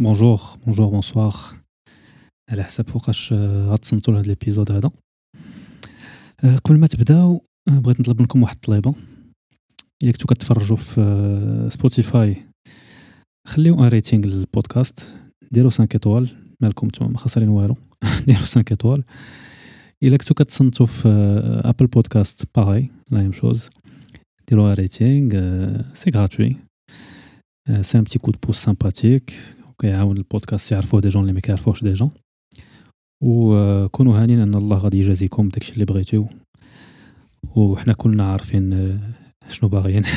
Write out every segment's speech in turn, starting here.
Bonjour bonjour bonsoir على حسب فوقاش غتصنتو لهاد l'épisode هذا. قبل ما تبداو بغيت نطلب منكم واحد الطليبة. إلا كنتو كتفرجوا في سبوتيفاي خليو un rating لل podcast. ديروا 5 étoiles مالكم نتوما ما خسرين والو. ديروا 5 étoiles. إلا كنتو كتصنتو في Apple Podcast باغي la même chose ديروا un rating C'est gratuit c'est un petit coup de pouce sympathique وكيعاون البودكاست يعرفوه des gens اللي ما كيعرفوهش déjà وكونوا هانين إن الله غادي يجازيكم داكشي اللي بغيتو. وحنا كلنا عارفين شنو باغيين.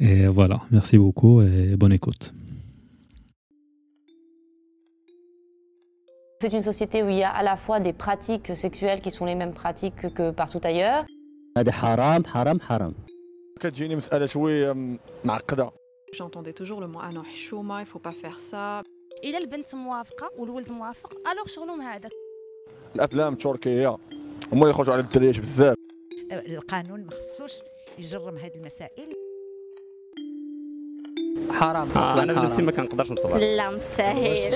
Et voilà, merci beaucoup et bonne écoute. C'est une société où il y a à la fois des pratiques sexuelles qui sont les mêmes pratiques que partout ailleurs. هذا حرام حرام حرام. كتجيني مسألة شوية معقدة. J'entendais toujours le mot ah non حشومة il faut pas faire ça. الا البنت موافقه والولد موافق الوغ شغلهم هذاك الأفلام التركية هما اللي يخرجوا على الدريات بزاف القانون ما خصوش يجرم هذه المسائل حرام آه أصلا أنا بنفسي حرام ما كنقدرش نصبر لا مستاهل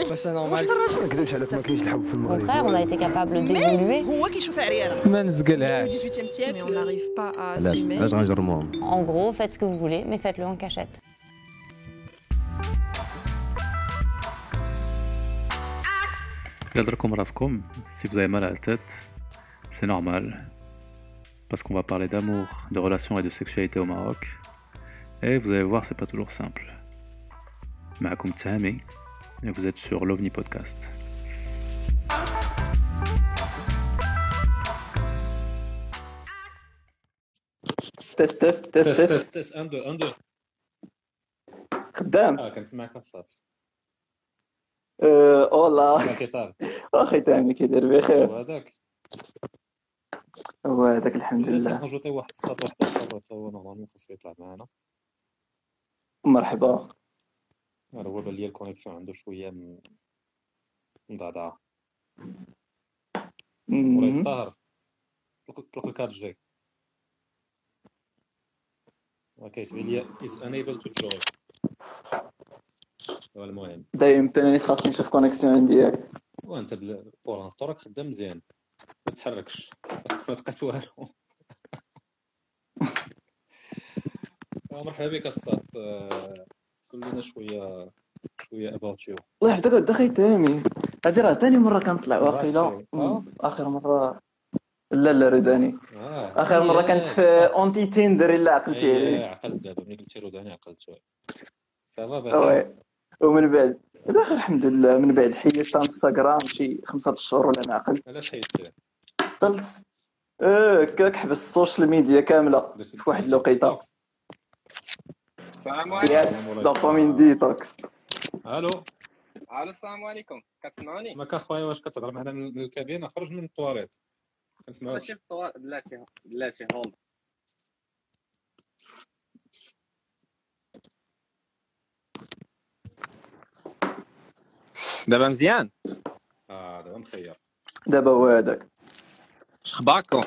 وقت الراجل Au contraire, on a été capable d'évoluer. هو كيشوف عريانة ما نزقلهاش 18e siècle. Mais on n'arrive pas à علاش assumer. علاش غنجرموهم En gros, faites ce que vous voulez, mais faites-le en cachette. إلا دركم راسكم si vous avez mal à la tête c'est normal parce qu'on va parler d'amour, de relations et de sexualité au Maroc et vous allez voir c'est pas toujours simple معكم تهامي et vous êtes sur l'OVNI Podcast تيست تيست تيست تست تيست تست تست اندو اندو خدام اه كنسمعك الصوت والله ما كيطال أخي تامي كيدير بخير. وهذاك هو هذاك الحمد لله. تنجوطي واحد اخر حتى هو نورمالمون خاصو يطلع معنا مرحبا. هو بان ليا الكونيكسيون عنده شوية مضعضعة. مولاي مم. الطاهر. طلق الكارت جي كيتبان ليا unable to join. هو المهم دايم تاني خاصني نشوف كونيكسيون عندي ياك. وانت بور انستو راك خدام مزيان. ما تحركش. ما تقاس والو. آه، مرحبا بك الصاد آه، قول لنا شوية شوية اباوت يو الله يحفظك ود أخي تامي هادي راه تاني مرة كنطلع واقيلا. آه. آخر مرة. لا لا رداني آه. آخر مرة كانت في اونتي تيندر إلا عقلتي. عليه عقلت. دابا ملي قلتي روداني عقلت سافا بس؟ ومن بعد باخر الحمد لله من بعد حيدت انستغرام شي خمسة شهور ولا ما عقلت علاش حيدتيه قلت آه كاك حبس السوشيال ميديا كاملة درتي- في واحد الوقيتة. السلام yes عليكم. dopamine detox. Allô. Allô السلام عليكم. كتسمعوني؟ ماك اخويا واش كتهضر معنا من من الكابينة؟ خرج من الطواليت كنسمعوك ماشي في الطوال بلاتي بلاتي hold دابا مزيان آه دابا مخير دابا هو هذاك أخباركم؟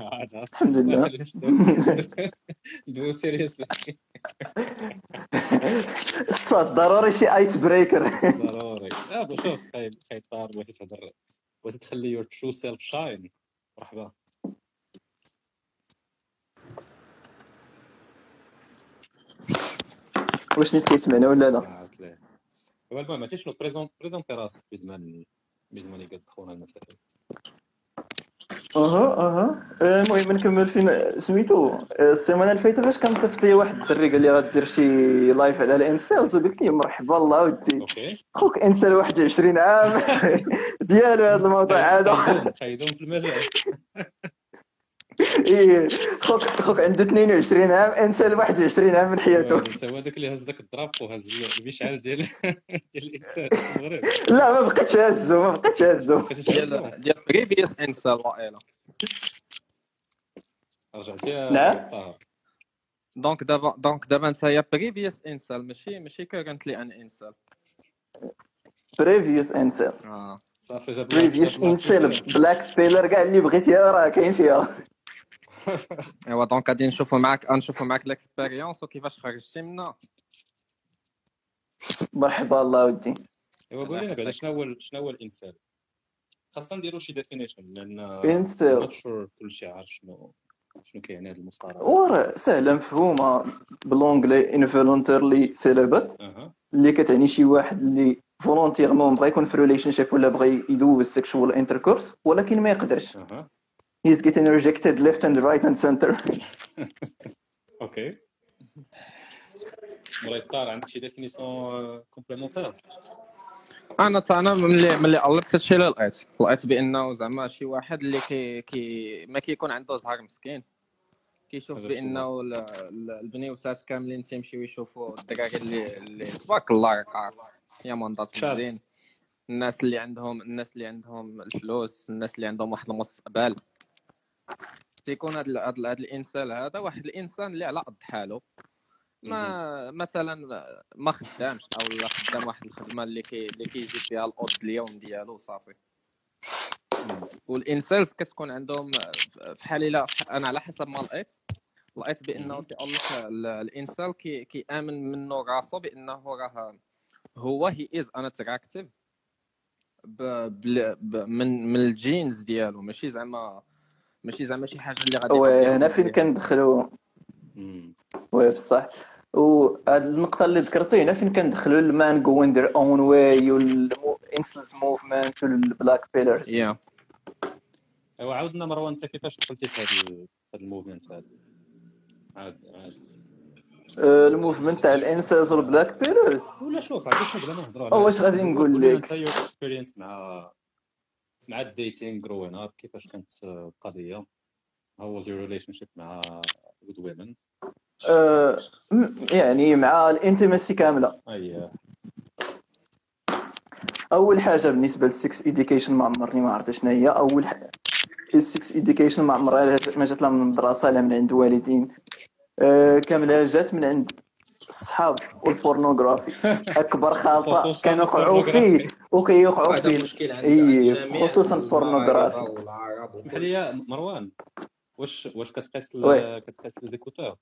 هذا الحمد لله. ندويو سيريوس الصاد ضروري شي ايس بريكر ضروري. آه بو شوف خاي خاي طار بغيتي تهضر بغيتي تخلي يور ترو سيلف شاين مرحبا. واش نيت كيسمعنا ولا لا؟ المهم عرفتي شنو بريزون بريزونتي راسك بيد ما بيد ما قد خونا المسائل أها أها المهم نكمل فين سميتو. السيمانه اللي فاتت فاش كان صيفط لي واحد الدري قال لي غدير شي لايف على الانسيلز وقلت لي مرحبا الله ودي. خوك انسان 21 عام. ديالو هذا الموضوع هذا. خايدهم في المجال. إيه، خوك خوك عنده 22 عام انسان 21 عام من حياته. انت هو داك اللي هز داك الدراب وهز المشعل ديال ديال ال incel لا ما بقيتش هزو ما بقيتش هزو. ديال ديال previous incel ولا رجعتي يا نعم. donc دابا donc دابا انت هي previous incel ماشي ماشي currently an incel previous incel آه. صافي جاب previous incel black piller كاع اللي بغيتيها راه كاين فيها ايوا donc غادي نشوفوا معاك نشوفوا معاك ال expérience وكيفاش خرجتي منها مرحبا الله ودي ايوا قول لنا بعدا شنو هو شنو هو ال incel خاصنا نديرو شي definition لأن sure كلشي عارف شنو شنو كيعني هذا المصطلح وراه سهله مفهومه بال anglais celibate أها اللي كتعني شي واحد اللي volontairement بغى يكون في relationship ولا بغى يدوز sexual intercourse ولكن ما يقدرش he's getting rejected left and right and center. okay مولاي الدار عندك شي définition complémentaire أنا أنا ملي ملي قلبت هادشي اللي لقيت لقيت بأنه زعما شي واحد اللي كي, كي ما كيكون عنده زهر مسكين. كيشوف بأنه ال- ال- البنيوتات كاملين تيمشيو يشوفوا الدراري اللي اللي تبارك الله راك عارف يا شاز. مزيان. الناس اللي عندهم الناس اللي عندهم الفلوس الناس اللي عندهم واحد المستقبل. تيكون هذا هذا الإنسان هذا واحد الإنسان اللي على قد حاله. ما مثلا ما خدامش أو لا خدام واحد الخدمة اللي كي اللي كيجي فيها القوت اليومي ديالو صافي. وال incels كتكون عندهم في حال إلا أنا على حسب ما لقيت لقيت بأنه كيقول لك ال- الإنسان كي كيامن منه راسو بأنه راه هو he is unattractive من من ال genes ديالو. ماشي زعما ماشي زعما شي حاجة اللي غادي وهنا فين كندخلوا oui بصح. وهاد النقطة اللي ذكرتي هنا فين كندخلوا ال men going their own way وال incels movement وال black pillers yeah أيوا عاودنا مروان أنت كيفاش دخلتي في هذا ال movement هذا عاد عاد ال movement تاع ال incels وال black pillers ولا شوف عاد واش بلا نهضروا واش غادي نقول لك؟ أنت your experience مع مع ال dating growing up كيفاش كانت القضية؟ How was your relationship مع with women آه، م- يعني مع ال intimacy كاملة. أي. أول حاجة بالنسبة لل sex education ما عمرني ما عرفت شنو هي. أول حاجة ال sex education ما عمرها ما جات لا من المدرسة لا من عند والدين. آه، كاملة جات من عند الصحاب وال pornography. أكبر خطا يقعوا فيه. وكيوقعوا فيه. اي خصوصا ال pornography. اسمح لي يا مروان واش واش كتقيس. كتقيس les écouteurs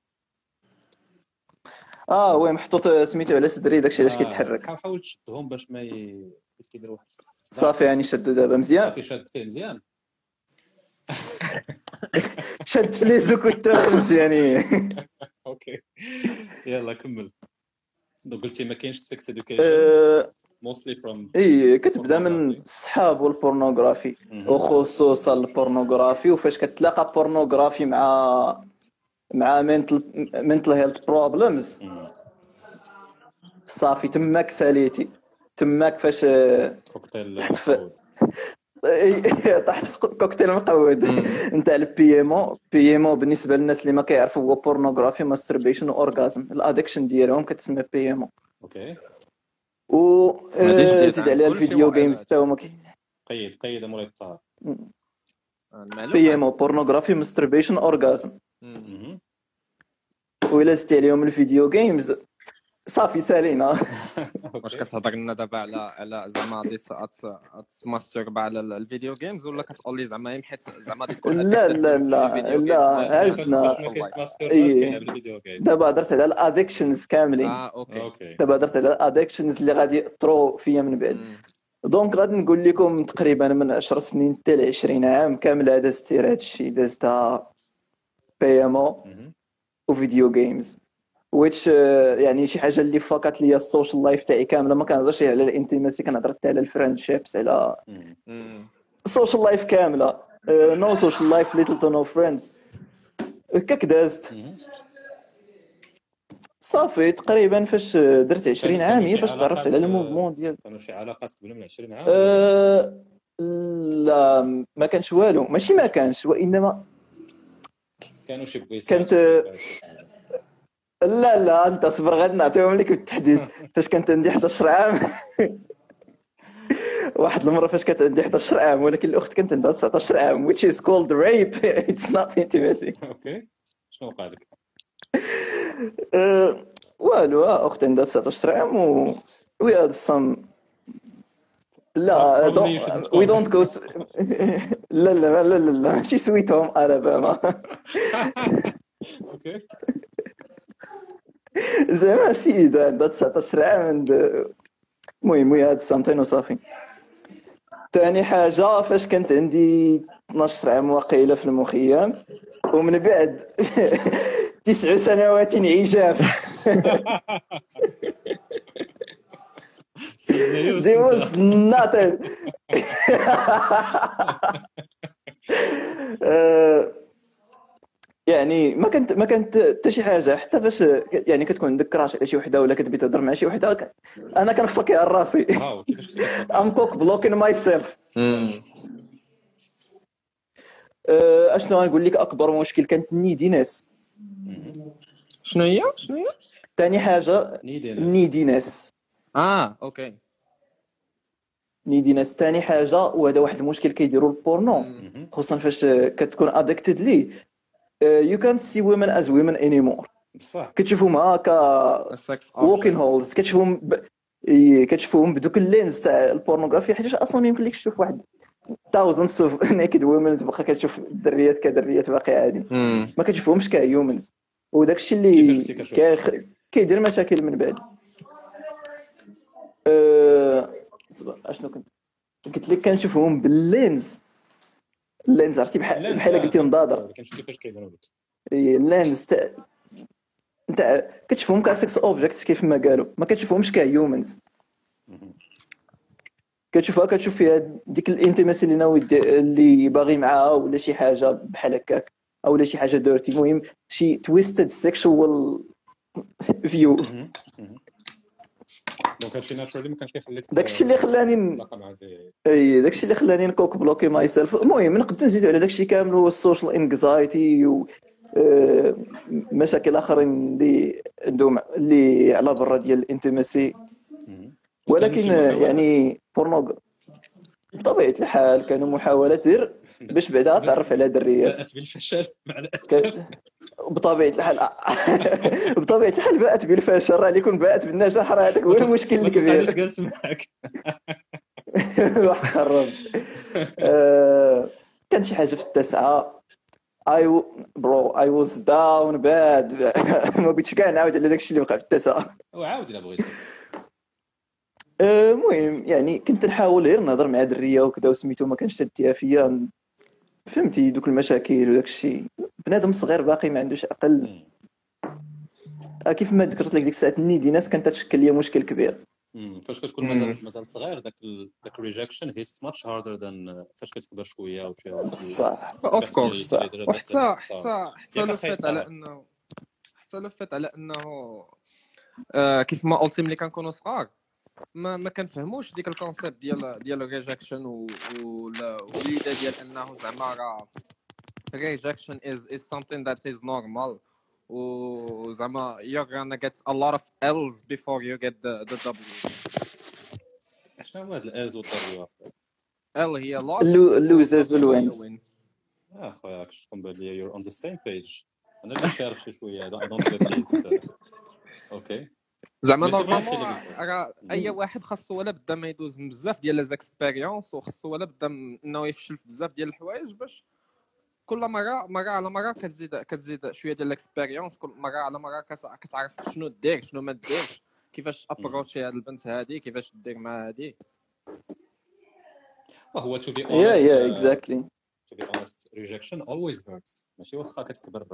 آه oui محطوط سميتو على صدري داكشي علاش كيتحرك. حاول تشدهم باش ما ي... كيف كيدير واحد. صافي يعني شدو دابا مزيان. صافي شاد فيه مزيان. شد في les écouteurs مزيانين. okay. يلا كمل. donc قلتي ما كاينش sex education mostly from إي كتبدا من الصحاب وال pornography وخصوصا ال pornography وفاش كتلاقى pornography مع مع mental mental health problems صافي تماك ساليتي. تماك فاش كوكتيل في كوكتيل مقود. نتاع ال PMO PMO بالنسبة للناس اللي ما كيعرفوا هو pornography masturbation و orgasm ال addiction ديالهم كتسمى PMO okay و آه، زيد عليها ال video. games حتى هما كي- قيد قيد مولاي الطار بي MO pornography masturbation orgasm وإلا زدتي عليهم ال video games صافي سالينا. واش كتهضر لنا دابا على على زعما غادي ت masturbate على ال- ال video games ولا كتقول لي زعما يم حيت زعما غادي تكون لا لا لا لا إيه. جيم دابا هضرت على ال addictions كاملين. آه okay. okay. دابا هضرت على ال addictions اللي غادي يأثروا فيا من بعد. donc غادي نقول لكم تقريبا من 10 سنين حتى ل 20 عام كامله دازت هذا الشيء دازتها PMO و video games which يعني شي حاجة اللي fuck ات ليا ال social life تاعي كاملة. ما كنهضرش على ال intimacy كنهضر حتى على ال friendships على ال social life كاملة. no social life little to no friends هكاك دازت. صافي تقريبا فاش درت 20 كانوا عام هي فاش تعرفت على ال mouvement ديال. كانوا شي علاقات قبل من 20 عام؟ أه لا ما كانش والو. ماشي ما كانش وإنما كانوا شي بويسات كانت لا لا أنت صبر غادي نعطيهم لك بالتحديد. فاش كانت عندي 11 عام واحد المرة فاش كانت عندي 11 عام ولكن الأخت كانت عندها 19 عام which is called rape. It's not intimacy. أوكي. شنو وقع لك؟ أه، والو أخت عندها 19 عام و we had some لا don't go. s- لا لا لا لا لا ماشي sweet home Alabama okay. زعما سيدة عندها 19 عام المهم we had something وصافي ثاني حاجة فاش كانت عندي 12 عام واقيله في المخيم ومن بعد تسع سنوات عجاف There was nothing. يعني ما كانت ما كانت حتى شي حاجة حتى فاش يعني كتكون عندك crush على شي وحدة ولا كتبغي تهضر مع شي وحدة أنا كنفكر راسي. wow كيفاش كنت I'm cock blocking myself أشنو غنقول لك؟ أكبر مشكل كانت neediness شنو هي؟ شنو هي؟ ثاني حاجة needy neediness آه okay. neediness ثاني حاجة وهذا واحد المشكل كيديروا البورنو. خصوصا فاش كتكون ادكتد ليه. يو كانت سي ويمن از ويمن اني مور بصح كتشوفهم هكا walking holes كتشوفهم ب... كتشوفهم بدوك ال lens تاع البورنوغرافيا حيت أصلا ما يمكن لكش تشوف واحد thousands of naked women تبقى كتشوف الدريات كدريات باقي عادي. ما كتشوفهمش ك humans وداك الشيء اللي. كيدير مشاكل من بعد. أه... صبر أشنو كنت قلت لك كنشوفهم بال lens. اللينز عرفتي؟ بحال بحال نسى. قلتي مضادر كنشوف كيفاش كيديروا لك إيه، ال lens انت كتشوفهم ك sex object كيف ما قالوا. ما كتشوفهمش ك humans كتشوفها كتشوف فيها ديك ال intimacy اللي ناوي اللي باغي معاها ولا شي حاجة بحال هكاك أو لا شي حاجة ديرتي المهم شي twisted sexual view donc هادشي naturally ما كانش كيخليك داكشي اللي خلاني أي داكشي اللي خلاني ن cockblock ي myself المهم نقدر نزيدو على داكشي كامل هو ال social anxiety و آه، مشاكل آخرين اللي عندهم اللي على برا ديال ال intimacy ولكن؟ يعني بورنوغ بطبيعة الحال كانوا محاولات دير باش بعدا تعرف على دريات باءت بالفشل مع الاسف بطبيعة الحال بطبيعة الحال باءت بالفشل راه اللي يكون باءت بالنجاح راه هذاك هو المشكل الكبير. جالس معاك. واحد خرب. آه، كان شي حاجة في التاسعه اي bro I was down bad ما بغيتش كاع نعاود على داكشي اللي وقع في التاسعه وعاود إلا بغيتي آه، المهم يعني كنت نحاول غير نهضر مع دريه وكذا وسميتو ما كانش تديها فيا فهمتي دوك المشاكل وداك الشيء. بنادم صغير باقي ما عندوش عقل آه، كيف ما ذكرت لك ديك الساعة ال neediness كانت تشكل لي مشكل كبير. فاش كتكون مازال مازال صغير داك ال... داك ال rejection hits much harder than فاش كتكبر شوية وشي بصح. of course وحتى. حتى حتى لو فات على. انه حتى لو فات على انه كيف ما قلتي ملي كنكونوا صغار. ما ما كنفهموش ديك ال concept ديال ديال ال rejection والوليده ديال إنه زعما راه rejection is is something that is normal. وزعما you're gonna get a lot of L's before you get the the W. شنو هو هاد الاز والضرورة L هي loss ال lo- ال losses و W هي ال wins. آه خويا راك تكون بالي you're on the same page أنا اللي شارف شي شوية. don't get this okay زعما normalement راه اي واحد خاصو ولا بدا ما يدوز من بزاف ديال les expériences وخاصو ولا بدا انه يفشل في بزاف ديال الحوايج باش كل مره مرة على مرة كتزيد كتزيد شوية ديال ال expérience كل مرة على مرة كت- كتعرف شنو دير شنو ما ديرش كيفاش approach ي هاد البنت هادي كيفاش دير مع هادي. هو to be honest yeah yeah exactly to be honest rejection always hurts. ماشي؟ واخا كتكبر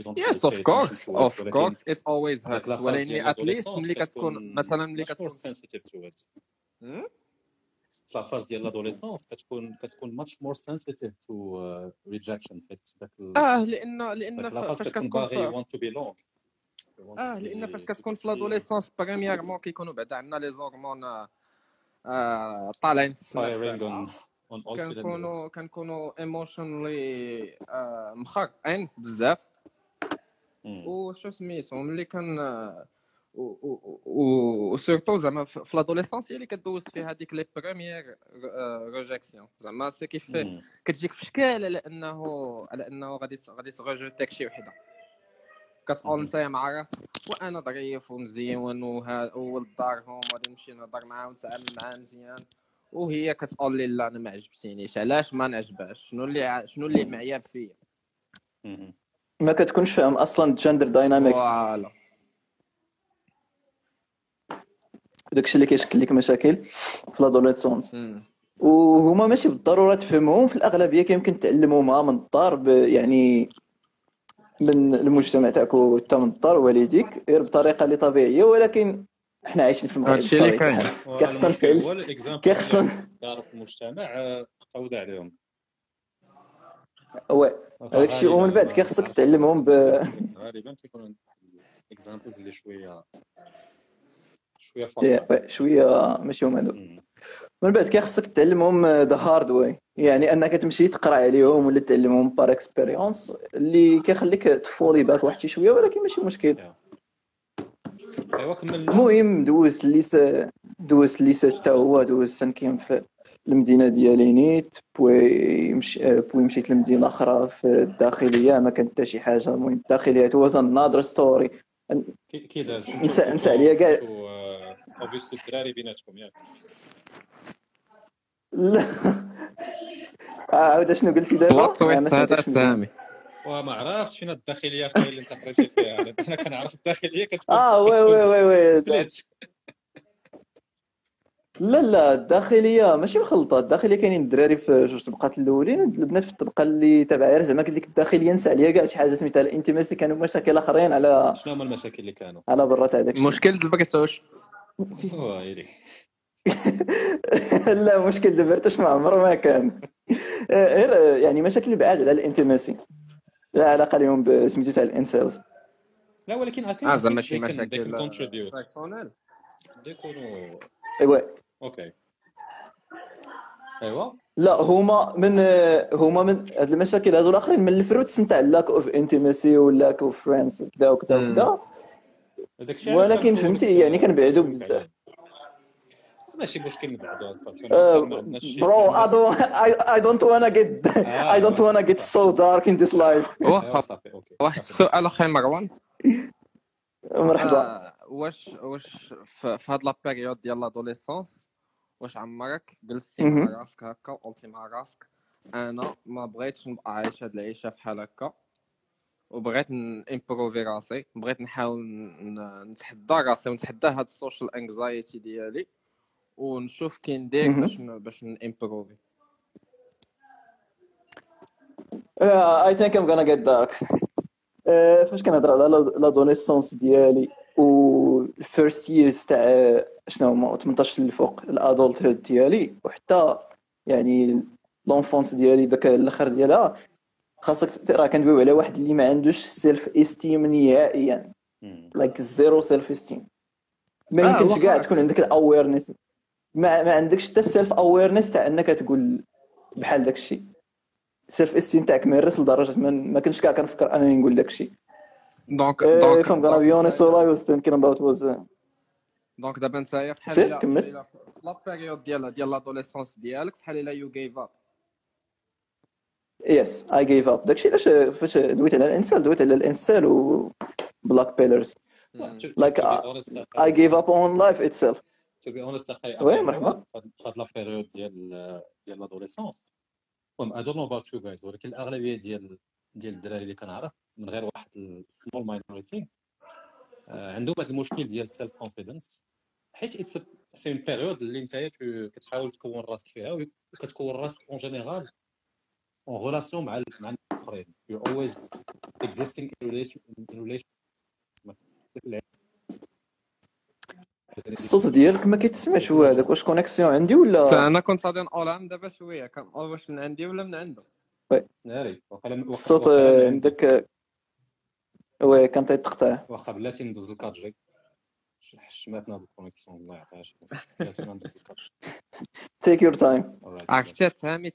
don't Yes, of course, of course, it always hurts. ولكن at least ملي كتكون مثلا ملي كتكون sensitive to it? في la phase ديال ال adolescence كتكون كتكون more sensitive to uh, rejection. حيت داك آه لأن لأن فاش كتكون باغي to belong You want آه لأن فاش كتكون في. l'adolescence premièrement كيكونوا بعدا عندنا les hormones آه، آه، طالعين في كنكونوا كنكونوا emotionally مخرقين بزاف. وشو سميتو ملي كان و surtout زعما في l'adolescence هي اللي كدوز فيها هذيك les premières rejections زعما سي كيف. كتجيك في شكال على انه على أنه غادي غادي ت rejeter يك شي وحدة كتقول. انت مع راسك وأنا ظريف ومزيون وها ولد دارهم وغادي نمشي نهضر معاه ونتعامل معاه مزيان وهي كتقول لي لا أنا ما عجبتينيش. علاش ما نعجبهاش؟ شنو اللي ع- شنو اللي معيب فيا. ما كتكونش فاهم أصلا gender dynamics voilà. داكشي اللي كيشكل لك مشاكل في l'adolescence وهما ماشي بالضرورة تفهمهم في الأغلبية كيمكن تعلمهما من الدار يعني من المجتمع تاعك وانت من الدار والديك غير بطريقة اللي طبيعية ولكن إحنا عايشين في المغرب. هادشي اللي كاين. كيخصنا نتعلم هو ال example كيخصنا في المجتمع آه، قوض عليهم. oui هذاك الشيء ومن بعد كيخصك تعلمهم ب غالبا كيكونوا examples اللي شوية شوية شوية ماشي هما هذوك من بعد كيخصك تعلمهم the hard way يعني أنك تمشي تقرأ عليهم ولا تعلمهم par expérience اللي كيخليك ت fall ي back واحد شي شوية ولكن ماشي مشكل. ايوا كملنا المهم دوزت الليسا دوزت الليسا حتى هو دوز سانكيام في المدينة ديالي نيت بوي مش بوي مشيت لمدينة أخرى في الداخلية ما كانت حتى شي حاجة. المهم الداخلية واز انذر ستوري كي داز نسى نسى عليا كاع اوبيسلي الدراري بيناتكم ياك لا. آه، عاود شنو قلتي دابا؟ بلوت آه، ما تويست هذا. سامي وما عرفتش فين الداخلية أخويا اللي أنت قريتي فيها. يعني أنا كنعرف الداخلية كتكون آه oui oui oui oui. split لا لا الداخلية ماشي مخلطه الداخلية كاينين الدراري في جوج طبقات الأولين البنات في الطبقة اللي تابعه غير زعما قلت لك الداخلية نسى عليها كاع شي حاجة سميتها ال intimacy. كانوا مشاكل آخرين على شنو هما المشاكل اللي كانوا؟ على برا تاع داك الشيء مشكل البكتوش ويلي لا مشكل دبرتش ما عمره ما كان. آه، غير يعني مشاكل بعاد على ال intimacy. لا علاقة لهم بسميتو تاع ال incels لا ولكن I think آه زعما شي مشاكل personnels يكونوا ايوا okay. ايوا لا هما من هما من هاد المشاكل هادو الآخرين من ال fruits نتاع lack of intimacy و lack of friends كذا وكذا وكذا ولكن فهمتي يعني كنبعدوا بزاف. ماشي مشكل نبعدوا I don't, I, I don't wanna get, I don't wanna get so dark in this life. واخا واحد السؤال أخي مروان مرحبا. آه، واش واش في هاد la période ديال l'adolescence واش عمرك جلستي مع. راسك هكا وقلتي مع راسك أنا ما بغيتش نبقى عايش هاد العيشة بحال هكا وبغيت improver راسي بغيت نحاول نتحدى راسي ونتحدى هاد ال social anxiety ديالي ونشوف كي ندير. باش باش ن improver. I think I'm gonna get dark. Uh, فاش كنهضر على l'adolescence ديالي و ال first years تاع شنو هما 18 للفوق ال adulthood ديالي وحتى يعني l'enfance ديالي داك الأخر ديالها خاصك راه كندويو على واحد اللي ما عندوش self-esteem نهائيا. like zero self-esteem ما آه، يمكنش كاع تكون عندك ال awareness ما, ما عندكش حتى ال self-awareness تاع انك تقول بحال داك الشيء ال self-esteem تاعك مهرس لدرجة ما, ما كنتش كاع كنفكر أنني نقول داك الشيء donc donc all I was thinking about was uh, donc دابا بحال سير، الا كمل. في la période ديال ديال l'adolescence ديالك بحال إلا you gave up yes I gave up. داكشي علاش فاش دويت على الإنسان دويت على الإنسان و black pillers like uh, I gave up on life itself. to be honest أخي oui، مرحبا. في هاد la période ديال ديال l'adolescence المهم don't know about you guys ولكن الأغلبية ديال ديال الدراري اللي كنعرف من غير واحد ال small minority عندهم هذا المشكل ديال ال self-confidence حيت it's c'est une période اللي انت كتحاول تكون راسك فيها وكتكون راسك en général en relation مع مع الآخرين. you always relation in relation الصوت ديالك ما كيتسمعش هو هذاك واش connexion عندي ولا؟ أنا كنت غادي نقولها دابا شوية كان واش من عندي ولا من عنده؟ oui. ناري الصوت عندك oui كان تيتقطع. واخا بلاتي ندوز ال 4G حشماتنا بال connexion الله يعطيها شي بلاتي ندوز ال 4G take your time. عرفتي تهامي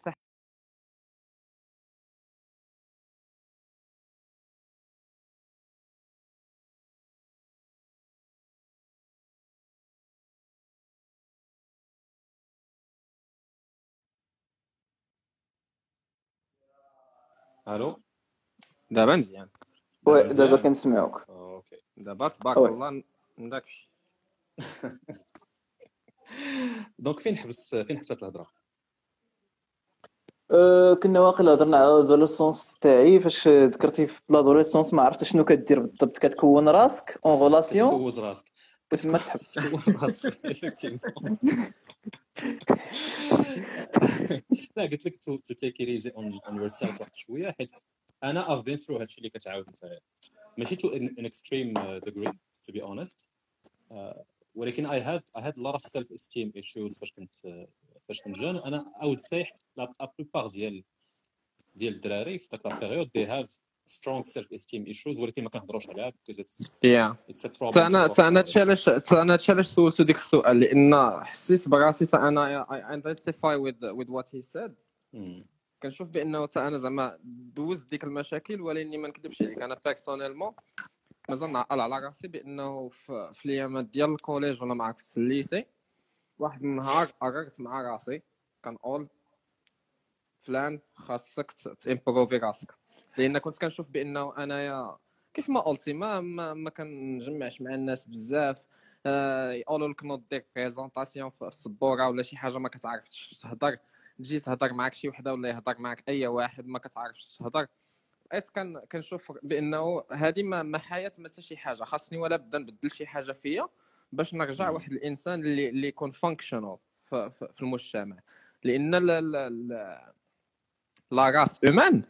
ألو دابا مزيان وي. دابا كنسمعوك أوكي دابا تبارك. الله من داكشي donc فين حبس فين حبست الهضره أه كنا واقيلا هضرنا على l'adolescence تاعي فاش ذكرتي في l'adolescence ما عرفتش شنو كدير بالضبط كتكون راسك en relation كتكون راسك وتما تحبس راسك effectivement. لا قلت لك to take easy on on yourself واحد شوية حيت أنا I've been through هادشي اللي كتعاود انت ماشي to an extreme degree to be honest ولكن I had I had lot of self-esteem issues فاش كنت فاش كنت jeune أنا I'd say la plupart ديال ديال الدراري في ذاك la période they have strong self-esteem issues ولكن ما كنهضروش عليها because it's yeah أنا أنا علاش أنا علاش سولتو ديك السؤال لأن حسيت براسي تا أنا I identify with with what he said كنشوف بأنه تا أنا زعما دوزت ديك المشاكل ولكني ما نكذبش عليك أنا personnellement مازال نعقل على راسي بأنه في, في ديال ال collège ولا معاك في ال lycée واحد النهار قررت مع راسي كنقول فلان خاصك ت improver راسك. لأن كنت كنشوف بانه انايا كيف ما قلتي ما ما, ما كنجمعش مع الناس بزاف. يقولوا لك نوض دير présentation في السبورة ولا شي حاجة ما كتعرفش تهضر. تجي تهضر معك شي وحدة ولا يهضر معك أي واحد ما كتعرفش تهضر. بقيت كان كنشوف بأنه هذه ما, ما حياة ما حتى شي حاجة. خاصني ولا بدا نبدل شي حاجة فيا باش نرجع واحد الإنسان اللي اللي يكون functional في, في, في المجتمع. لأن la la la la race humaine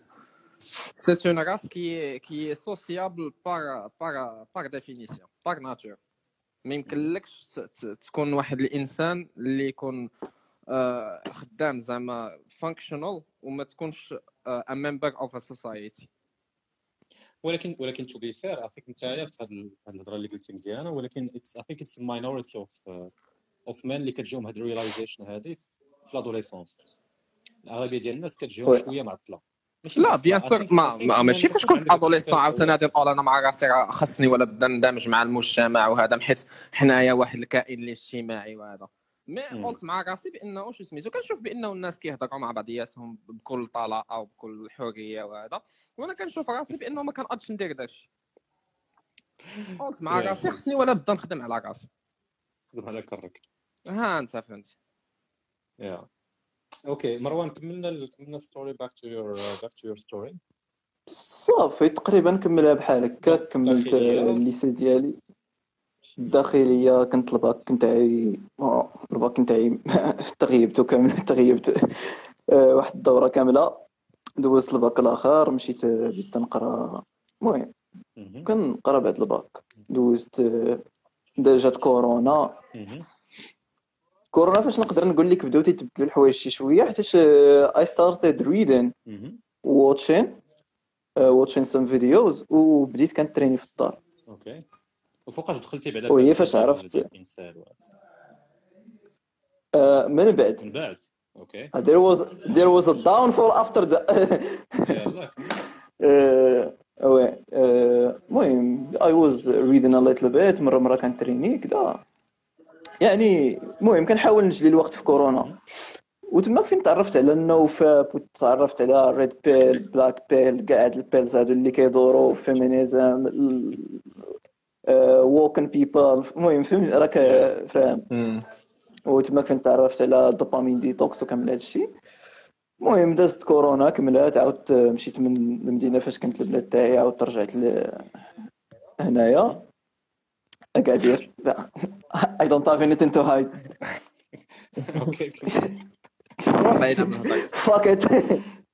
c'est une race qui qui est sociable par par par définition par nature ما يمكنلكش تكون واحد الانسان اللي يكون آه، خدام زعما functional وما تكونش a member of a society ولكن ولكن to be fair avec أنت في هذه الهضرة اللي قلتي مزيانة ولكن it's a fact it's minority of of men اللي كتجيهم هاد ال realization هذه في l'adolescence الأغلبية ديال الناس كتجيهم شوية معطله لا bien sûr ما, ما ماشي فاش كنت adolescent عاوتاني غادي نقول أنا مع راسي راه خصني ولا بدا ندمج مع المجتمع وهذا حيت حنايا واحد الكائن الاجتماعي وهذا. مي قلت مع راسي بأنه شو سميتو كنشوف بأنه الناس كيهضروا مع بعضياتهم بكل طلاقة وبكل حرية وهذا وأنا كنشوف راسي بأنه ما كنقدش ندير داكشي. قلت مع راسي خصني ولابد نخدم على راسي. خدم على كرك. ها أنت فهمت. يا. أوكي مروان كملنا كملنا story back to your back to your story صافي تقريبا كملها بحال هكا. كملت الليسي ديالي. الداخليه كنت الباك كنت عاي الباك نتاعي تغيبت كامل تغيبت. آه، واحد الدورة كاملة. دوزت الباك الآخر مشيت بديت نقرأ. المهم كنقرأ بعد الباك. دوزت آه، جات كورونا. كورونا فاش نقدر نقول لك بداو تيتبدلوا الحوايج شي شوية حيتاش I started reading watching watching some videos وبديت كنتريني في الدار. okay وفوقاش دخلتي بعدا وهي فاش عرفت. آه من بعد. من بعد. okay there was there was a downfall after the oui المهم I was reading a little bit مرة مرة كنتريني كذا يعني المهم كنحاول نجلي الوقت في كورونا. وتما فين تعرفت على ال NoFap وتعرفت على red pill black pill كاع هاد ال pills هادو اللي كيدوروا feminism ووكن بيبل المهم فهمت؟ راك فاهم. وتما فين تعرفت على الدوبامين ديتوكس وكامل هادشي المهم دازت كورونا كملات عاودت مشيت من المدينة فاش كنت البلاد تاعي عاودت رجعت هنايا. اكادير لا. اي دونت هاف anything تو هايد أوكي من الهضره فاك ات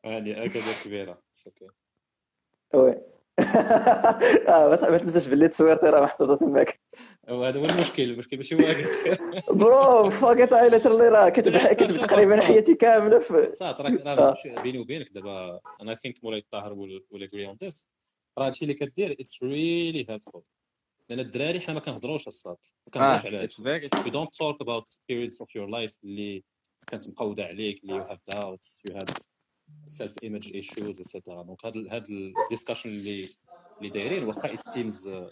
يعني اكادير كبيرة. أوكي وي آه ما تنساش باللي تصويرتي راه محطوطة تماك. وهذا هو المشكل المشكل ماشي هو برو فاك ات اي اللي راه كتب كتب تقريبا. حياتي كاملة في صات راك راه بيني وبينك دابا. أنا ثينك مولاي الطاهر ولا ذيس راه هادشي اللي كدير اتس ريلي هيلفول لأن الدراري حنا ما كنهضروش الصاد ما كنهضروش على هادشي we don't talk about periods of your life اللي كانت مقودة عليك اللي you have doubts you had self image issues etc donc هاد هاد ال discussion اللي اللي دايرين واخا it seems uh,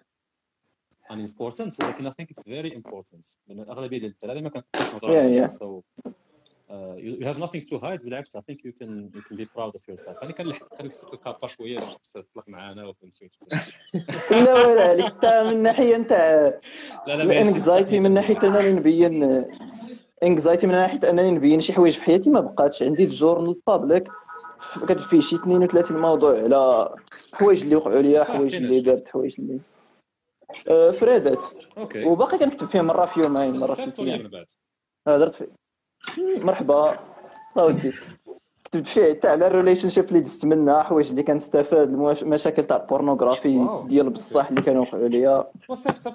unimportant ولكن I think it's very important. لأن الاغلبيه ديال الدراري ما كنهضروش so uh, you have nothing to hide بالعكس I think you can you can be proud of yourself. أنا كنحس كان لك ال شوية باش تطلق معانا وفهمتي لا ولا عليك أنت من ناحية أنت لا لا ال anxiety من ناحية انني نبين anxiety من ناحية انني نبين شي حوايج في حياتي ما بقاتش عندي ال journal public كتب فيه شي 32 موضوع على حوايج اللي وقعوا لي حوايج اللي درت حوايج اللي آه، فريدات. okay. وباقي كنكتب فيه مرة في يومين مرة في ثلاث لي أيام آه، درت فيه مرحبا. الله ودي كتبت فيه حتى على ال relationship اللي دزت منها حوايج اللي كنستافاد المشاكل تاع pornography wow. ديال بصح اللي كانوا وقعوا ليا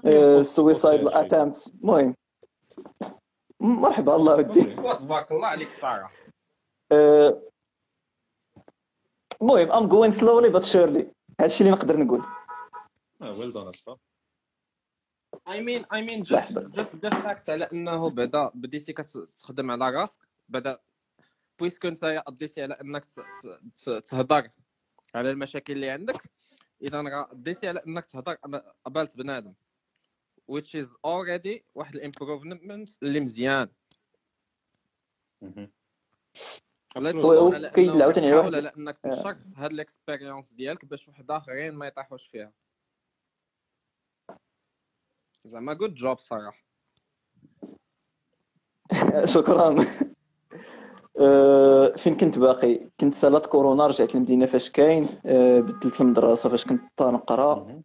السويسايد اتامبت المهم. مرحبا الله ودي. تبارك الله عليك الصراحه آه، المهم ام جوين سلولي بات شيرلي هادشي اللي نقدر نقول. آه ويل دون الصراحه اي مين اي مين جست. جست ذا فاكت على إنه بعدا بديتي كتخدم على راسك بعدا بويسكو انت قضيتي على إنك ت- ت- ت- تهضر على المشاكل اللي عندك إذا راه قضيتي على إنك تهضر قبالة بنادم which is already واحد ال improvement اللي مزيان Absolutely. تدور على عاوتاني كتحاول واحد- على إنك تنشر هاد ال expérience ديالك باش واحد آخرين ما يطيحوش فيها زعما good job صراحة. شكرا. آه، فين كنت باقي؟ كنت سالات كورونا رجعت للمدينة فاش كاين. آه، بدلت المدرسة فاش كنت نقرا.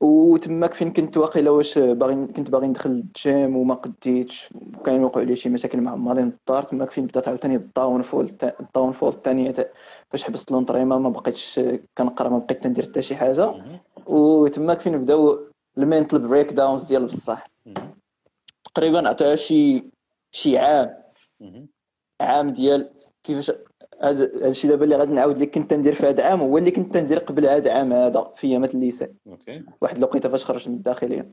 وتماك فين كنت واقيلا؟ واش باغي كنت باغي ندخل الجيم وما قديتش؟ كاين وقعوا لي شي مشاكل مع مع مالين الدار تماك فين بدات عاوتاني ال downfall ال downfall الثانية فاش حبست l'entraînement ما بقيتش كنقرأ ما بقيت ندير حتى شي حاجة. وتماك فين بداو ال mental breakdowns ديال بصح. تقريبا عطاها شي شي عام. عام ديال كيفاش هذا الشيء دابا اللي غادي نعاود لك كنت ندير في هذا العام هو اللي كنت ندير قبل هذا العام هذا في أيامات الليسي okay واحد الوقيتة فاش خرجت من الداخلية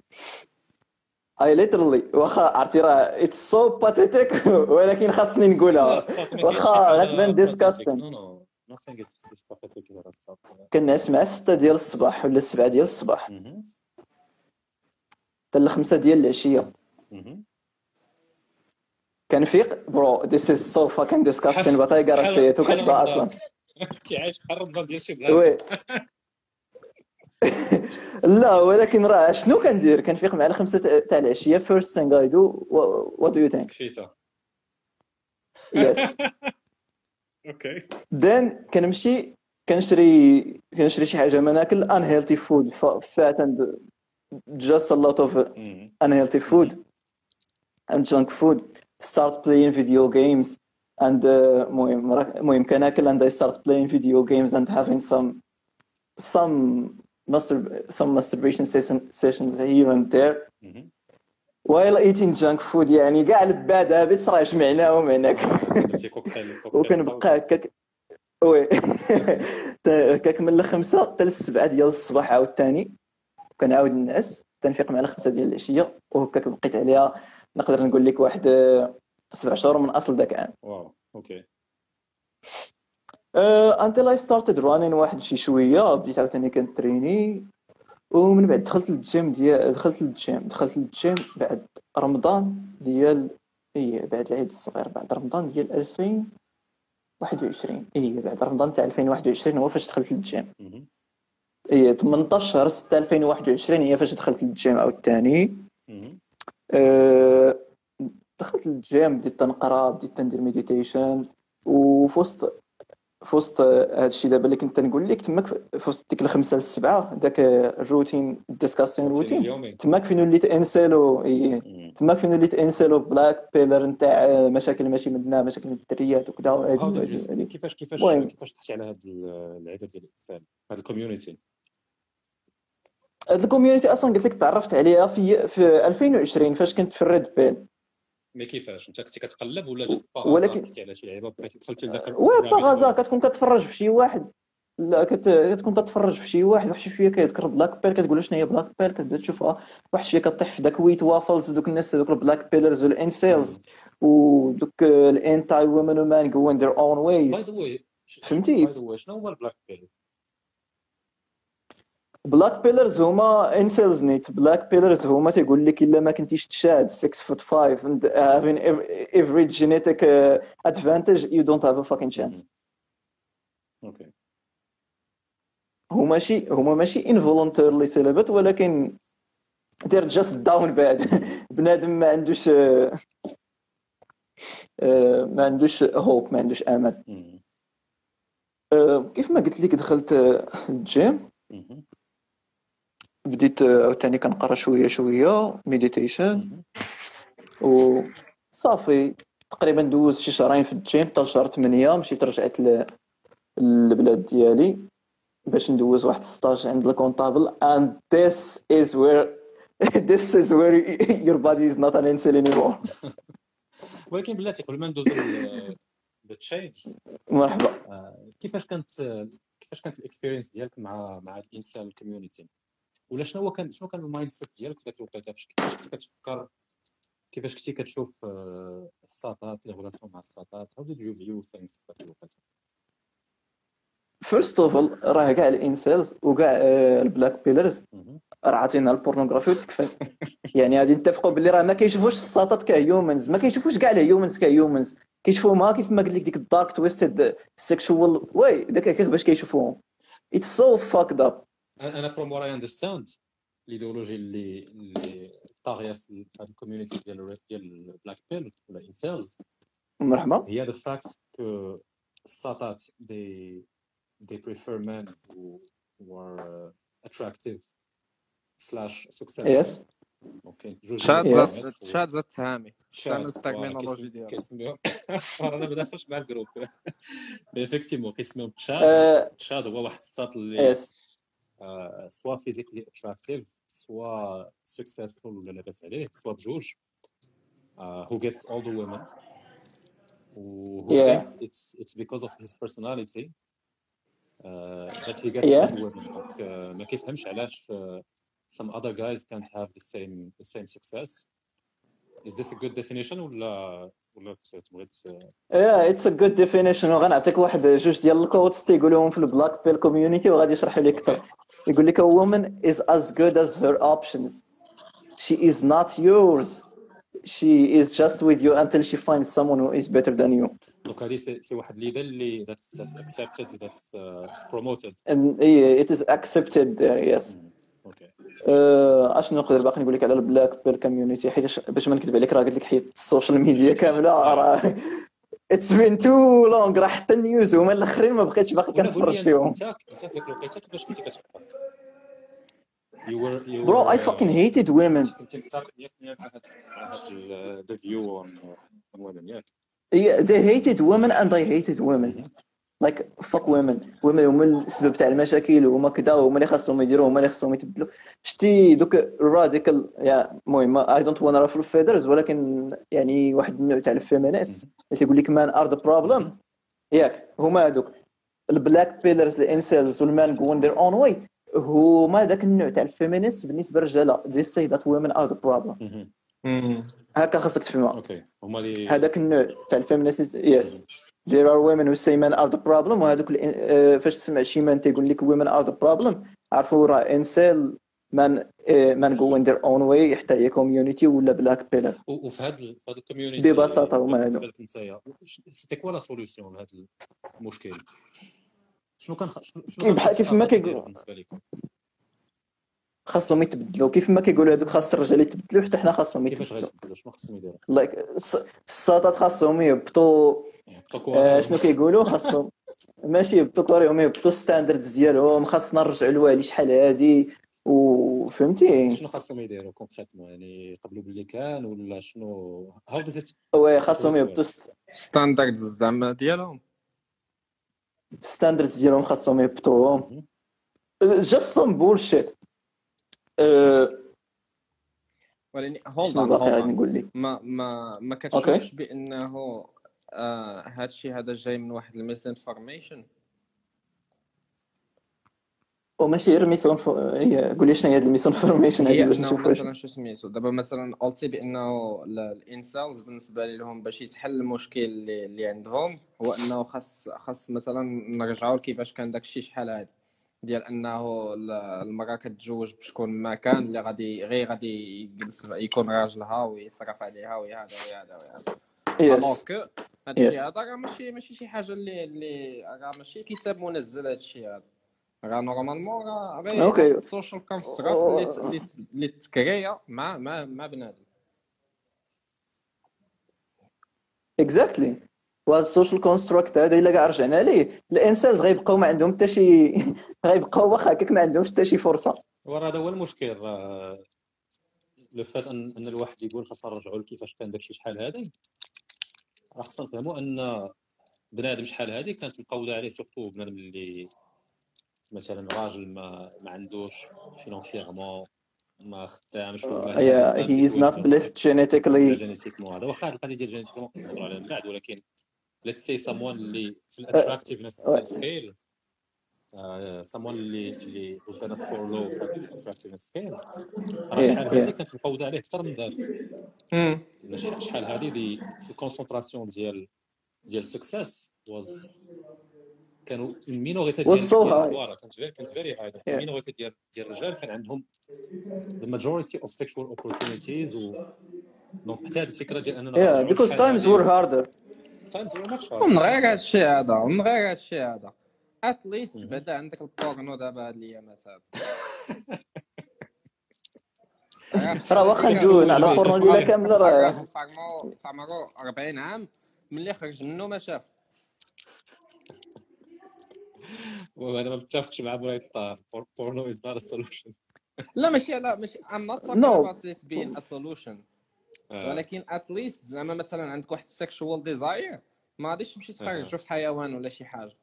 I literally واخا عرفتي راه it's so pathetic ولكن خاصني نقولها واخا غتبان disgusting. كننعس مع 6 ديال الصباح ولا 7 ديال الصباح. حتى 5 ديال العشية. كنفيق؟ برو ذيس از سو فاكين ديسكاستين بطايقه راه سيتو رمضان. أصلا. كنتي عايش بحال رمضان ديال شي وي. لا ولكن راه شنو كندير؟ كنفيق مع الخمسة تاع العشية. فيرست ثينغ اي دو وات دو يو ثينك يس أوكي دين كنمشي كنشري كنشري شي حاجة. ما ناكل ان هيلثي فود فات just a lot of مهم. unhealthy food and junk food start playing video games and uh, المهم راه- المهم كناكل and I start playing video games and having some some master some masturbation session, sessions here and there مهم. while eating junk food يعني كاع الباد هابط راه جمعناهم هناك درتي كوكتيل كوكتيل وكنبقى هكاك وي هكاك من الخمسه حتى للسبعه ديال الصباح عاوتاني كنعاود نعس تنفيق مع الخمسة ديال العشية وهكاك بقيت عليها. نقدر نقول لك واحد آه، سبع شهور من أصل ذاك العام. wow okay. until I started running واحد شي شوية بديت عاوتاني كنتريني. ومن بعد دخلت للجيم ديال دخلت للجيم دخلت للجيم بعد رمضان ديال اي بعد العيد الصغير بعد رمضان ديال 2021 اي بعد رمضان تاع 2021 هو فاش دخلت للجيم. اي 18 شهر 6 2021 هي فاش دخلت للجيم عاوتاني. أه، دخلت للجيم بديت نقرا بديت ندير meditation وفي وسط في وسط هذا الشيء دابا اللي كنت نقول لك تماك في وسط ديك الخمسة للسبعة ذاك الروتين ال disgusting routine تماك فين وليت incel و إي. تماك فين وليت incel و black piller نتاع مشاكل ماشي منا مشاكل من الدريات وكذا. كيفاش كيفاش. كيفاش طحتي على هاد العاده ديال ال incel هاد ال community هاد ال community أصلا قلت لك تعرفت عليها في في 2020 فاش كنت في ال red pill. mais كيفاش؟ أنت كنتي كتقلب ولا جات ولكن- على شي لعيبه بغيتي دخلتي لذاك oui par hasard كتكون كتفرج في شي واحد. لا كت... كتكون كتفرج في شي واحد واحد شوية كيذكر black pill كتقول شنو هي black pill؟ كتبدا تشوفها. واحد شوية كطيح في داك Wheat Waffles دوك الناس دوك البلاك بيلرز والانسيلز ودوك الانتاي وومن ومان جوين ذير اون ويز فهمتي؟ شنو هو ال black pill؟ black pillers هما incels نيت black pillers هما تيقول لك إلا ما كنتيش Chad 6 foot 5 and having ev- every genetic uh, advantage you don't have a fucking chance. okay هما ماشي هما ماشي involuntarily celibate ولكن they're just down bad. بنادم ما عندوش آه، آه، ما عندوش hope ما عندوش امل مهم. آه، كيف ما قلت لك دخلت الجيم. بديت عاوتاني كنقرأ شوية شوية ميديتيشن وصافي تقريبا دوز شي شهرين في الجيم حتى لشهر 8 مشيت رجعت للبلاد ديالي باش ندوز واحد stage عند ال comptable. And this is where this is where your buddy is not an incel anymore. ولكن بلاتي قبل ما ندوزو لل change مرحبا. آه، كيفاش كانت كيفاش كانت ال experience ديالك مع مع ال incel community؟ ولا شنو هو كان شنو كان ال mindset ديالك في ذاك الوقيته فاش كنتي كتفكر كيفاش كنتي كتشوف الساطات les relations مع الساطات how did you view things في ذاك الوقيته first of all راه كاع ال incels وكاع ال black pillers راه عاطينا ال pornography وتكفى يعني غادي نتفقوا باللي راه ما كيشوفوش الساطات ك humans ما كيشوفوش كاع ال humans ك humans كيشوفوهم كيف ما قلت لك ديك ال dark twisted sexual way داك هكاك باش كيشوفوهم it's so fucked up أنا from what I understand ال ideology اللي اللي طاغية في هذه ال community ديال ديال ال black pill ولا incels مرحبا. هي the fact que الساطات they they prefer men who, who are uh, attractive slash successful. Yes. okay Chad زات تهامي Chad ال terminology ديالو كيسميهم أنا ما داخلش مع ال groupe effectivement كيسميهم Chad Chad هو واحد السطات اللي soit physically attractive soit successful ولا لاباس عليه soit بجوج who gets all the women و who thinks it's it's because of his personality but he gets all the women donc ما كيفهمش علاش سم اذر جايز كانت هاف ذا سيم ذا سيم سكسيس is this a good definition ولا yeah it's a good definition وغنعطيك واحد جوج ديال ال quotes تيقولوهم في ال black pill يقول لك a woman is as good as her options she is not yours she is just with you until she finds someone who is better than you دونك هذه سي سي واحد ليدا اللي that's that's accepted that's uh, promoted and yeah, it is accepted uh, yes اوكي آه، اشنو نقدر باقي نقول لك على البلاك بيل كوميونيتي حيت باش ما نكذب عليك راه قلت لك حيت السوشيال ميديا كامله راه it's been too long راه حتى ال news هما الأخرين ما بقيتش باقي كنتفرج فيهم. أنت أنت في ذاك الوقيته كيفاش كنتي كتفكر bro I fucking hated women. كنت متفق ياك ياك مع هاد مع هاد the view on ياك. They hated women and I hated women. Like fuck women. women هما السبب تاع المشاكل وهما كذا وهما اللي خاصهم يديروا هما اللي خاصهم يتبدلوا. شتي دوك ال radical يا المهم I don't wanna ruffle feathers ولكن يعني واحد النوع تاع ال feminist. اللي تيقول لك men are the problem ياك هما هذوك ال black pillers ال incels وال men going their own way هما ذاك النوع تاع ال feminist بالنسبة للرجاله they say that women are the problem. هكا خاصك تفهمها. okay. هما اللي هذاك النوع تاع ال feminist yes there are women who say men are the problem. وهذوك آه، فاش تسمع شي مان تيقول لك women are the problem. عرفوا راه انسل من من جو in their own way حتى هي كوميونيتي ولا بلاك بيلر. وفي ال- في هاد الكوميونيتي ببساطة هما نتايا سيتي كوا لا سوليسيون لهاد المشكل؟ شنو كان شنو كيف ما كيقول- خاصهم يتبدلوا. كيف ما كيقولوا هذوك خاص الرجال يتبدلوا حتى حنا خاصهم كيفاش يتبدلوا. غيتبدلوا شنو خاصهم يديروا؟ لايك الساطات خاصهم يهبطوا يهبطوا آه، شنو كيقولوا؟ خاصهم ماشي يهبطوا كوريهم يهبطوا standards ديالهم خاصنا نرجعوا لوالي شحال هادي. وفهمتي شنو خاصهم يديروا concrètement يعني يقبلوا باللي كان ولا شنو؟ how does it work خاصهم يهبطوا standards زعما ديالهم. standards ديالهم خاصهم يهبطوهم just some bullshit أه، ولكن hold hold نقول لك ما ما ما. كتشوفش بأنه آه هادشي هذا جاي من واحد ال misinformation. وماشي غير ميسون قول لي شنو هي هاد ال misinformation هي هادي باش نشوف واش مثلا شو سميتو دابا مثلا قلتي بأنه ال- ال incels بالنسبة لهم باش يتحل المشكل اللي, اللي عندهم هو أنه خاص خاص مثلا نرجعوا لكيفاش كان داكشي شحال هادي. ديال انه ال- المراه كتزوج بشكون ما كان اللي غادي غير غادي يجلس يكون راجلها ويصرف عليها وهذا وهذا وهذا yes هادشي. هذا راه ماشي ماشي شي حاجة اللي اللي راه ماشي كتاب منزل هادشي هذا. راه normalement راه غير. ال social construct اللي ت- اللي اللي تكريا مع مع مع بنادم. exactly وهذا ال social construct هذا إلا كاع رجعنا ليه. ال incels غيبقاو ما عندهم حتى شي غيبقاو واخا هكاك ما عندهمش حتى شي فرصة. وراه هذا هو المشكل. راه le fait أن الواحد يقول خاصنا نرجعوا لكيفاش كان داكشي شحال هادي راه خاصنا نفهموا أن بنادم شحال هادي كانت مقودة عليه surtout بنادم اللي مثلا راجل ما ما عندوش financièrement ما خدامش ولا yeah, he is not blessed genetically. génétiquement هذا واخا القضية ديال génétiquement نهضروا عليها من بعد ولكن let's say someone اللي في ال attractiveness scale someone اللي اللي was gonna score low في ال attractiveness scale راه Yeah, شحال yeah. كانت مقوده عليه أكثر من ذلك شحال هادي دي ال concentration ديال ديال success was كانوا ال minority Was so high. voilà كانت very كانت very high Yeah. ال minority ديال ديال الرجال كان عندهم the majority of sexual opportunities و donc حتى هذه الفكرة ديال اننا yeah because times were harder ومن غير هذا الشيء هذا ومن غير هذا الشيء هذا at least بعدا عندك البورنو دابا هاد الايامات هذا راه واخا ندوي على البورنو كامله راه فارمو فارمو 40 عام ملي خرج منه ما شاف وأنا ما متفقش مع مولاي الطاهر is not a solution. لا ماشي لا ماشي not talking No. about it being a solution. آه. ولكن اتليست زعما مثلا عندك واحد السكشوال ديزاير ما غاديش تمشي تخرجو في حيوان ولا شي حاجة.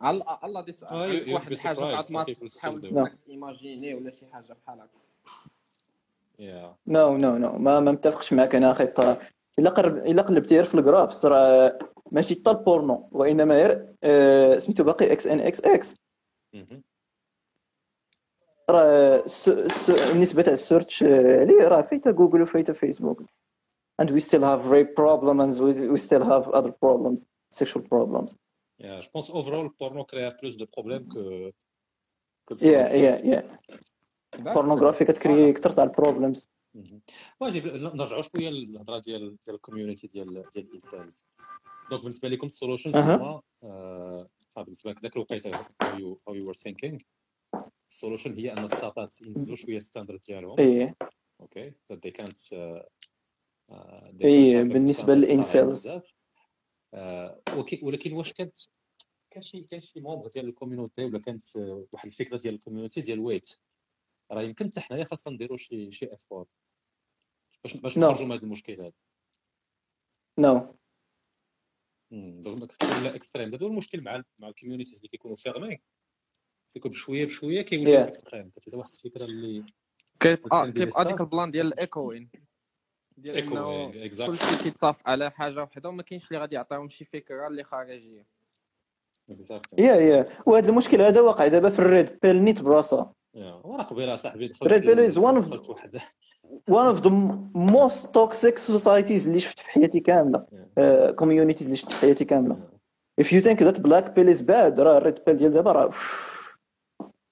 على الله ديس آه، واحد الحاجة تعرف ما تحاول تيماجيني ولا شي حاجة بحال هكا. نو نو نو ما ما متفقش معك أنا أخي. إلا قرب إلا قلبتي غير في الجرافس راه ماشي حتى البورنو وإنما غير آه، سميتو باقي إكس ان إكس إكس. راه الس- الس- النسبة تاع ال search آه، عليه راه فايته جوجل وفايته فيسبوك. And we still have rape problems we, we still have other problems sexual problems. Yeah je pense overall porno crée plus de problèmes que que yeah yeah yeah. Pornography كتكري كثر تاع ال problems. واجب نرجعوا شوية للهضره ديال ديال ال community ديال ديال ال incels donc بالنسبة لكم ال solutions. هما بالنسبة لك ذاك الوقيته how you were thinking. ال solution هي ان الساطات ينزلوا شوية ال standard ديالهم إيه. OK uh, uh, have بالنسبة standards لل incels. بزاف. آه، ولكن واش كانت كان شي كان شي membre ديال ال community ولا كانت آه، واحد الفكرة ديال ال community ديال wait راه يمكن حتى حنايا خاصنا نديروا شي شي effort باش باش. نخرجوا من هذا المشكل هذا no donc l'extrême هذا هو المشكل مع مع ال communities اللي كيكونوا fermé سيكون بشويه بشوية كيوليو Yeah. اكستريم كتبدا واحد الفكرة اللي كيبقى كيبقى ديك ال plan ديال الايكوين ديال Echoing, إنه exactly. كلشي كيتصاف على حاجة وحدة وما كاينش اللي غادي يعطيهم شي فكرة اللي خارجية. exactly yeah yeah وهذا المشكل هذا واقع دابا في ال red pill نيت براسها وراه قبيلة صاحبي دخلت is one of- دخلت واحد one of the most toxic societies اللي شفت في حياتي كاملة. Uh, communities اللي شفت في حياتي كاملة. If you think that black pill is bad راه ال red pill ديال دابا راه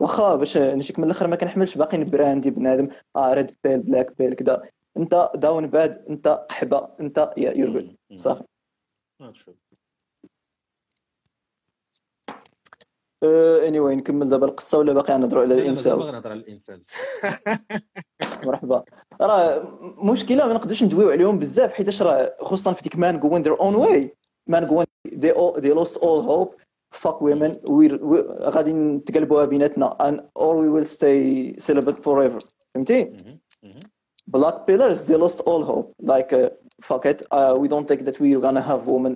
واخا باش نجيك من الآخر ما كنحملش باقي براندي بنادم. آه red pill black pill كذا انت down bad انت قحبة انت yeah you're good صافي. آه،. anyway نكمل دابا القصة ولا باقي نهضروا على ال incels باغي نهضر على ال incels مرحبا. راه مشكلة ما نقدرش ندويو عليهم بزاف حيتاش راه خصوصا في ديك men going their own way. men going they, all, they lost all hope. Fuck women we, we غادي نتقلبوها بيناتنا and or we will stay celibate forever فهمتي black pillers they lost all hope like uh, fuck it uh, we don't think that we're gonna have women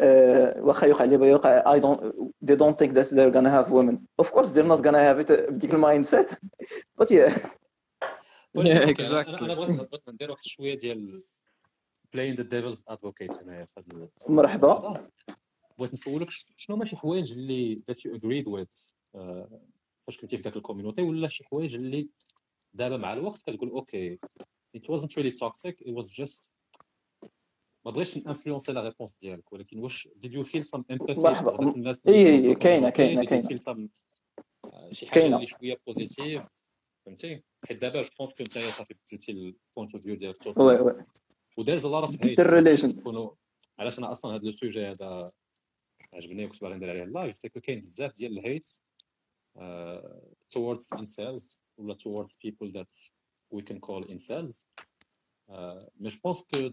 uh, واخا يوقع اللي بغا يوقع I don't they don't think that they're gonna have women of course they're not gonna have it uh, بديك ال mindset but yeah. أنا بغيت ندير واحد شوية ديال playing the devil's advocate هنايا في ال- مرحبا بغيت نسولك شنو هما شي حوايج اللي you agreed with آه، فاش كنتي في ذاك الكوميونيتي ولا شي حوايج اللي دابا مع الوقت كتقول okay it wasn't really toxic it was just ما بغيتش ن influencer la réponse ديالك ولكن واش did you feel some empathy مرحبا. الناس did you كاينة. feel some آه، شي حاجة. اللي شوية positive فهمتي حيت دابا je pense que نتايا صافي بديتي ال point of view ديالك oui oui وداز a lot of دي ال relation كونو علاش أنا أصلا هذا le sujet هذا عجبني وكنت باغي ندير عليه ال live c'est que كاين بزاف ديال ال hate towards incels ولا towards people that we can call incels mais je pense que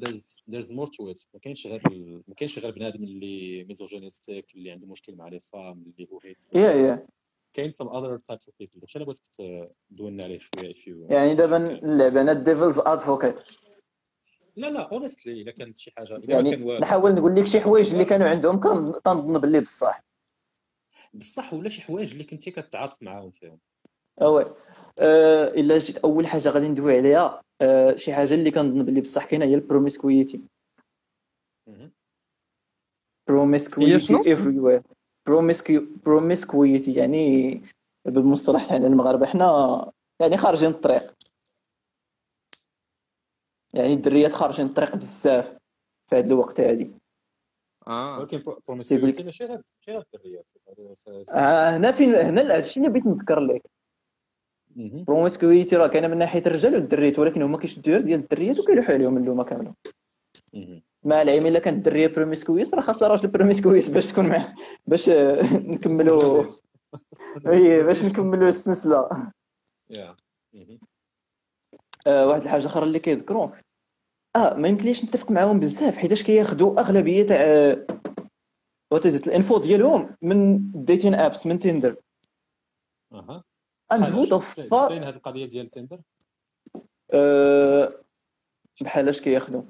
there's more to it ما كاينش غير ما كاينش غير بنادم اللي misogynistic اللي عنده مشكل مع les femmes اللي هو hate yeah yeah كاين some other types of people. داكشي اللي بغيتك تدوينا عليه شوية if you يعني دابا نلعب أنا devil's advocate لا لا honestly الا كانت شي حاجة يعني نحاول نقول لك شي حوايج اللي كانوا عندهم كن- كنظن باللي بصح. بصح ولا شي حوايج اللي كنتي كتعاطف معاهم فيهم. oui آه إلا جيت أول حاجة غادي ندوي عليها آه شي حاجة اللي كنظن باللي بصح كاينة هي ال promiscuity؟ promiscuity everywhere. promiscuity يعني بالمصطلح تاعنا المغاربة. حنا يعني خارجين الطريق. يعني الدريات خارجين الطريق بزاف في هذا الوقت هادي. آه. ولكن promiscuity ماشي غير ماشي غير الدريات آه هنا فين هنا هذا الشيء اللي بغيت نذكر لك. promiscuity راه كاينة من ناحية الرجال والدريات ولكن هما كيشدوا ديال الدريات وكيلوحوا عليهم اللومه كامله مع العلم إلا كانت الدرية promiscuous راه خاصها راجل promiscuous باش تكون معاه باش آه، نكملوا اي باش نكملوا السلسلة. آه واحد الحاجة أخرى اللي كيذكروا آه ما يمكنليش نتفق معاهم بزاف حيتاش كياخذوا أغلبية تاع what is ال info ديالهم من dating apps من Tinder أها. Who the fuck explain هذه القضية ديال Tinder آه، بحال اش كياخذوا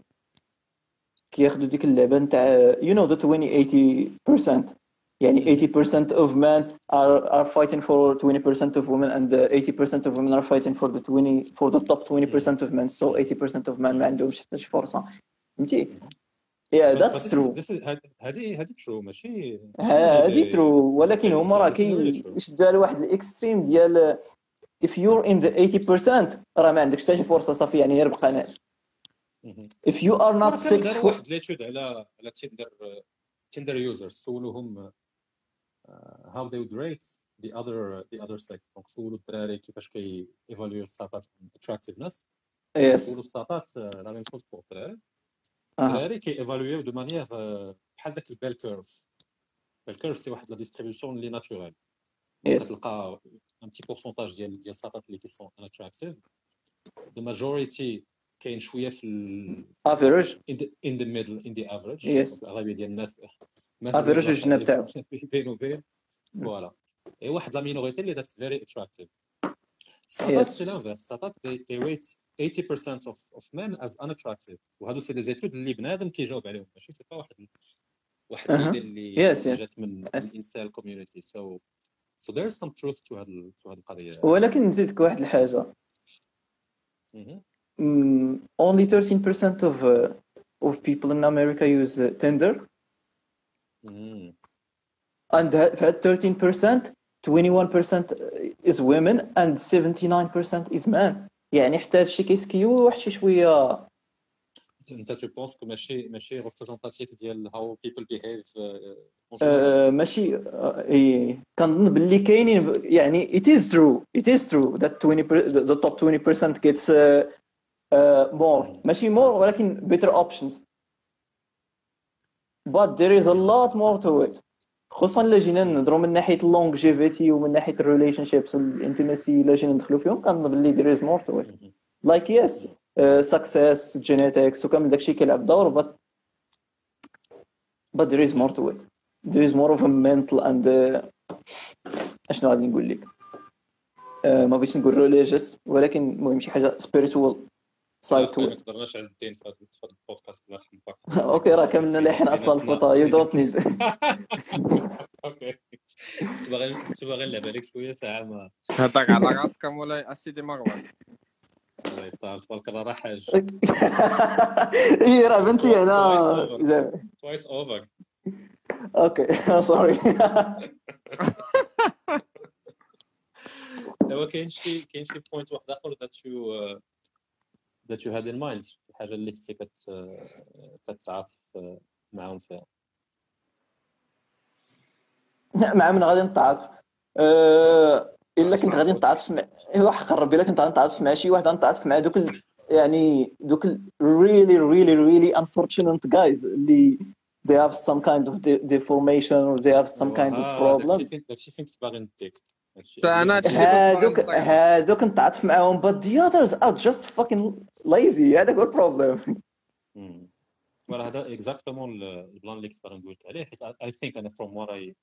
كياخذوا ديك اللعبة نتاع you know the 20 80% يعني 80% of men are are fighting for 20% of women and uh, 80% of women are fighting for the 20 for the top 20% of men. So 80% of men ما عندهمش حتى شي فرصه فهمتي yeah that's true. هذه هذه true ماشي. هادي true ولكن هما راه. كيشدوا على واحد ال extreme ديال if you're in the 80% راه ما عندكش حتى شي فرصة صافي يعني غير بقى ناس. if you are not successful واحد l'étude على على Tinder Tinder users سولوهم how they would rate the other the other sex donc سولوا الدراري كيفاش كي évaluer الساطات attractiveness Yes. سولوا الساطات la même chose pour الدراري. الدراري كي évaluer de manière بحال داك ال bell curve ال bell curve c'est واحد la distribution اللي naturelle Yes. كتلقى un petit pourcentage ديال ديال الساطات اللي qui sont attractive the majority كاين شوية في ال average in the in the middle in the average Yes. الاغلبيه ديال الناس Average الجناب تاعو. بين وبين voilà اي واحد la minorité اللي that's very attractive Yes. c'est l'inverse they, they rate 80% of, of men as unattractive. وهادو c'est des études اللي بنادم كيجاوب عليهم ماشي c'est pas واحد واحد اللي. جات من ال incel community so there is some truth to هاد to هاد القضية ولكن نزيدك واحد الحاجة only 13% of uh, of people in America use uh, Tinder. مم. and ها- في هاد 13% 21% is women and 79% is men. يعني حتى هادشي كيسكيو واحد شي شوية. انت tu penses que ماشي ماشي représentatif ديال how people behave آه، ماشي آه، اي كنظن باللي كاينين ب- يعني it is true it is true that 20 per- the the top 20% gets uh, uh, more. ماشي more ولكن better options. But there is a lot more to it. خصوصا الا جينا نهضروا من ناحية ال longevity ومن ناحية ال relationships وال intimacy إلا جينا ندخلوا فيهم كنظن باللي there is more to it. like yes uh, success genetics وكامل داكشي كيلعب دور but but there is more to it. There is more of a mental and uh, أشنو غادي نقول لك؟ آه، ما بغيتش نقول religious ولكن المهم شي حاجة spiritual. To ما تقدرناش على الدين في هذا البودكاست الله يرحم باك أوكي راه كاملنا لايحين أصلا الفوطه you don't need أوكي. كنت باغي كنت باغي نلعب عليك شوية؟ ساعة ما هذاك على راسك مولاي أسيدي مروان؟ الله يطال تبارك الله راه حاج هي راه بنت لي أنا. توايس اوفر أوكي سوري دابا كاين شي كاين شي point واحد آخر that you that you had in mind شي حاجة اللي كنتي كت كتعاطف معاهم فيها مع من غادي نتعاطف أه، إلا كنت غادي نتعاطف مع ايوا حق ربي إلا كنت غادي نتعاطف مع شي واحد غنتعاطف مع دوك ال... يعني دوك ال really really really unfortunate guys اللي they have some kind of de- deformation or they have some kind of آه، داكشي problem. فين داكشي فين كنت باغي نديك. هادشي تا أنا هادشي هادشي اللي كنت باغي هادوك نهضر عليه. هادوك نتعاطف معاهم but the others are just fucking lazy هذاك هو ال problem. voilà هذا exactement ال plan اللي كنت نقول عليه حيت I think أنا from what I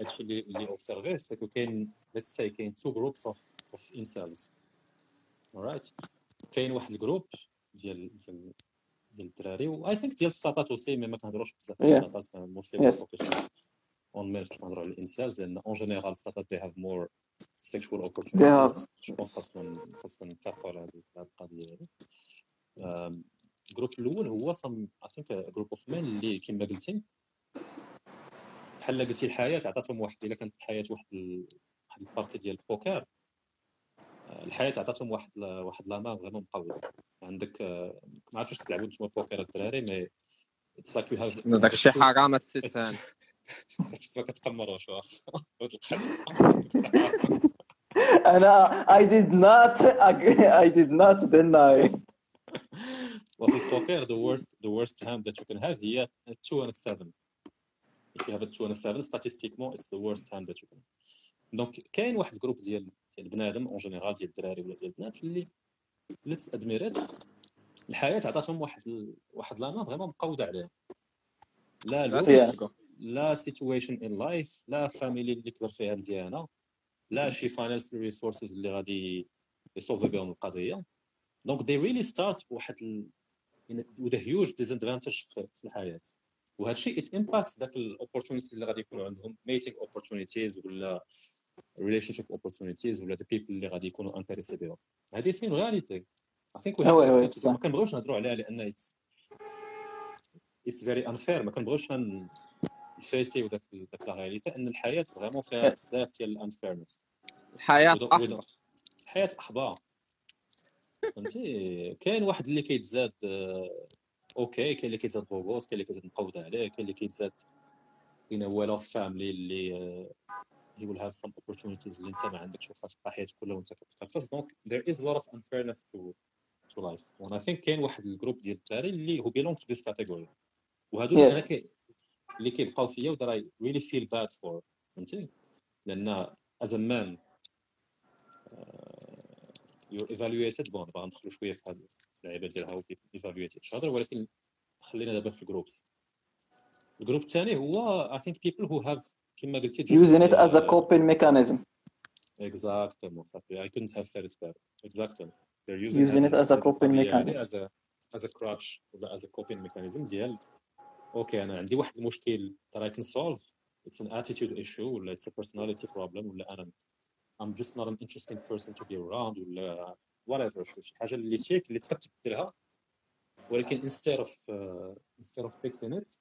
هادشي اللي اللي observé ce que كاين let's say كاين two groups of of incels right كاين واحد ال group ديال ديال ديال الدراري و I think ديال الساطات aussi mais ما كنهضروش بزاف على. الساطات. focus on male كنهضروا على ال incels لأن en général الساطات they have more sexual opportunities je pense خاصنا خاصنا نتفقوا على هذه القضية هذه ال group الأول هو some I think group of men اللي كما قلتي بحال قلتي الحياة؟ عطاتهم واحد. الا كانت الحياة واحد ال... واحد ال partie ديال البوكر آه، الحياة عطاتهم واحد ل... واحد la main vraiment مقوده عندك آه، ما عرفتش تلعبوا نتوما بوكر الدراري mais it's like you have داك الشيء حرام كتقمروا شو. أنا I did not I did not deny. وفي ال poker the worst the worst hand that you can have هي 2 and 7 if you have a 2 and 7 statistiquement it's the worst hand that you can donc كاين واحد ال group ديال ديال بنادم en général ديال الدراري ولا ديال البنات اللي اللي تادميرات الحياة عطاتهم واحد ال... واحد la vraiment مقودة عليهم لا. looks. لا situation in life لا famille اللي كبر فيها مزيانة لا شي financial resources اللي غادي يسولفي بهم القضية. donc they really start بواحد ال... with a huge disadvantage في, الحياة. وهذا الشيء it impacts ذاك ال opportunities اللي غادي يكونوا عندهم mating opportunities ولا relationship opportunities ولا the people اللي غادي يكونوا intéressés بهم. هذه سين think we have وي-. ما كنبغيوش نهضروا عليها لأن it's it's very unfair. ما كنبغيوش حن نفيسي وداك داك la réalité ان الحياة vraiment فيها بزاف ديال ال unfairness. الحياة احمر الحياة احبار فهمتي؟ كاين واحد اللي كيتزاد آه، okay كاين اللي كيتزاد beau gosse كاين اللي كيتزاد مقود عليه كاين اللي كيتزاد well off family اللي will have some opportunities اللي أنت ما عندكش وخا تبقى حياتك كلها وأنت كتقفز donc there is a lot of unfairness to to life. And I think كاين واحد ال group ديال الدراري اللي who belong to this category. وهادو Yes. أنا اللي كيبقاو فيا و that I really feel bad for فهمتي لان as a man you're evaluated بون باغا ندخلوا شويه في هاد اللعيبه ديال how people evaluate each other ولكن خلينا دابا في الجروبس الجروب الثاني هو I think people who have كما قلتي just, using it as a uh, coping mechanism Exactement, صافي. I couldn't have said it better. Exactly. They're using, Using هاد- it as a هاد coping القضية هادي mechanism. as a as a crutch ولا as a coping mechanism ديال أوكي أنا عندي واحد المشكل that I can solve it's an attitude issue ولا it's a personality problem ولا أنا I'm just not an interesting person to be around ولا whatever شو شي حاجة اللي فيك اللي تقدر تبدلها ولكن instead of uh, instead of fixing it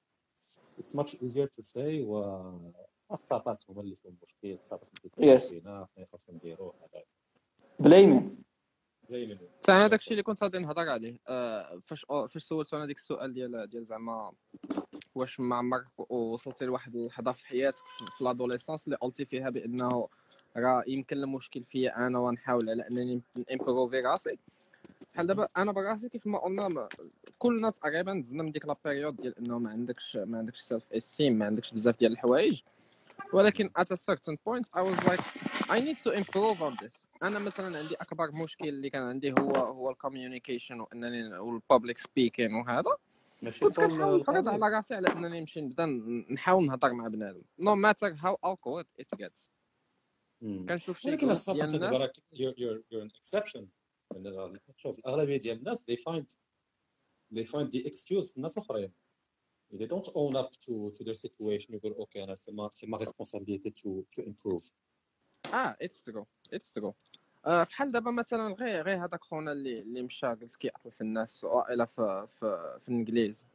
it's much easier to say و الساطات هما اللي فيهم مشكل كيديروش Yes. فينا خاصنا نديروه هذا دايما حتى أنا داكشي اللي كنت غادي نهضر عليه. آه، فاش أو- فاش سولتو أنا ديك السؤال ديال ديال زعما واش ما عمرك وصلتي لواحد اللحظه في حياتك في l'adolescence اللي قلتي فيها بأنه راه يمكن المشكل فيا أنا ونحاول على أنني نمبروفي راسي. بحال دابا أنا براسي كيف ما قلنا كلنا تقريبا دزنا من ديك la période ديال أنه ما عندكش ما عندكش self esteem ما عندكش بزاف ديال الحوايج. ولكن at a certain point I was like I need to improve on this. أنا مثلا عندي أكبر مشكل اللي كان عندي هو هو ال communication وانني وال public speaking وهذا. ماشي. كنت كنحاول نفرض. على راسي على إنني نمشي نبدا نحاول نهضر مع بنادم. Matter how awkward it gets. مم. كنشوف شي ولكن you're, you're, you're an exception. لأن شوف الأغلبية ديال الناس they find they find the excuse في الناس الاخرين they don't own up to to their situation. يقول okay أنا سي ما سي ما ريسبونسابيلتي to to improve. آه it's true it's true آه فحال دابا مثلا غير غير هذاك خونا اللي اللي مشى جلس كيقتل في الناس والا في في في ال incels.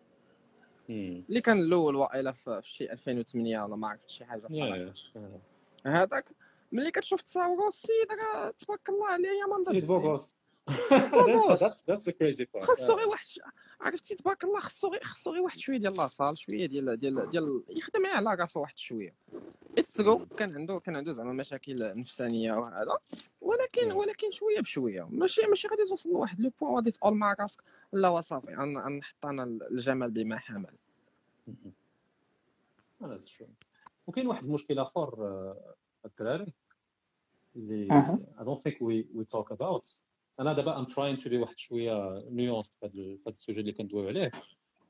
اللي كان الأول والا في في شي 2008 ولا ما عرفت شي حاجة yeah. هذاك ملي كتشوف تصاورو السيد راه تبارك الله عليه يا man سيد beau gosse. beau gosse. that's that's the crazy part. خاصو غير واحد ش- عرفتي تبارك الله خاصو غير خاصو غير واحد شوية ديال la salle شوية ديال ديال ديال يخدم على راسو واحد شوية. it's true كان عنده كان عنده زعما مشاكل نفسانية وهذا ولكن ولكن شوية بشوية. ماشي ماشي غادي توصل لواحد le point غادي تقول مع راسك لا وصافي غن- غنحط أنا الجمال بما حمل. وكاين واحد المشكل آخر آه، الدراري اللي. I don't think we we talk about. أنا دابا I'm trying to be واحد شوية nuanced في هذا في هذا ال sujet اللي كندويو عليه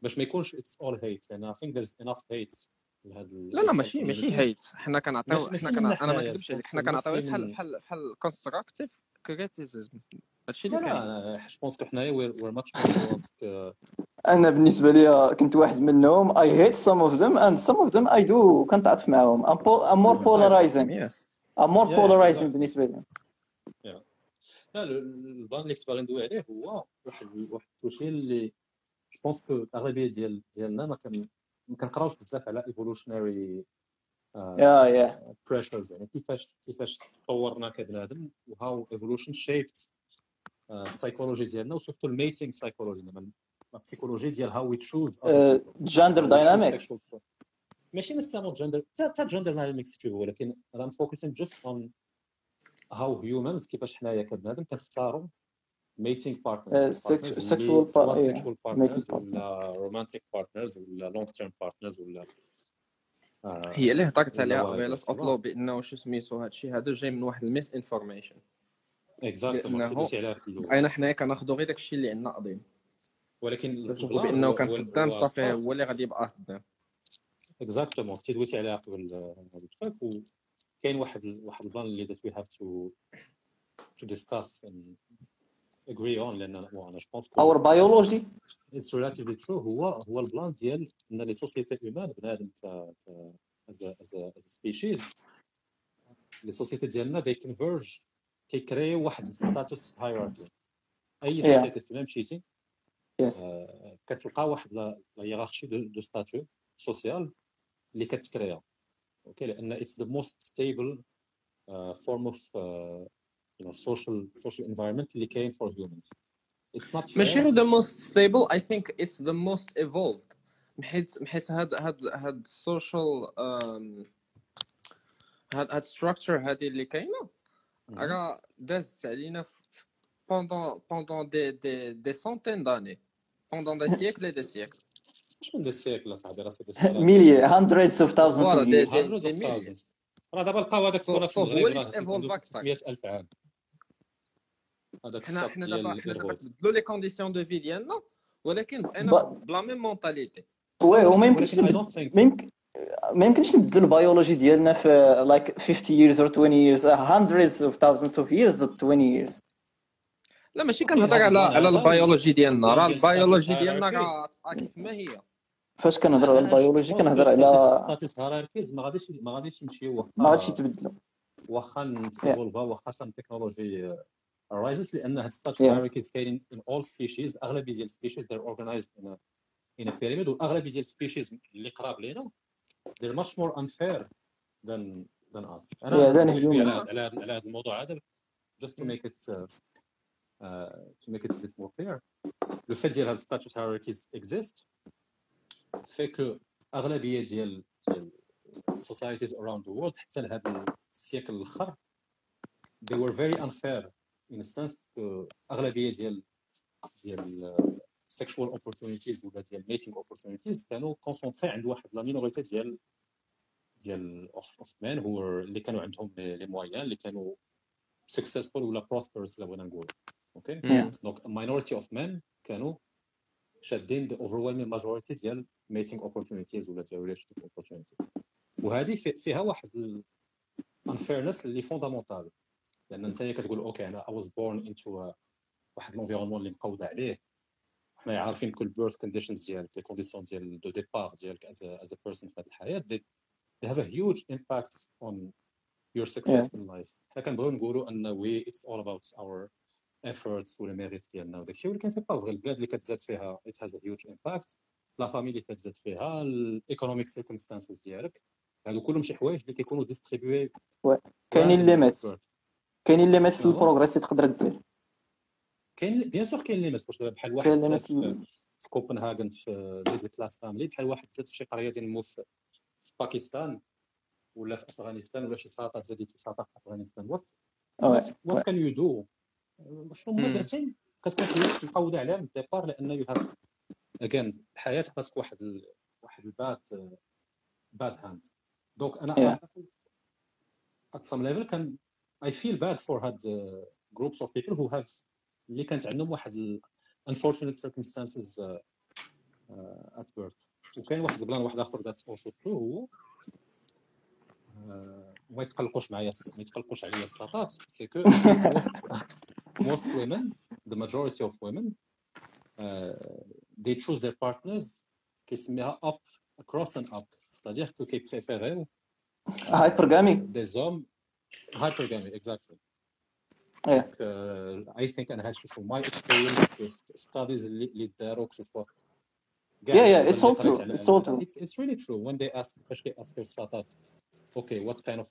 باش ما يكونش it's all hate لأن I think there's enough hate لهذا لا لا ماشي ماشي hate حنا كنعطيو حنا كنا أنا ما نكذبش عليك. حنا كنعطيو بحال بحال بحال constructive criticism هادشي اللي كاين. لا je pense que حنايا nuanced ك- أنا بالنسبة لي كنت واحد منهم. I hate some of them and some of them I do. كنتعاطف معاهم. yes I'm more Yeah, polarizing yeah. بالنسبة لي. لا ال- ال- ال plan اللي كنت باغي ندوي عليه هو واحد واحد الشيء اللي je pense que الاغلبيه ديال ديالنا ما كان ما كنقراوش بزاف على evolutionary yeah yeah pressures يعني كيفاش كيفاش تطورنا كبنادم و how evolution shaped ال psychology ديالنا و surtout ال mating psychology زعما ال psychologie ديال how we choose gender dynamics ماشي نسمو جندر حتى gender dynamics تشوف ولكن أنا focusing just on how humans كيفاش حنايا كبنادم كنختاروا mating Uh, partners sexual partners. ولا romantic partners ولا long term partners ولا آه، هي اللي هضرت عليها قبيله. اوتلو بانه شو سميتو هادشي هذا جاي من واحد ال misinformation exactement أنا حنايا كناخذوا غير داكشي اللي عندنا قديم ولكن بانه كان خدام صافي هو اللي غادي يبقى خدام exactement كنتي دويتي عليها قبل آه، وكاين واحد واحد ال plan اللي that we have to to discuss agree on لأن أنا je pense our biology it's relatively true هو هو ال plan ديال إن les sociétés humaines بنادم ك as as as species les sociétés ديالنا they converge كيكريو واحد ال status hierarchy أي. société فيما مشيتي كتلقى واحد la hiérarchie de statut social اللي كتكريا okay لأن it's the most stable form of you know social social environment اللي كاين for humans. It's not fair. ماشي the most stable I think it's the most evolved حيت حيت هاد هاد هاد ال social هاد هاد structure هادي اللي كاينة. راه دازت علينا pendant pendant des des des centaines d'années pendant des siècles et des siècles من des siècles صاحبي راه c'est milliers hundreds of thousands Voilà, of des- years. hundreds des of millions. thousands. راه دابا لقاو هذاك الصورة في المغرب هو اللي راه evolve عنده أكثر. 900000 عام. هذاك حنا الساط حنا ديال دابا حنا دابا. تبدلوا les conditions de vie ديالنا ولكن بقينا ب la même mentalité oui وما يمكنش ما يمكن ما يمكنش نبدلوا ال biologie ديالنا في like 50 years or 20 years. Uh, hundreds of thousands of years or 20 years. لا ماشي كنهضر على على ال biologie ديالنا. راه ال biologie ديالنا راه كيف ما هي؟ فاش كنهضروا على ال biologie كنهضر على status hierarchies ما غاديش ما غاديش واخا ما غاديش يتبدلوا. واخا نتيفولفا واخا some technology rises لأن هاد status. hierarchies كاينين in all species الاغلبيه ديال ال species organized in a in a pyramid والاغلبيه ديال ال species اللي قراب لينا much more unfair than than us. Yeah, أنا على على هذا الموضوع هذا just to make it uh, uh, to make it a bit more clear. le fait ديال هاد status hierarchies exist في أغلبية ديال societies around the world حتى لهذا ال siècle الآخر they were very unfair in a sense أغلبية ديال ديال sexual opportunities ولا ديال mating opportunities كانوا concentrés عند واحد la minorité ديال ديال of of men هو اللي كانوا عندهم les moyens اللي كانوا successful ولا prosperous لو بغينا نقول. okay donc minority of men كانوا شادين the overwhelming majority ديال mating opportunities ولا ديال relationship opportunities. وهذه في- فيها واحد ال unfairness اللي fondamental لأن أنت كتقول okay أنا I was born into a واحد ال environnement اللي مقود عليه. حنا عارفين كل birth conditions ديالك les conditions ديال de départ ديالك as as a person في هذه الحياة they, they have a huge impact on your success in life. حنا كنبغيو نقولوا أن we it's all about our efforts ولا mérite ديالنا وداك الشيء ولكن سي با فغي البلاد اللي كتزاد فيها it has a huge impact. la famille اللي كتزاد فيها ال economic circumstances ديالك هادو كلهم شي حوايج اللي كيكونوا distribués كاينين limits كاينين limits. لل progress اللي تقدر دير كاين bien sûr كاين limite واش دابا بحال واحد في, في كوبنهاغن في middle class family بحال واحد زاد في شي قريه ديال مو في في باكستان ولا في افغانستان ولا شي سلطات زاديتي سلطه في افغانستان what what can you do شنو هما مم. درتي كتكون حياتك مقوده عليها من ال départ لأن you have again الحياة عطاتك واحد ال... واحد ال bad bad hand donc أنا. at some level كان I feel bad for هاد uh, groups of people who have اللي كانت عندهم واحد unfortunate circumstances uh, uh, at birth وكاين واحد البلان واحد آخر that's also true هو آه، ما يتقلقوش معايا ما يتقلقوش عليا السطات سي كو most, most women the majority of women uh, they choose their partners كيسميها up across and up c'est-à-dire que كيبريفيريو هايبرغامي des hommes hypergamy exactly ايه Donc, uh, I think انا هادشي from my experience with studies اللي اللي داروا que ce soit كاع Yeah, yeah, الكتب it's اللي all قريت true, على- it's all true. It's, it's really true when they ask فاش كيأسكوا الساطات okay what kind of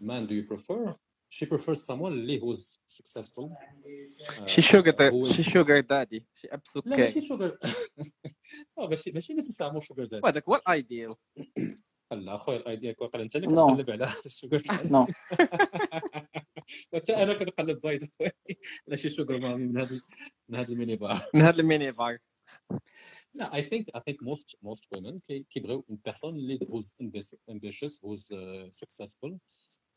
man do you prefer She prefers someone اللي who's successful. Uh, شي sugar who is- شي sugar daddy شي absolute لا كاي ماشي sugar ماشي ماشي nécessairement sugar daddy وهذاك هو ال idéal لا اخويا ال idéal كون انت اللي No. كتقلب على ال sugar no حتى أنا كنقلب by the على شي sugar mommy من هذا من هذا الميني بار من هذا الميني بار No, I think I think most most women كي- كيبغيو une personne اللي who's ambis- ambitious, who's uh, successful,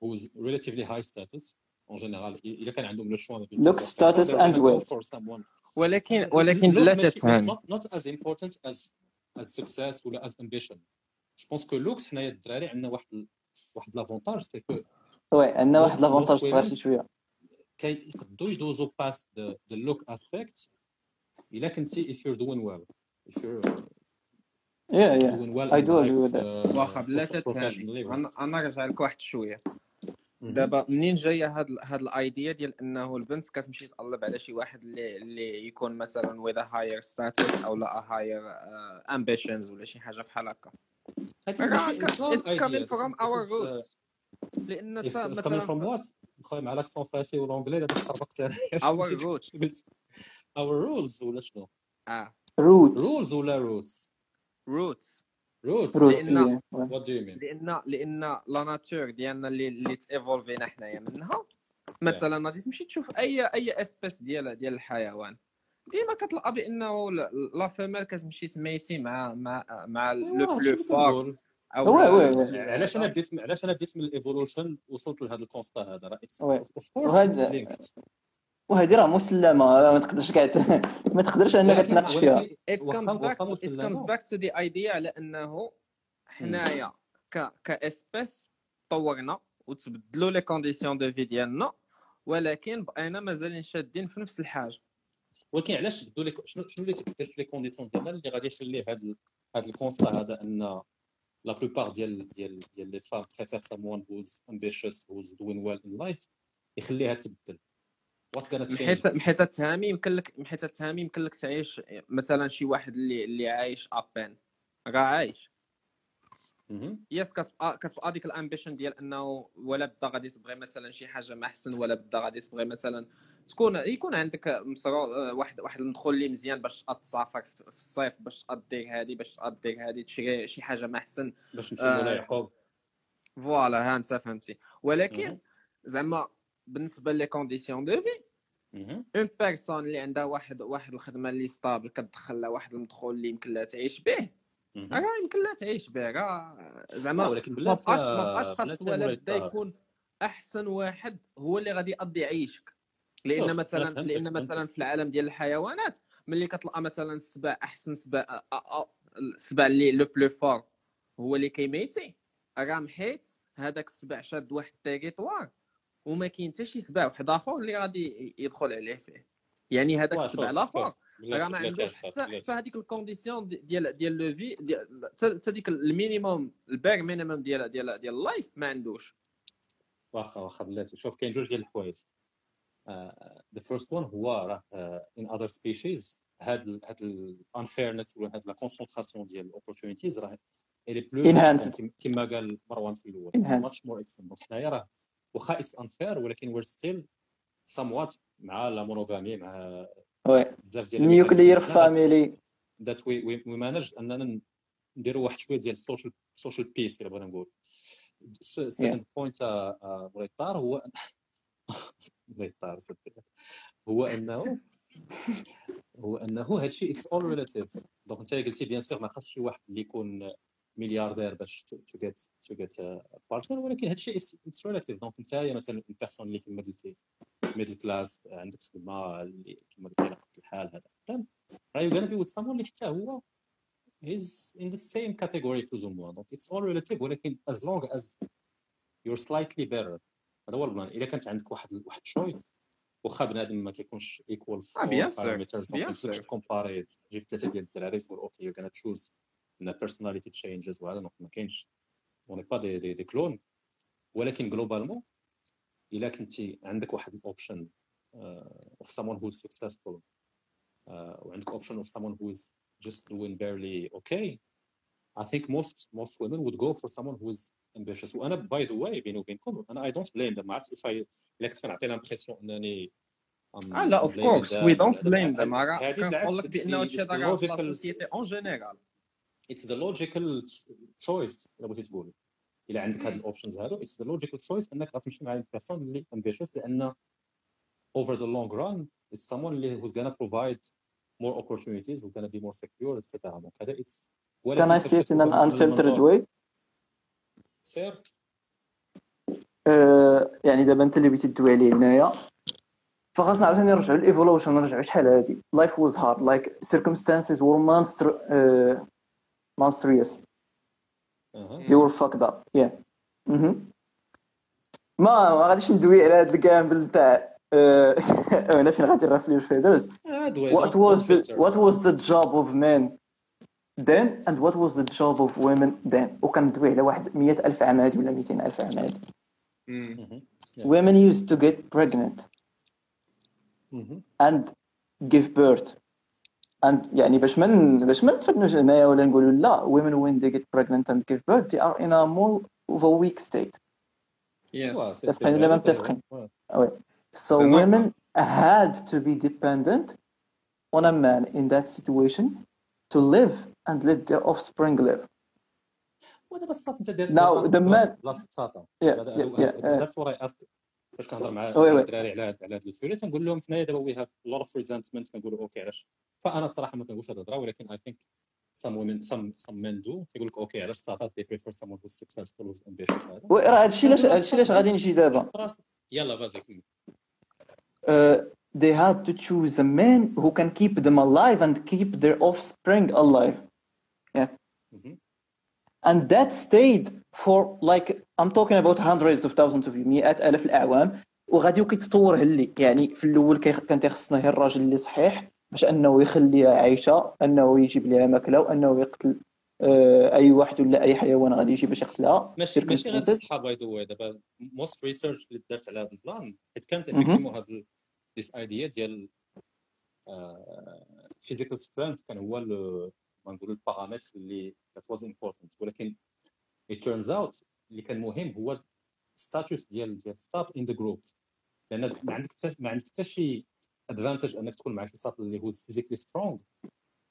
هو ريليتيفلي هاي ستاتس اون جينيرال الا كان عندهم لو شوا ما بين لوك ستاتس اند ولكن ولكن لا تفهم نوت از امبورتنت از از سكسيس ولا از امبيشن جو بونس كو لوكس حنايا الدراري عندنا واحد واحد لافونتاج سي كو وي عندنا واحد لافونتاج صغير شوية كي يقدروا يدوزو باس ذا لوك اسبيكت الا كنتي اف يو دوين ويل اف يو يا يا اي دو اجري واخا بلا تتهاني أنا رجع لك واحد شوية دابا منين جاية هاد هاد الأيديا ديال إنه البنت كتمشي تقلب على شي واحد اللي اللي يكون مثلا with a higher status أو لا a higher uh, ambitions ولا شي حاجة بحال هكا our this is, uh, roots لأن It's تا it's coming from مثلا what? خويا مع لاكسون فرنسي والانجلي دابا تخربقت أنا Our roots. our rules ولا شنو؟ آه روت rules ولا roots؟ roots roots. روت لأن- what do you mean؟ لأن لأن لا ناتور ديالنا اللي اللي تيفولفينا حنايا منها. مثلا غادي تمشي تشوف أي أي اسبيس ديال ديال الحيوان. ديما كتلقى بأنه ل- لا فيميل كتمشي تميتي مع مع مع لو بلو فور. علاش أنا بديت علاش أنا بديت من ال évolution وصلت لهذا ال constat هذا؟ راه it's oui. وهذه راه مسلمة. ما تقدرش كاع ما تقدرش أنك ولكن- تناقش فيها. it comes back to, the idea على أنه حنايا ك ك espèce طورنا وتبدلوا les conditions de vie ديالنا ولكن بقينا مازالين شادين في نفس الحاجة. ولكن علاش بدو لي شنو شنو اللي تبدل في les conditions ديالنا؟ اللي غادي يخلي هذا ال- هذا ال constat هذا أن la plupart ديال ديال ديال les femmes préfèrent someone who's ambitious who's doing well in life يخليها تبدل. What's gonna change حيت التهامي يمكن لك حيت التهامي يمكن لك تعيش مثلا شي واحد اللي اللي عايش ابان راه عايش. yes كتبقى كتبقى ديك ال ambition ديال إنه ولا بدا غادي تبغي مثلا شي حاجة ما أحسن ولا بدا غادي تبغي مثلا تكون يكون عندك مسرو واحد واحد المدخول اللي مزيان باش تسافر في الصيف باش دير هادي باش دير هادي تشري شي حاجة ما أحسن باش نمشي آه. يعقوب voilà ها انت فهمتي ولكن. زعما بالنسبة لي conditions de vie. une personne اللي عندها واحد واحد الخدمة اللي stable كتدخل لها واحد المدخول اللي يمكن لها تعيش به. راه يمكن لها تعيش به راه زعما ولكن بلاتي ما بقاش خاص ولا بدا. يكون أحسن واحد هو اللي غادي يقضي يعيشك لأن مثلا لأن. مثلا في العالم ديال الحيوانات ملي كتلقى مثلا السبع أحسن سبع السبع اللي le plus fort هو اللي كيميتي راه محيت هذاك السبع شاد واحد ال territoire وما كاين حتى شي سبع واحد اخر اللي غادي يدخل عليه فيه. يعني هذاك السبع الآخر راه ما عندوش حتى هذيك ال conditions ديال ديال la vie حتى ديك ال minimum ال bare minimum ديال ديال ديال ال life ما عندوش. واخا واخا بلاتي. شوف كاين جوج ديال الحوايج. ذا فيرست وان هو راه ان اذر سبيشيز هاد هاد الانفيرنس ولا هاد لا كونسونطراسيون ديال الاوبورتونيتيز راه الي بلوس Enhanced. كما قال مروان في الأول. ماتش مور اكستند دونك حنايا راه واخا اتس انفير ولكن وير ستيل somewhat مع لا مونوغامي مع بزاف ديال نيوكليير فاميلي ذات وي وي مانج أننا نديروا واحد شوية ديال السوشيال سوشيال بيس إلا بغينا نقول. second point بغيت طار هو بغيت طار هو انه هو أنه هادشي it's all relative donc أنت قلتي bien sûr ما خاصش شي واحد اللي يكون ملياردير باش to get to get partner ولكن هادشي it's relative donc انت مثلا ال personne اللي كما قلتي middle class عندك خدمه اللي كما قلتي على قد الحال هذا خدام راه you gonna be with someone اللي حتى هو is in the same category plus ou moins. Donc it's all relative ولكن as long as you're slightly better. هذا هو البلان الا كانت عندك واحد واحد تشويس واخا بنادم ما كيكونش ايكوال في bien دونك sûr. تكومباري تجيب ثلاثة ديال الدراري تقول أوكي يو غانا تشوز ان personality changes وهذا دونك ما كاينش اون با دي دي, دي كلون ولكن جلوبالمون إلا كنتي عندك واحد الاوبشن اوف someone who's successful uh, وعندك option of someone who is just doing barely okay I think most most women would go for someone who is ambitious. وأنا باي ذا واي بيني وبينكم أنا I don't blame them. ما عرفتش if I إلا كنت كنعطي لامبريسيون إنني I'm آه لا اوف blaming كورس them. وي ولا دونت هذا. بليم ذم هذه بالعكس كنقول لك it's بأنه the- هادشي it's the داير في logical- لا سوسيتي اون جينيرال اتس ذا لوجيكال تشويس الا بغيتي تقول إلا عندك هاد الاوبشنز هادو اتس ذا لوجيكال تشويس إنك غتمشي مع البيرسون اللي امبيشوس لأن over the long run is someone اللي who's gonna provide more opportunities who's gonna be more secure etc donc هذا it's Can I say it in an unfiltered way? سير آه، يعني دابا أنت اللي بغيتي تدوي عليه هنايا. فخاصنا عاوتاني نرجعوا لل évolution نرجعوا شحال هادي. life was hard like circumstances were monster uh, monstrous they were fucked up yeah مهم. ما ما غاديش ندوي على هاد الكامبل تاع آه، هنا فين غادي نرفليو الفيدرز what was the what was the job of men then and what was the job of women then وكندوي على واحد 100 ألف عام هادي ولا 200 ألف عام هادي women used to get pregnant and give birth and يعني باش ما ن- باش ما نتفنوش هنايا ولا نقولوا لا women when they get pregnant and give birth they are in a more of a weak state يس متفقين ولا ما متفقين وي so تمام. women had to be dependent on a man in that situation to live and let their offspring live ودابا الصاط انت داير Now, بلاصة- the man- بلاصة- بلاصة الساطة Yeah, هذا- yeah, هذا- yeah, هذا- uh, that's what I ask فاش كنهضر مع. الدراري على هاد- على هاد السؤال تنقول لهم حنايا دابا we have lot of resentment كنقولوا okay علاش فأنا صراحة ما كنقولش هاد الهضرة ولكن I think some women some some men do تيقول لك okay علاش start they prefer someone who's successful who's ambitious هذا oui راه هادشي علاش هادشي علاش غادي نجي دابا. يلا vas-y كمل uh, they had to choose a man who can keep them alive and keep their offspring alive. Yeah. And that stayed for like I'm talking about hundreds of thousands of years مئات آلاف الأعوام وغادي كيتطور هلي يعني في الأول كان تيخصنا غير الراجل اللي صحيح باش أنه يخليها عايشة أنه يجيب لها ماكلة وأنه يقتل آه، أي واحد ولا أي حيوان غادي يجي باش يقتلها ماشي ماشي غير. الصحة by the way دابا most research اللي دارت على هذا ال plan حيت كانت مهم. effectivement هاد this idea ديال physical strength كان هو نقولوا البارامتر اللي that was important. ولكن it turns out اللي كان مهم هو status ديال ديال status in the group لأن ما عندك ما عندك حتى شي advantage أنك تكون مع شي ساط اللي هو physically strong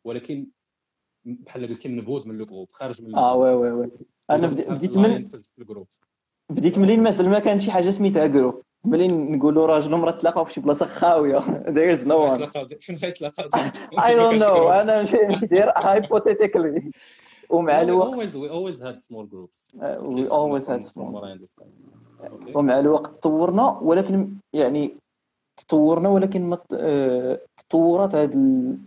ولكن بحال قلتي منبوذ من ال group خارج من آه oui oui oui. أنا بديت من ال group بديت منين مازال ما كان شي حاجة سميتها group ملين نقولوا راجل ومراه تلاقاو في شي بلاصة خاوية. There is no one. تلاقاو فين غيتلاقاو I don't know. أنا ماشي داير hypothetically. ومع الوقت always we always had small groups. Uh, we always had small ومع الوقت تطورنا ولكن يعني تطورنا ولكن ما آه، تطورات هاد ال...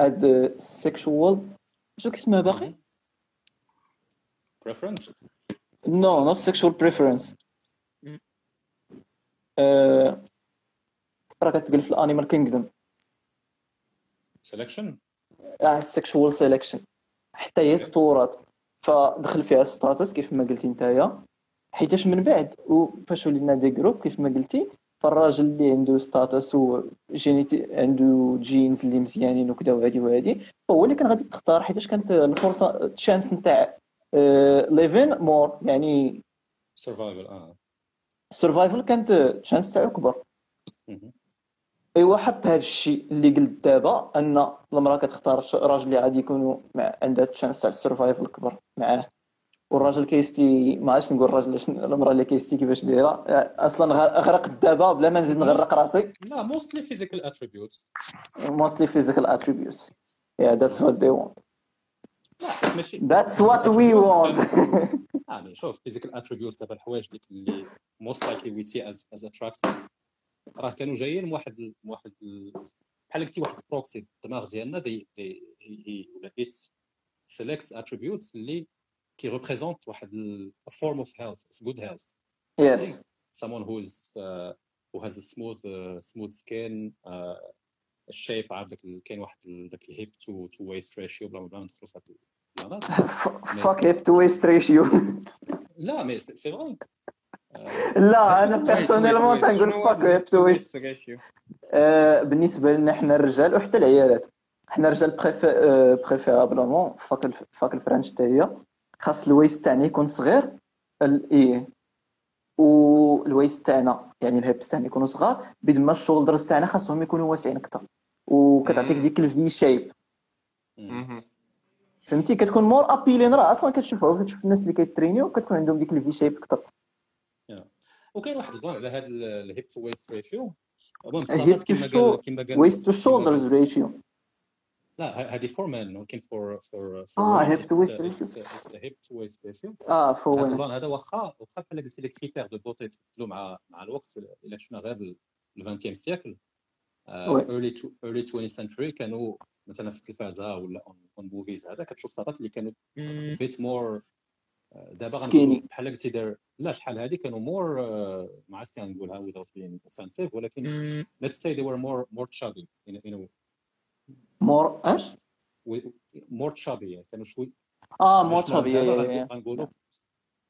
هاد ال sexual شو كيسمها باقي؟ preference no not sexual preference آه، راه كتقول في ال animal kingdom selection ال sexual selection حتى هي تطورات. فدخل فيها status كيف ما قلتي نتايا. حيتاش من بعد وفاش ولينا des groupes كيف ما قلتي فالراجل اللي عنده status و جينيتي عنده genes اللي مزيانين وكذا وهادي وهادي هو اللي كان غادي تختار. حيتاش كانت الفرصه chance نتاع living more يعني survival آه. ال survival كانت chance تاعو كبر. ايوا حتى هذا الشيء اللي قلت دابا أن المرأة كتختار راجل اللي غادي يكونوا مع عندها chance تاع ال survival كبر معاه. والراجل كيستي ما عادش نقول الراجل المرأة اللي كيستي كيفاش دايرة؟ أصلا غرقت دابا بلا ما نزيد نغرق راسي. لا mostly physical attributes. Mostly physical attributes. Yeah that's what they want. ماشي. That's what we mais شوف physical attributes دابا الحوايج ديك اللي most likely we see as as attractive راه كانوا جايين من واحد واحد ال- بحال قلتي واحد ال proxy الدماغ ديالنا دي دي هي ولا it selects attributes اللي كي représente واحد form of health good health Yes. someone who's uh, who has a smooth uh, smooth skin uh, ال shape عارف كاين واحد داك ال hip to to waist ratio بلا بلا ندخلوا في Fuck hip to waist ratio. لا mais si vrai لا أنا personnellement تنقول hip to waist آه، بالنسبة لنا حنا الرجال وحتى العيالات. حنا الرجال préférablement fuck fuck ال French حتى هي. خاص ال waist تاعنا يكون صغير ال- إيه وال waist تاعنا يعني ال hips تاعنا يكونوا صغار. بيد ما ال shoulders تاعنا خاصهم يكونوا واسعين أكثر وكتعطيك ديك ال V shape فهمتي؟ كتكون more appealing راه. أصلا كتشوفها كتشوف الناس اللي كيترينيو كتكون عندهم ديك ال V shape أكثر وكاين واحد ال plan على هذا ال hip to waist ratio المهم hip to كما قال كما قال waist to shoulders ratio لا هذه for men ولكن for for آه، hip to waist ratio. hip to waist ratio آه فهو هذا. ال plan هذا واخا واخا بحال قلتي les critères de beauté تبدلوا مع مع الوقت إلا شفنا غير ال 20 siècle. early early 20 century كانوا مثلا في التلفازة ولا on movies هذا كتشوف ساطات اللي كانوا bit more دابا غنقولوا Skinny. بحال قلتي دار لا شحال هذه كانوا more ما عرفت كنقولها without being offensive ولكن let's say they were more more chubby in a, in a, more اش؟ chubby يعني كانوا شوي آه more باش chubby دابا غن- غنقولوا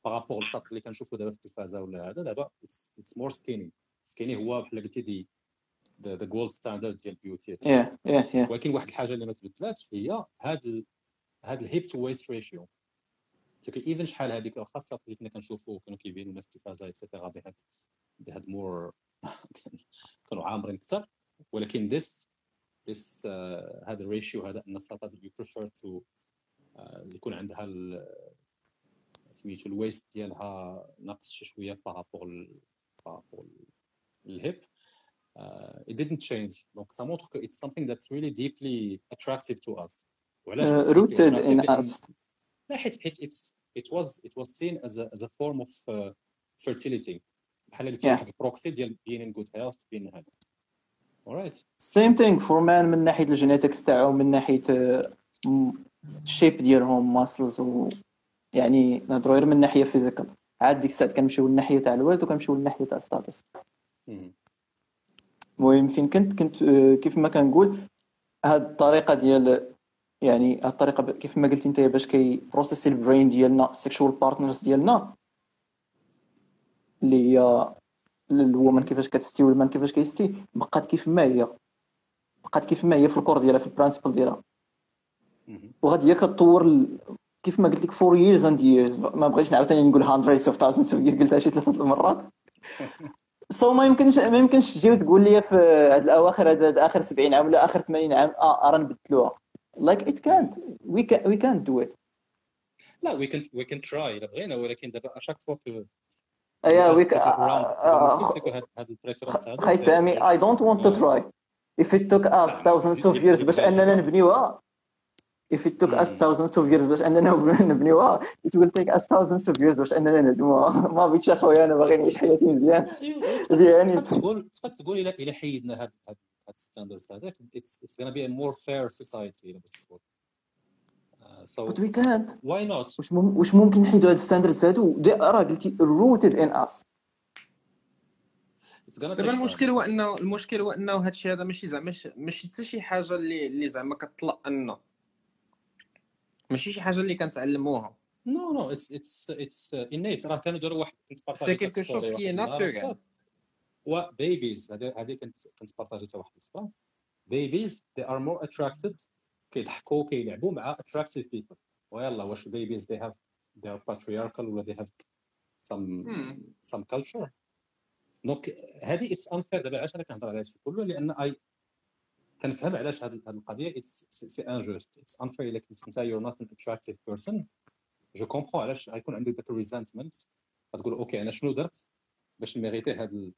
par rapport للساط اللي كنشوفوا دابا في التلفازة ولا هذا دابا it's more skinny skinny هو بحال قلتي دي the gold standard ديال ال beauty ولكن واحد الحاجة اللي ما تبدلاتش هي هاد ال... هاد ال hip to waist ratio ايفن شحال هذيك خاصة اللي كنا كنشوفوا كانوا كيبينوا الناس في التلفازه et cetera دي هاد دي هاد مور كانوا عامرين أكثر ولكن this this uh, هذا ال ratio هذا اللي prefer to uh, اللي يكون عندها ال- سميتو ال waist ديالها ناقص شي شوية par rapport par rapport ال hip it didn't change. Donc ça montre que it's something that's really deeply attractive to us. وعلاش deeply rooted in us. لا حيت حيت it was it was seen as a as a form of uh, fertility. بحال Yeah. واحد ال proxy ديال being in good health being هذا alright. same thing for men من ناحية ال genetics تاعهم من ناحية ال shape ديالهم muscles و يعني نهضروا غير من ناحية physical عاد ديك الساعة كنمشيو للناحية تاع الوالد وكنمشيو للناحية تاع status مم. المهم فين كنت؟ كنت آه، كيف ما كنقول هاد الطريقة ديال يعني هاد الطريقة كيف ما قلتي انت باش كي process ال brain ديالنا ال sexual partners ديالنا اللي هي ال women كيفاش كت see وال man كيفاش كي see بقات كيف ما هي. بقات كيف ما هي في ال core ديالها في ال principle ديالها. وغادي هي كتطور كيف ما قلت لك for years and years ما بغيتش نعاوتاني نقول hundreds of years قلتها شي ثلاثة المرات. So ما يمكنش ما يمكنش تجي وتقول لي في هاد الأواخر هاد هاد آخر 70 عام ولا آخر 80 عام آه راه نبدلوها. لايك ات كانت وي كان وي كانت دو ات لا we can we can try. إلا بغينا ولكن دابا à chaque fois que yeah oui هاد ال preference تامي I don't want to try. If it took us thousands of years باش أننا نبنيوها if it took us thousands of years باش أننا نبنيوها. It will take us thousands of years باش أننا نهدموها ما بغيتش اخويا أنا باغي نعيش حياتي مزيان. يعني تقدر تقول تقدر تقول إلى إلى حيدنا هاد هاد ال standards هذاك. It's it's gonna be a more fair society بغيت تقول Uh, so but we can't. why not? واش مم... واش ممكن نحيدوا هاد ال standards هادو؟ راه قلتي rooted in us. دابا المشكل هو إنه المشكل هو إنه هذا الشيء هذا ماشي زعما ماشي حتى شي حاجة اللي اللي زعما كطلق لنا ماشي شي حاجة اللي كنتعلموها. No, it's it's it's uh, innate. راه كانوا داروا واحد كنت بارطاجي c'est quelque chose qui est naturel و babies هذه هذه كنت كنت بارطاجي حتى واحد الصباح babies they are more attracted كيضحكوا كيلعبوا مع attractive people. ويلا واش babies they have they are patriarchal ولا they have some Hmm. some culture. donc هذه it's unfair دابا علاش أنا كنهضر على هادشي كله؟ لأن eh كنفهم علاش هذه القضية. c'est injuste it's unfair كنت انت you're not an attractive person je comprends علاش غيكون عندك داك ال resentment غتقول okay أنا شنو درت باش ن mériter هاد.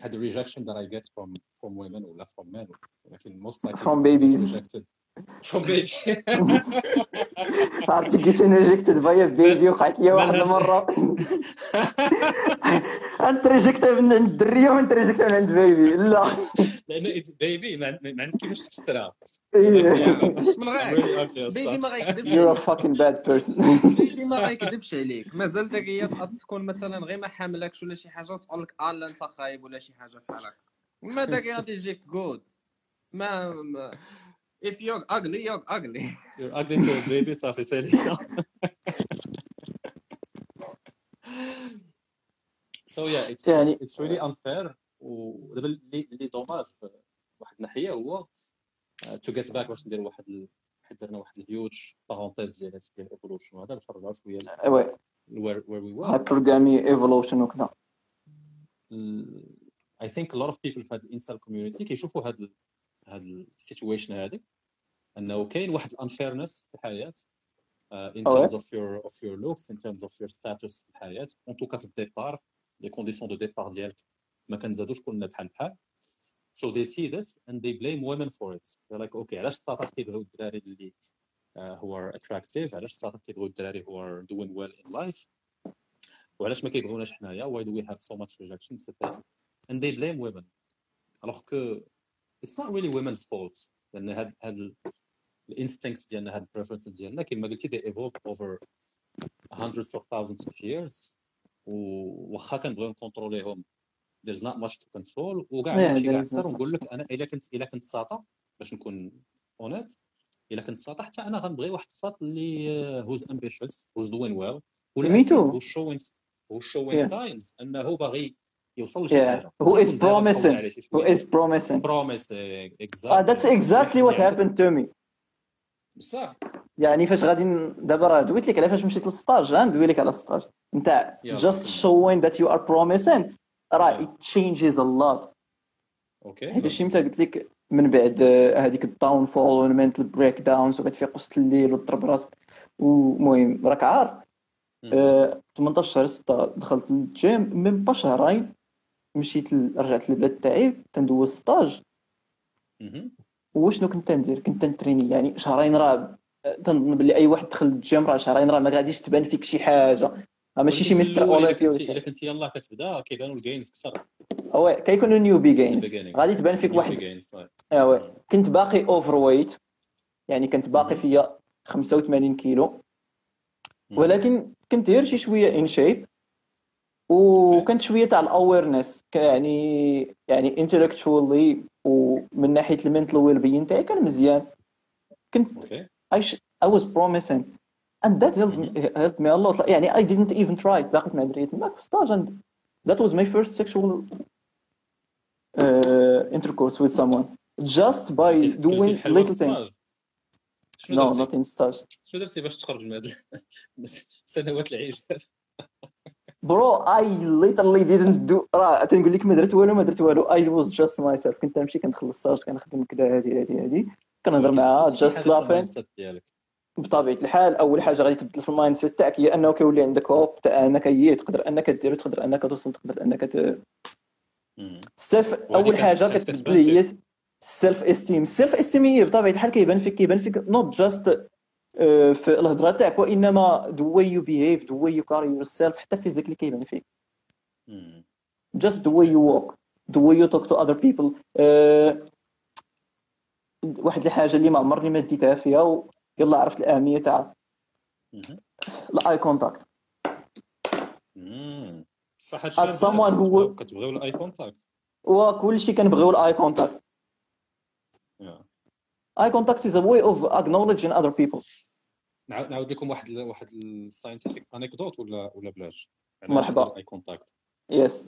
هاد ال rejection that I get from from women ولا from men. ولكن likely From babies. rejected. from baby عرفتي قلت أنا rejected by baby وقعت لي واحد المرة. أنا rejecta من عند الدرية وأنا rejecta من عند bébé. لا. لأن bébé ما عند- ما عندك كيفاش تفسرها إيه. من غير. بيبي ما غيكذبش You're a عليك. fucking bad person. بيبي ما غيكذبش عليك. مازال داك هي تكون مثلا غير ما حاملكش ولا شي حاجة تقول لك آه لا أنت خايب ولا شي حاجة بحال هكا ما داك غادي يجيك جود ما, ما if you're ugly you're ugly. You're ugly to a baby. صافي سالي so yeah it's, يعني- really unfair ودابا اللي اللي dommage واحد الناحيه هو to get back باش ندير واحد واحد درنا واحد ال huge parenthèse ديال هاد ال evolution وهذا باش نرجعوا شوية oui. where where we were. hypergamy evolution وكذا. Think a lot of people في هاد ال incel community كيشوفوا هاد هاد ال situation هادي إنه كاين واحد ال unfairness في الحياة uh, in أوه. terms of your of your looks in terms of your status في الحياة tout cas في ال départ. les conditions de départ ديالك ما كنزادوش كلنا بحال بحال so they see this and they blame women for it they're like okay علاش الساطات كيبغيو الدراري اللي uh, who are attractive علاش الساطات كيبغيو الدراري who are doing well in life وعلاش ما كيبغيوناش حنايا why do we have so much rejection etc and they blame women alors que it's not really women's fault لأن هاد هاد ال instincts ديالنا هاد ال preferences ديالنا كما قلتي they evolved over hundreds of thousands of years وخا كنبغيو ن contrôler يهم there's not much to control وكاع هادشي كاع أكثر ونقول لك أنا إلا كنت إلا كنت ساطا باش نكون honnête إلا كنت ساطا حتى أنا غنبغي واحد الساط اللي who's ambitious who's doing well ولا maybe who's showing who signs أنه باغي يوصل لشي حاجة. who is promising who از بروميسين بروميسين اكزاكتلي ذاتس اكزاكتلي what happened to me بصح. يعني فاش غادي دابا راه دويت لك على فاش مشيت لل stage غندوي لك على ال stage. نتاع just showing that you are promising. راه it changes a lot. okay. حيت شي متى قلت لك من بعد هذيك ال downfall وال mental breakdowns وكتفيق وسط الليل وتضرب راسك. ومهم راك عارف. آه، 18 شهر 6 دخلت للجيم من با شهرين مشيت ل- رجعت للبلاد تاعي تندوز stage. وشنو كنت ندير؟ كنت نتريني. يعني شهرين راه تنظن بلي أي واحد دخل الجيم راه شهرين راه ما غاديش تبان فيك شي حاجة. راه ماشي شي Mr. Olympia ولا كنتي يلاه كتبدا كيبانوا ال gains كثر oui كيكونوا newbie gains. غادي تبان فيك واحد. آه oui. كنت باقي overweight يعني كنت باقي فيا 85 كيلو. ولكن كنت داير شي شوية in shape وكنت شوية تاع ال awareness يعني يعني intellectually ومن ناحية ال mental well-being تاعي كان مزيان. كنت I, sh- I was promising and that helped me, helped me a lot يعني I didn't even try تلاقيت مع دريات تماك في ستاج and that was my first sexual uh, intercourse with someone just by درتي- درتي doing الحلوة little في things الستاج. شنو no درتي؟ not in stage شنو درتي باش تخرج من هاد سنوات العجاب bro I literally didn't do راه تنقول لك ما درت والو ما درت والو I was just myself كنت نمشي كندخل الستاج كنخدم كذا هادي هادي هادي كنهضر معاها laughing ديالك. بطبيعة الحال أول حاجة غادي تبدل في ال mindset تاعك هي أنه كيولي عندك hope تاع أنك هي تقدر أنك دير تقدر أنك توصل تقدر أنك ت... self أول حاجة كتبدل هي ال self-esteem ال self-esteem هي بطبيعة الحال كيبان فيك كيبان فيك not just في الهضرة تاعك وإنما the way you behave the way you carry yourself حتى physically كيبان فيك. the way you walk the way you talk to other people آه، واحد الحاجة اللي ما عمرني ما ديتها فيها ويلا عرفت الأهمية تاعها ال eye contact صح هادشي someone who- كتبغيو ال eye contact وكل شيء كنبغيو ال eye contact eye contact is a way of acknowledging other people. نعاود لكم واحد ال- واحد ال scientific anecdote ولا ولا بلاش؟ مرحبا. eye contact yes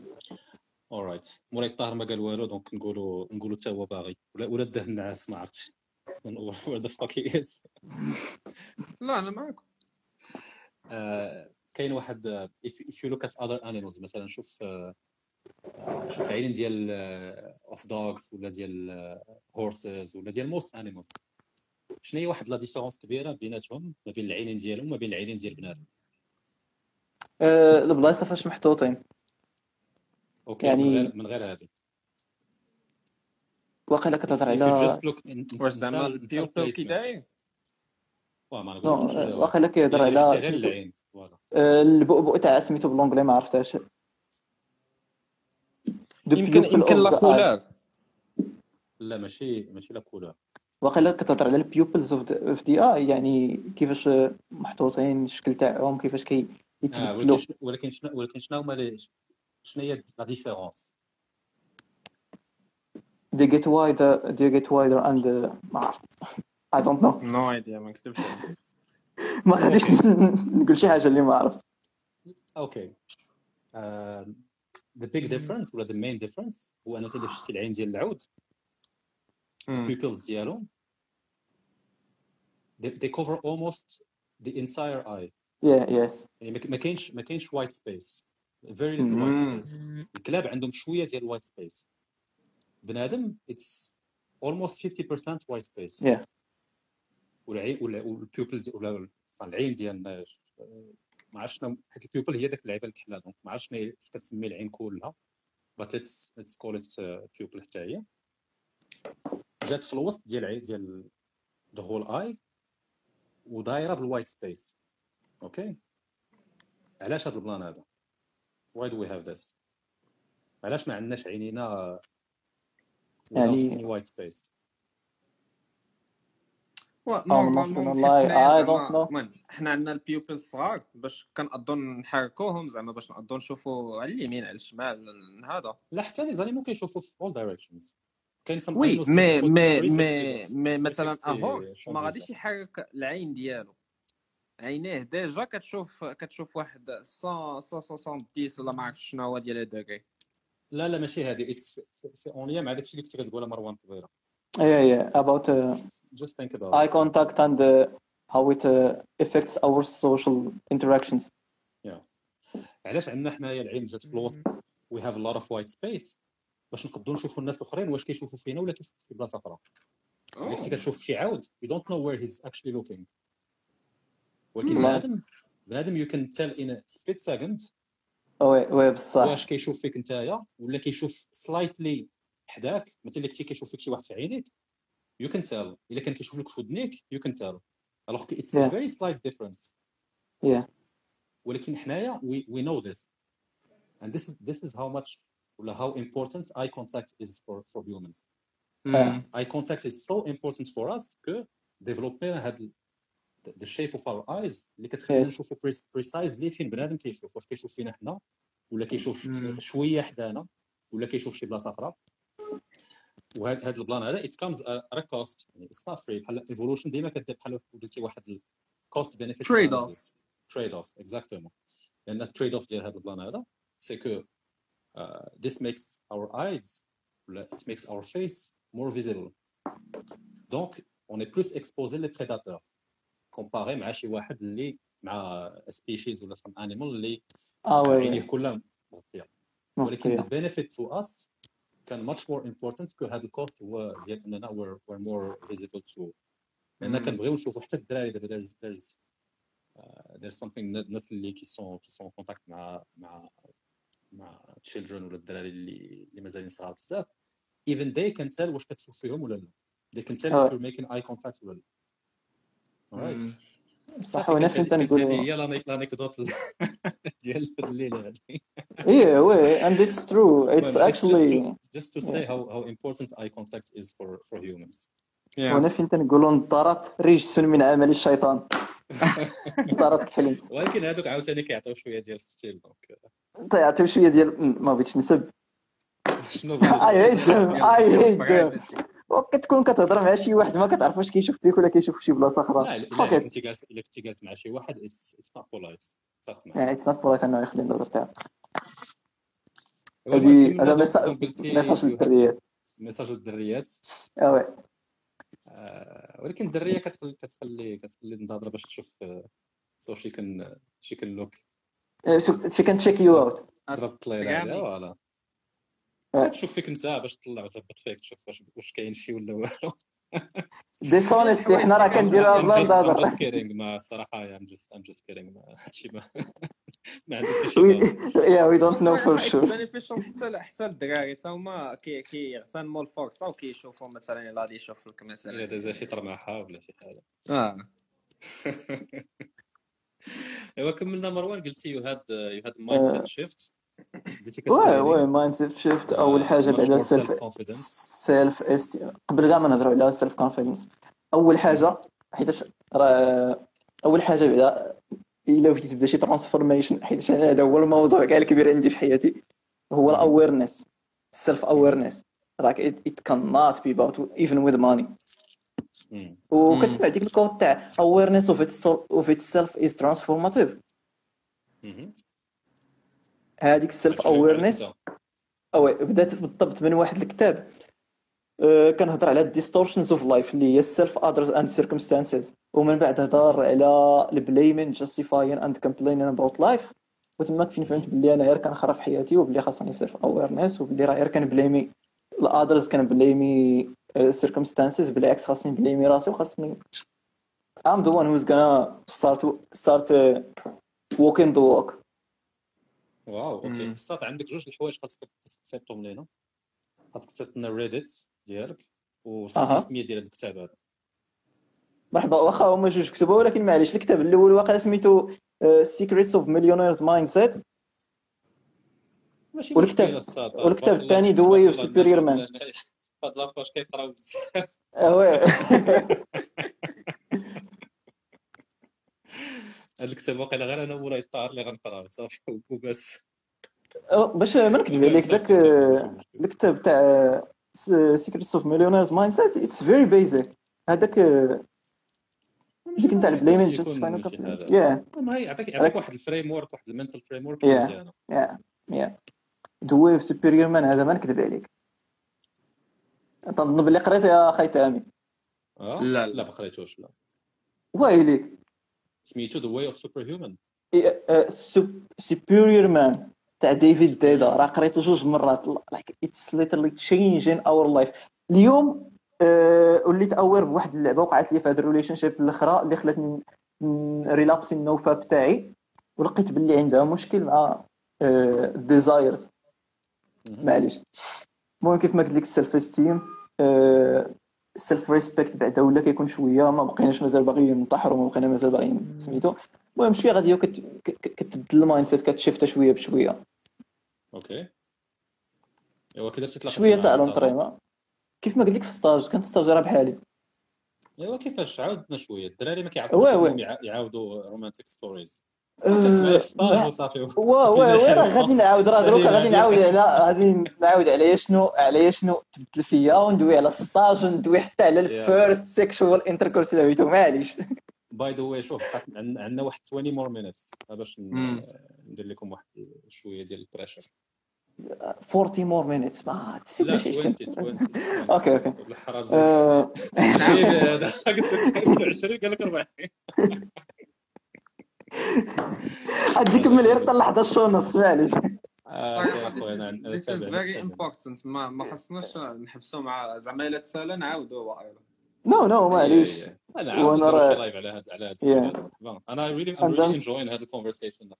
alright مولاي الطاهر ما قال والو donc نقولوا نقولوا حتى هو باغي ولا ولا داه النعاس ما عرفتش where the fuck is لا أنا معكم آه، كاين واحد آه، if, if you look at other animals مثلا شوف آه، شوف عينين ديال of dogs ولا ديال horses ولا ديال most animals شنو هي واحد la différence كبيرة بيناتهم ما بين العينين ديالهم وما بين العينين ديال بنادم البلايصه فاش محطوطين. أوكي يعني- من غير من غير هذه. واقيلا كتهضر على just look in- واش زعما نقولكش آه، واقيلا كيهضر يعني على آه، البؤبؤ تاع سميتو بال anglais ما عرفتهاش. يمكن يمكن لا. couleur لا ماشي ماشي لا كولور واقيلا كتهضر على ال pupils of the eye يعني كيفاش محطوطين الشكل تاعهم كيفاش كي آه ولكن يتبدلوا. ولكن شنو ولكن شنو هما لي- شنو هي la différence they get wider they get wider and uh, ما عرفت I don't know. نو ايديا ما نكتبش ما غاديش نقول شي حاجة اللي ما عرفت أوكي the big difference ولا the main difference هو انك الا شفتي العين ديال العود ال pupils ديالهم they, they cover almost the entire eye. Yeah yes. يعني ما ما كاينش ما كاينش white space little white مم. space. الكلاب عندهم شوية ديال ال white space بنادم it's almost 50% white space. Yeah. والعين ولا- وال pupil ولا العين ديالنا ما عرفتش حيت ال pupil هي داك اللعيبة الكحلة donc ما عرفتش اش كتسمي العين كلها. But let's let's call it uh, pupil حتى هي. جات في الوسط ديال العين ديال the whole eye ودايرة بال white space أوكي علاش هذا ال plan هذا؟ Why do we have this? علاش ما عندناش عينينا without يعني- any white space? normalement حنا عندنا ال pupils الصغار باش كنقدروا نحركوهم زعما باش نقدروا نشوفوا على اليمين على الشمال هذا. لا حتى les animaux كيشوفوا في all directions. كاين وي مي مي 360 مي مثلا 360 a horse ما غاديش يحرك العين ديالو. عينيه déjà كتشوف كتشوف واحد 100 170 ولا ما عرفتش شنو هو ديال الدوغري لا لا ماشي هذه it's c'est en lien مع داكشي اللي كنت كتقولها مروان قبيله just think about eye it. contact and uh, how it uh, affects our social interactions. علاش عندنا حنايا العين جات في الوسط؟ we have lot of white space باش نقدروا نشوفوا الناس الأخرين واش كيشوفوا فينا ولا كيشوفوا في بلاصة أخرى. الا كنتي كتشوف شي عاود. You don't know where he's actually looking. ولكن والله. بنادم بنادم you can tell in a split second وي وي بصح واش كيشوف فيك نتايا ولا كيشوف سلايتلي حداك مثلا الا كنتي كيشوف فيك شي واحد في عينيك you can tell الا كان كيشوف لك في ودنيك you can tell alors que it's a Yeah. very slight difference Yeah. ولكن حنايا we, we know this and this is this is how much ولا how important eye contact is for for humans مم. eye contact is so important for us que ديفلوبينا هاد the shape of our eyes اللي كتخلينا. نشوفوا precisely فين بنادم كيشوف واش كيشوف فينا حنا ولا كيشوف. شوية حدانا ولا كيشوف شي بلاصه أخرى وهذا هذا البلان هذا it comes at a cost يعني it's not free بحال evolution ديما كدير بحال قلتي واحد cost benefit Trade off. analysis. trade off exactement لأن ال trade off ديال هذا ال plan هذا c'est que this makes our eyes ولا it makes our face more visible donc on est plus exposé les prédateurs comparé مع شي واحد اللي مع species ولا some animal اللي oui عينيه كلها مغطية ولكن مغطية. benefit to us كان much more important que هذا ال cost هو ديال أننا we're more visible to لأن. كنبغيو نشوفوا حتى الدراري دابا there's uh, there's something الناس اللي qui sont qui sont contact مع مع مع children ولا الدراري اللي اللي مازالين صغار بزاف even they can tell واش كتشوف فيهم ولا لا they can tell آه. if you're making eye contact ولا لا صافي وأنا كانت فهمت هذه- نقول هي l'anec- l'anecdote ديال هاد الليلة هذه إيه وي and it's true. It's Well, it's just actually to, just to say how, how important eye contact is for, for humans. وأنا فين تنقولوا نضارات رجس من عمل الشيطان. نضارات كحلين ولكن هذوك عاوتاني كيعطيو شوية ديال style donc. تعطيو شوية ديال ما بغيتش نسب. شنو I hate them. I hate بغا them وكتكون كتهضر مع شي واحد ما كتعرف واش كيشوف فيك ولا كيشوف في شي بلاصة لا أخرى. it كنتي جالس الا كنتي جالس مع شي واحد it's it's not polite. اتفق معك يعني it's not polite أنه يخلي النظر تاعو هذه هذا ميساج للدريات. ميساج للدريات. آه وي. آه، ولكن الدرية كتخلي كتخلي كتخلي النظره باش تشوف so شي كان شي كان look شي كان check you out ضرب الطليله voilà آه. تشوف فيك انت باش تطلع وتهبط فيك تشوف واش كاين شي ولا والو. Disons-le حنا راه كنديروها I'm بلا نظر just kidding ما صراحة I'm just I'm just kidding ما هادشي ما ما عنده حتى شي يا وي دونت نو فور شور بينيفيشال حتى حتى الدراري تا هما كي- كيغتنموا الفرصه وكيشوفوا مثلا الا غادي يشوف لك الا مثلا دازا شي طرماحة ولا شي حاجة. آه. أيوا كملنا مروان قلتي يو هاد يو هاد مايند سيت شيفت كتبيني وي مايند سيت شيفت أول حاجة بعدا more self. self است قبل كاع ما نهضروا على self-confidence أول حاجة حيتاش راه أول حاجة بعدا إلا بغيتي تبدا شي transformation حيت أنا هذا هو الموضوع كاع الكبير عندي في حياتي هو ال awareness self-awareness راك ات كان نوت بي even with money. مم. وكتسمع ديك ال quote تاع itself of itself is transformative. مهم. هذيك ال self-awareness؟ oui بدأت بالضبط من واحد الكتاب. أه كنهضر على ال distortions of life اللي هي ال self, others and circumstances ومن بعد هضر على ال blaming, justifying and complaining about life وتماك فين فهمت بلي أنا غير كنخرب في حياتي وبلي خاصني self-awareness وبلي راه غير كنبليمي الاذرز كنبليمي سيركمستانسز بالعكس خاصني ن blame ي راسي وخاصني I'm the one who's gonna start start uh, walking the walk. wow okay مم. بصات عندك جوج الحوايج خاصك خاصك تصيفطهم لينا خاصك تصيفط لنا reddit ديالك أها. السميه ديال الكتاب هذا مرحبا واخا هما جوج كتبوا ولكن معليش الكتاب الأول واقع سميتو Secrets of Millionaire's Mindset ماشي والكتاب- والكتاب الثاني The Way of Superior Man. هاد la page كيقراو بزاف هاد الكتاب واقيلا غير أنا وراي الطاهر اللي غنقراه صافي وبس. باش ما نكذب عليك داك آه، الكتاب تاع Secrets of Millionaire's Mindset it's very basic هذاك آه، ديك نتاع ال blaming justifying yeah ما هي يعطيك يعطيك واحد ال framework واحد ال mental framework. مزيانه yeah yeah of Superior Man هذا ما نكذب عليك. تنظن بلي قريت يا خي تامي لا، لا. لا ما قريتوش لا. ويلي. سميتو ذا واي اوف سوبر هيومن سوبيريور مان تاع ديفيد Deida راه قريته جوج مرات. It's literally changing our life. اليوم وليت aware بواحد اللعبة وقعت لي في هذه ال relationship الأخرى اللي خلاتني relapse ي النوفا بتاعي. ولقيت باللي عندها مشكل مع ال desires معليش. المهم كيف ما قلت لك ال self-esteem ال self-respect بعدا ولا كيكون شوية ما بقيناش مازال باغيين نطحروا ما بقينا مازال باغيين سميتو؟ المهم شوية غادي كتبدل ال mindset كت shift ا شوية بشوية. okay. إيوا كي درتي تلاقيتي شوية تاع. l'entraînement كيف ما قلت لك في stage كنت stagiaire ها بحالي. إيوا كيفاش؟ عاودنا شوية. الدراري ما كيعرفوش يعاودوا romantic stories آه، وصافي وا راه غادي نعاود راه دروك غادي. نعاود على غادي نعاود على شنو؟ على شنو؟ تبدل فيا وندوي على ال stage وندوي حتى على ال first sexual intercourse اللي عملتو معليش. by the way شوف عندنا واحد 20 more minutes باش. ندير لكم واحد شوية ديال ال pressure 40 more minutes ما لا ماشي 20 إشكال. 20 okay okay الحرام زاد آه، هذا قلت لك 20 قال لك 40 غادي نكمل غير حتى لحظه ال show نص معليش آه، This is very important. ما ما خصناش نحبسوا مع زعما إلا تسالى نعاودوا وأيضا no no معليش أنا عاود live على هذا على هذا أنا then- enjoying هذا ال conversation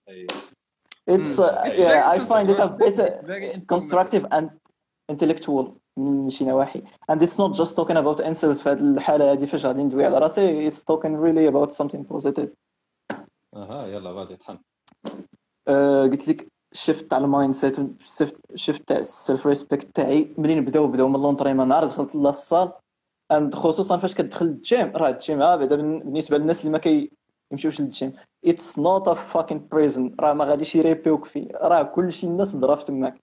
It's uh, It's yeah, I find it a bit uh, constructive and intellectual من شي نواحي. And it's not just talking about incels في هذه الحالة هذه فاش غادي ندوي على راسي. It's talking really about something positive. أها يلا فازي طحن آه، قلت لك شفت تاع ال mindset shift تاع ال self-respect تاعي. منين بداو؟ بداو من l'entraînement نهار دخلت la salle and خصوصا فاش كتدخل الجيم. راه الجيم ها بعدا بالنسبة للناس اللي ما كيمشيوش لل gym. it's not a fucking prison راه ما غاديش يريبيوك فيه راه كلشي الناس ضرب تماك.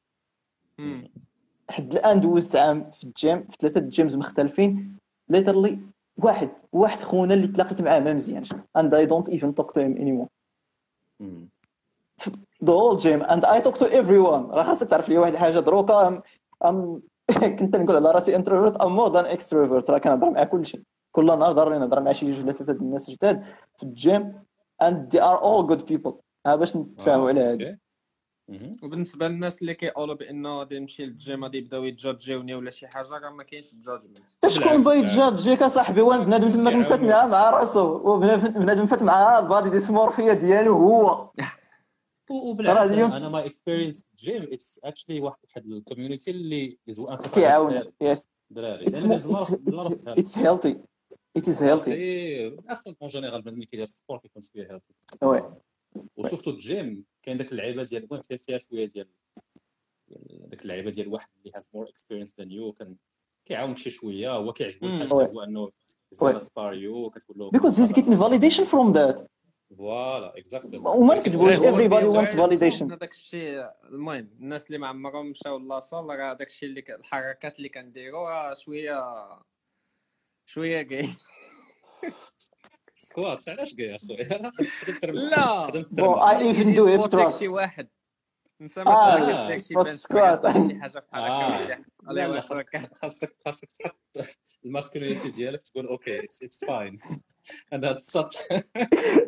حد الآن دوزت عام في الجيم في ثلاثة gyms مختلفين. literally واحد واحد خونا اللي تلاقيت معاه ما مزيانش. And I don't even talk to him anymore. مم. The whole gym. And I talk to everyone. راه خاصك تعرف لي واحد الحاجة دروكا I'm، I'm كنت نقول على راسي introvert I'm more than extrovert راه كنهضر مع كلشي. كل نهار ضروري نهضر مع شي جوج ولا ثلاثة الناس جداد في ال gym they are all good people. ها باش نتفاهموا على هذا. وبالنسبة للناس اللي كيقولوا بانه غادي نمشي للجيم غادي يبداو يتجاجيوني ولا شي حاجة راه ما كاينش ال judgment حتى شكون بالعكس. تجاجيك اصاحبي وين بنادم تماك مفتنها مع راسو. وبنادم فات معاه ال body dysmorphia ديالو هو. وبالعكس أنا أنا my experience gym it's actually واحد واحد ال community اللي اللي زوين كيعاون yes دراري. It is healthy. إيه، أصلا en général ملي كيدير السبور كيكون شوية healthy Oui. و surtout ال gym كاين داك اللعيبة ديال المهم فيها فيها شوية ديال ديال داك اللعيبة ديال واحد اللي هاز more experience than you كان كيعاونك شي شوية هو كيعجبو. الحال هو إنه. زعما spot you كتقول له because he's getting validation from that. voilà exactly وما نكذبوش البيت wants عندهم validation. هذاك الشيء. المهم الناس اللي ما عمرهم مشاو la salle راه داك الشيء اللي الحركات اللي كنديروا راه شوية شوية كاي سكوات علاش كاع اخويا لا. خدمت do hip يسبوتيك thrust شي واحد. انت آه، ما سكوات. شي حاجة بحال آه. هكا خاصك خاصك خاصك تحط الماسكولينيتي ديالك تقول أوكي اتس فاين أنا السط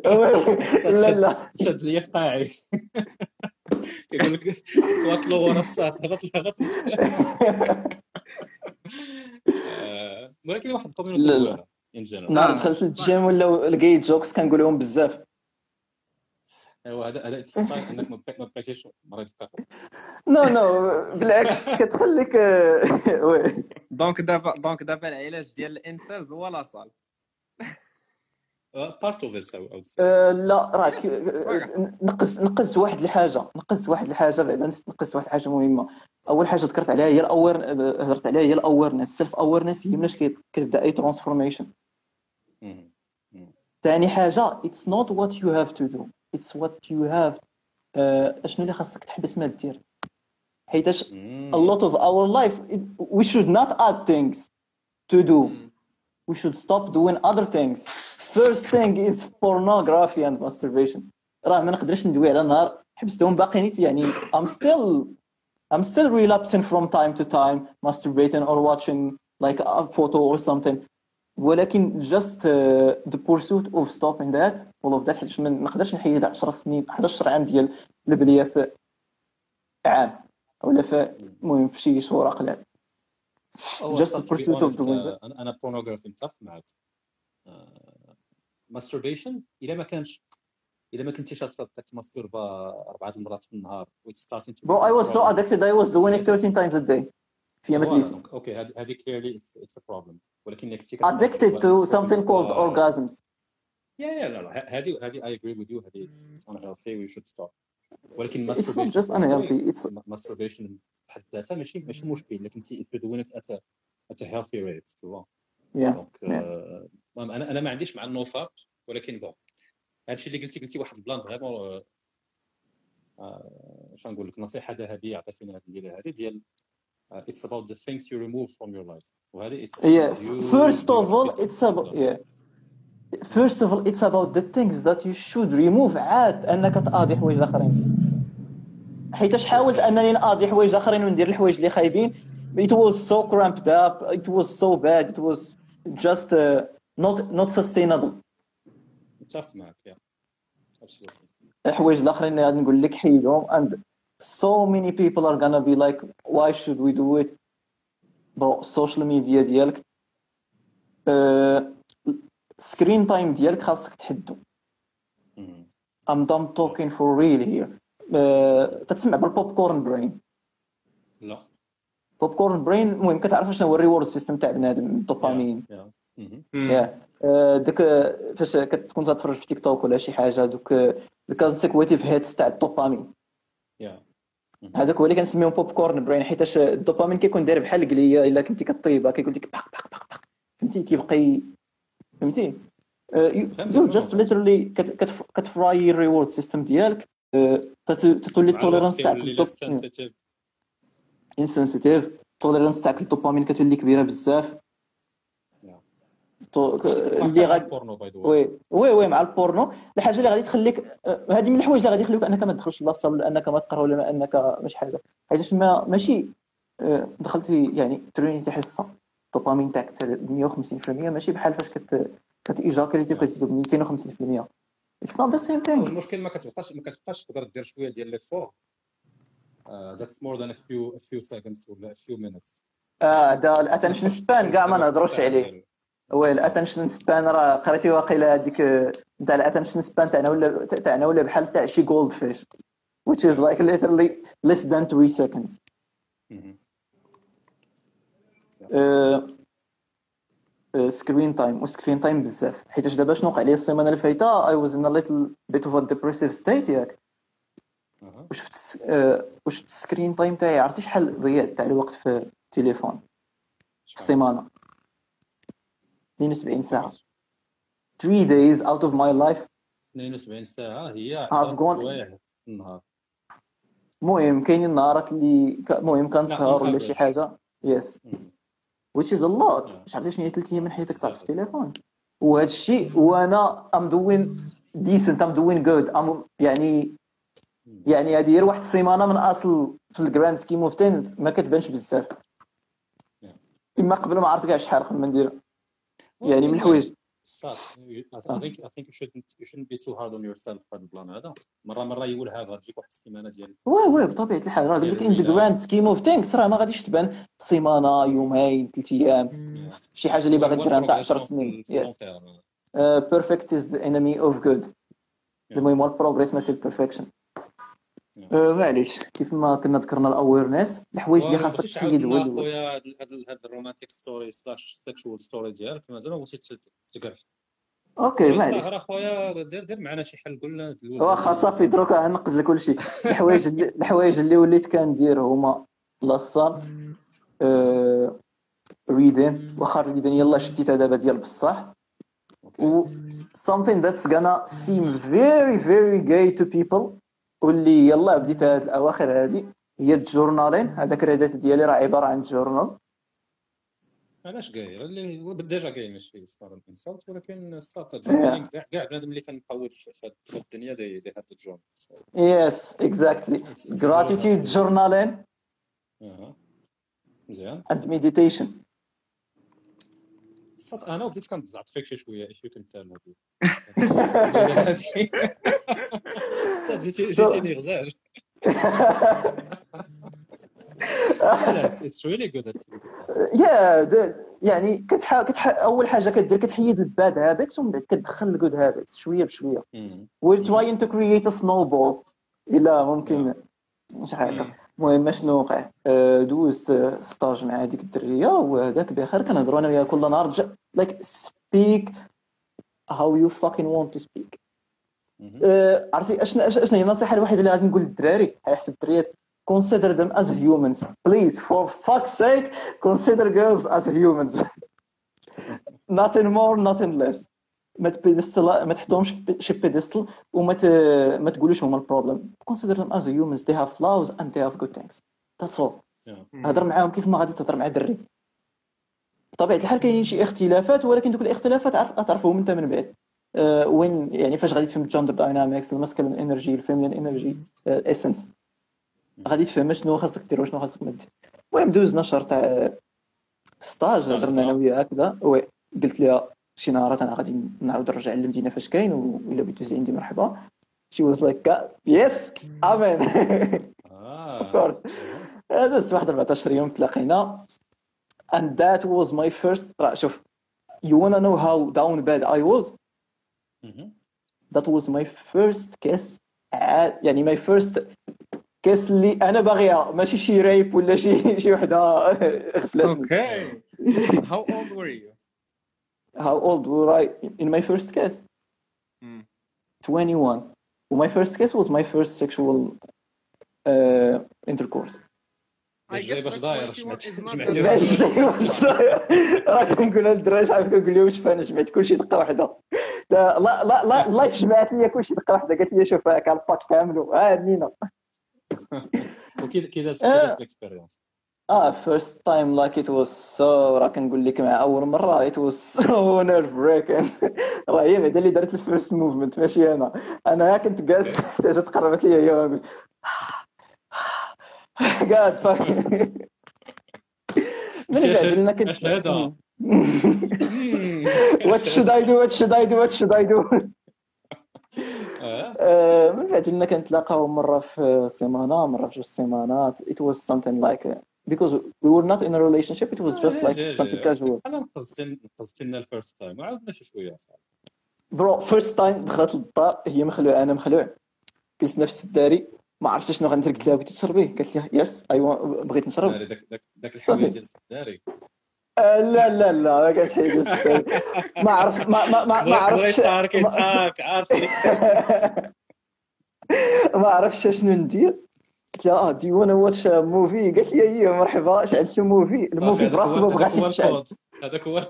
وي. لا لا. شد لي في قاعي كيقول لك سكوات لو ورا الساط هبط هبط. آه، ولكن واحد ال community. زوينة. en général نهار دخلت الجيم ولا لقيت jokes كنقولهم بزاف. ايوا هذا هذا ال sign إنك ما بقيت- ما بقيتيش مريض الثقه no no بالعكس كتخليك آه، وي. دونك دابا دونك دابا العلاج ديال ال incels هو la salle part of it آه، لا راك آه، نقص نقصت واحد الحاجة. نقصت واحد الحاجة بعدا نسيت نقصت واحد الحاجة مهمة. أول حاجة ذكرت عليها هي ال aware هضرت عليها هي ال awareness self-awareness هي مناش كي- كتبدأ أي transformation ثاني حاجه اتس نوت وات يو هاف تو دو اتس وات يو هاف شنو اللي خاصك تحبس ما دير حيتاش a lot of our life it- we should not add things to do we should stop doing other things first thing is pornography and masturbation راه ما نقدرش ندوي على نهار حبستهم باقيين يعني I'm still I'm still relapsing from time to time masturbating or watching like a photo or something ولكن just uh, the pursuit of stopping that all of that حيت ما نقدرش نحيد 10 سنين 11 عام ديال البلية في عام ولا في المهم في شي شهور أقل just the pursuit of doing that أنا بورنوغرافي متفق معك ماستربيشن إلا ما كانش إلا ما كنتيش أصلا تماستوربا أربعة المرات في النهار to bro I was so addicted I was doing it 13 times a day. في اتليست أوكي هذه هذه clearly it's it's a problem. ولكن إنك addicted to something called orgasms. يا يا لا لا هذه هذه I agree with you هذه it's, it's unhealthy we should stop. ولكن It's not masturbation just unhealthy, it's- masturbation بحد ذاتها ماشي ماشي مشكل لكن if you're doing it at a at a healthy rate tu vois Yeah, آه، المهم أنا أنا ما عنديش مع ال NoFap ولكن bon هادشي اللي قلتي قلتي واحد ال plan vraiment اش نقول لك نصيحة ذهبية عطيتيني هذه الليلة هذه ديال uh, it's about the things you remove from your life وهذه it's yeah it's a huge, first of huge all piece of it's about wisdom. yeah first of all it's about the things that you should remove عاد انك تقاضي حوايج الاخرين حيتاش حاولت انني نقاضي حوايج اخرين وندير الحوايج اللي خايبين it was so cramped up it was so bad it was just uh, not not sustainable متفق معك يا absolutely الحوايج الاخرين اللي غادي نقول لك حيدهم and so many people are gonna be like why should we do it? برو السوشيال ميديا ديالك سكرين تايم ديالك خاصك تحدو. I'm done talking for real here. Uh, تتسمع بال popcorn brain لا. popcorn brain المهم كتعرف شنو هو ال reward system تاع بنادم الدوبامين يا مهم. يا آه، ديك فاش كتكون تتفرج في تيك توك ولا شي حاجة دوك ال consecutive hits تاع الدوبامين. يا هذاك هو اللي كنسميهم popcorn brain حيتاش الدوبامين كيكون داير بحال القليه إلا كنتي كطيبها كيقول لك بق بق بق بق. فهمتي؟ كيبقى فهمتي؟ you just literally كت fry ال reward system ديالك تت- تتولي ال tolerance تاعك insensitive ال tolerance تاعك للدوبامين كتولي كبيرة بزاف. تو- اللي غادي porno by the way oui oui مع البورنو الحاجة اللي غادي تخليك آه، هذه من الحوايج اللي غادي يخليوك أنك ما تدخلش la salle ولا أنك ما تقرأ ولا أنك مش حاجة. حيتاش ما ماشي آه، دخلتي يعني train يتي حصة الدوبامين تاعك تزاد 150% ماشي بحال فاش كت كت éjaculer يتي بقيتي تزيد 250% It's not the same thing. المشكل ما كتبقاش ما كتبقاش تقدر دير شوية ديال لي for that's more than a few a few seconds ولا a few minutes. آه دا الاتنشن سبان كاع ما نهضروش عليه. oui ال attention span راه قريتي واقيلا هذيك نتاع ال attention span تاعنا ولا تاعنا ولا بحال تاع شي goldfish which is like literally less than 3 seconds. screen time و screen time بزاف. حيتاش دابا شنو وقع لي السيمانة اللي فايتة؟ I was in little bit of depressive state ياك. وشفت وشفت ال screen time تاعي عرفتي شحال ضيعت تاع الوقت في التليفون؟ في السيمانة. 72 ساعة. 3 days out of my life. 72 ساعة هي I've 10 gone- سوايع في النهار. المهم كاينين نهارات اللي المهم كنسهر ولا شي. حاجة. yes which is a lot. عرفتي شنو هي ثلاث أيام من حياتك طاحت في. التليفون. وهذا الشيء وأنا I'm doing decent I'm doing good I'm يعني يعني هذه غير واحد السيمانة من أصل في ال grand scheme of things ما كتبانش بزاف. إما قبل ما عرفت كاع شحال ما ندير يعني من الحوايج think you shouldn't you shouldn't be too hard on yourself في هذا البلان هذا. مرة مرة يقولها هذا تجيك واحد السيمانه ديال واه واه بطبيعة الحال. راه قلت لك ان the grand scheme of things راه ما غاديش تبان سيمانه يومين ثلاث أيام. شي حاجة اللي باغي ديرها نتاع 10 سنين. perfect is the enemy of good المهم هو ال progress ماشي ال perfection معليش كيف ما كنا ذكرنا ال awareness الحوايج اللي خاصك تحيد هو. خويا هاد هاد ال romantic story slash sexual story ديالك مازال ما بغيتي تقر Okay معليش. راه خويا دير دير معنا شي حل قلنا واخا صافي دروك غنقز لك كلشي. الحوايج الحوايج اللي وليت كندير هما la salle reading واخا reading يلا شديتها دابا ديال بصح. و something that's gonna seem very very gay to people. واللي يلا بديت هاد الأواخر هادي هي الجورنالين هذاك الريدات ديالي راه عبارة عن جورنال. علاش كاين اللي هو ديجا كاين ماشي صار الانسالت ولكن الساط Yeah. كاع كاع بنادم اللي كان مقود في الدنيا دي دي هاد الجون يس اكزاكتلي gratitude جورنالين مزيان and meditation. الساط أنا بديت كنبزعط فيك شي شوية اش كنت تال جيتيني غزال it's really good يا يعني كتح... كتح... أول حاجة كدير كتحيد ال bad habits ومن بعد كتدخل ال good habits شوية بشوية. we're trying to create a snowball. إلا ممكن مش عارف. المهم شنو وقع؟ آه، دوزت stage مع هذيك الدرية وهذاك بخير كنهضروا أنا وياها كل نهار speak how you fucking want to speak. آه، عرفتي اشنا أشنا هي النصيحة الوحيدة اللي غادي نقول للدراري على حسب الدريات consider them as humans. Please for fuck's sake consider girls as humans. Nothing more nothing less. ما تبيدستل ما تحطهمش في شي بيدستل وما ت... ما تقولوش هما البروبلم consider them as humans. They have flaws and they have good things. That's all. هضر معاهم كيف ما غادي تهضر مع دري بطبيعة الحال كاينين شي اختلافات ولكن دوك الاختلافات عارف- غتعرفهم انت من بعد. آه، وين يعني فاش غادي تفهم ال gender dynamics ال masculine energy ال feminine energy essence غادي تفهم شنو خاصك دير وشنو خاصك ما دير. المهم دوزنا شهر تاع stage هضرنا أنا وياها هكذا. و قلت لها شي نهارات أنا غادي نعاود نرجع للمدينة فاش كاين ولا بغيتي تزيد عندي مرحبا. She was like yes I mean of course هذا واحد 14 يوم تلاقينا. And that was my first راه شوف you wanna know how down bad I was? That was my first kiss. ع- يعني my first كيس اللي أنا باغيها. ماشي شي ريب ولا شي شي وحدة. غفلت Okay. How old were you? how old were I? In my first kiss. Hmm. 21 my first kiss was my first sexual uh, intercourse. باش جاي باش داير جمعت جمعتي باش باش راه كنقولها للدراري شحال كنقول لهم شوف أنا جمعت كلشي دقة واحدة. لا لا لا لا ال life جمعت لي كلشي دقة واحدة. قالت لي شوف هاك ال pack كامل. ها نينا. وكذا كذا آه. ال experience آه first time like it was so راه كنقول لك مع أول مرة. It was so nerve wracking راه هي بعدا اللي دارت ال first movement ماشي أنا. أنا كنت جالس حتى جات قربت لي هي ونقول قاعد fuck من بعد لنا كنت هذا؟ should I do? What should I do? What should I do? آه، من بعد لنا كنتلاقاو مرة في سيمانة مرة في جوج سيمانات. It was something like uh, because we were not in a relationship. It was just like something casual. أنا نقزتي نقزتي لنا ال first time. وعاودنا شي شوية صاحبي bro first time دخلت للدار هي مخلوعه أنا مخلوع جلسنا في السداري ما عرفتش شنو غندير قلت لها بغيتي تشربيه قالت لي yes اييه بغيت نشرب. داك داك ديال السداري آه، لا لا لا ما كانش حيدوز ما عرف ما ما ما, ما عرفتش بغيت عارف ما عرفتش شنو ندير. قلت لها آه دي wanna watch movie قالت لي اييه مرحبا شعلت ال movie ال movie براسو ما بغاش يتشعل. هذاك هو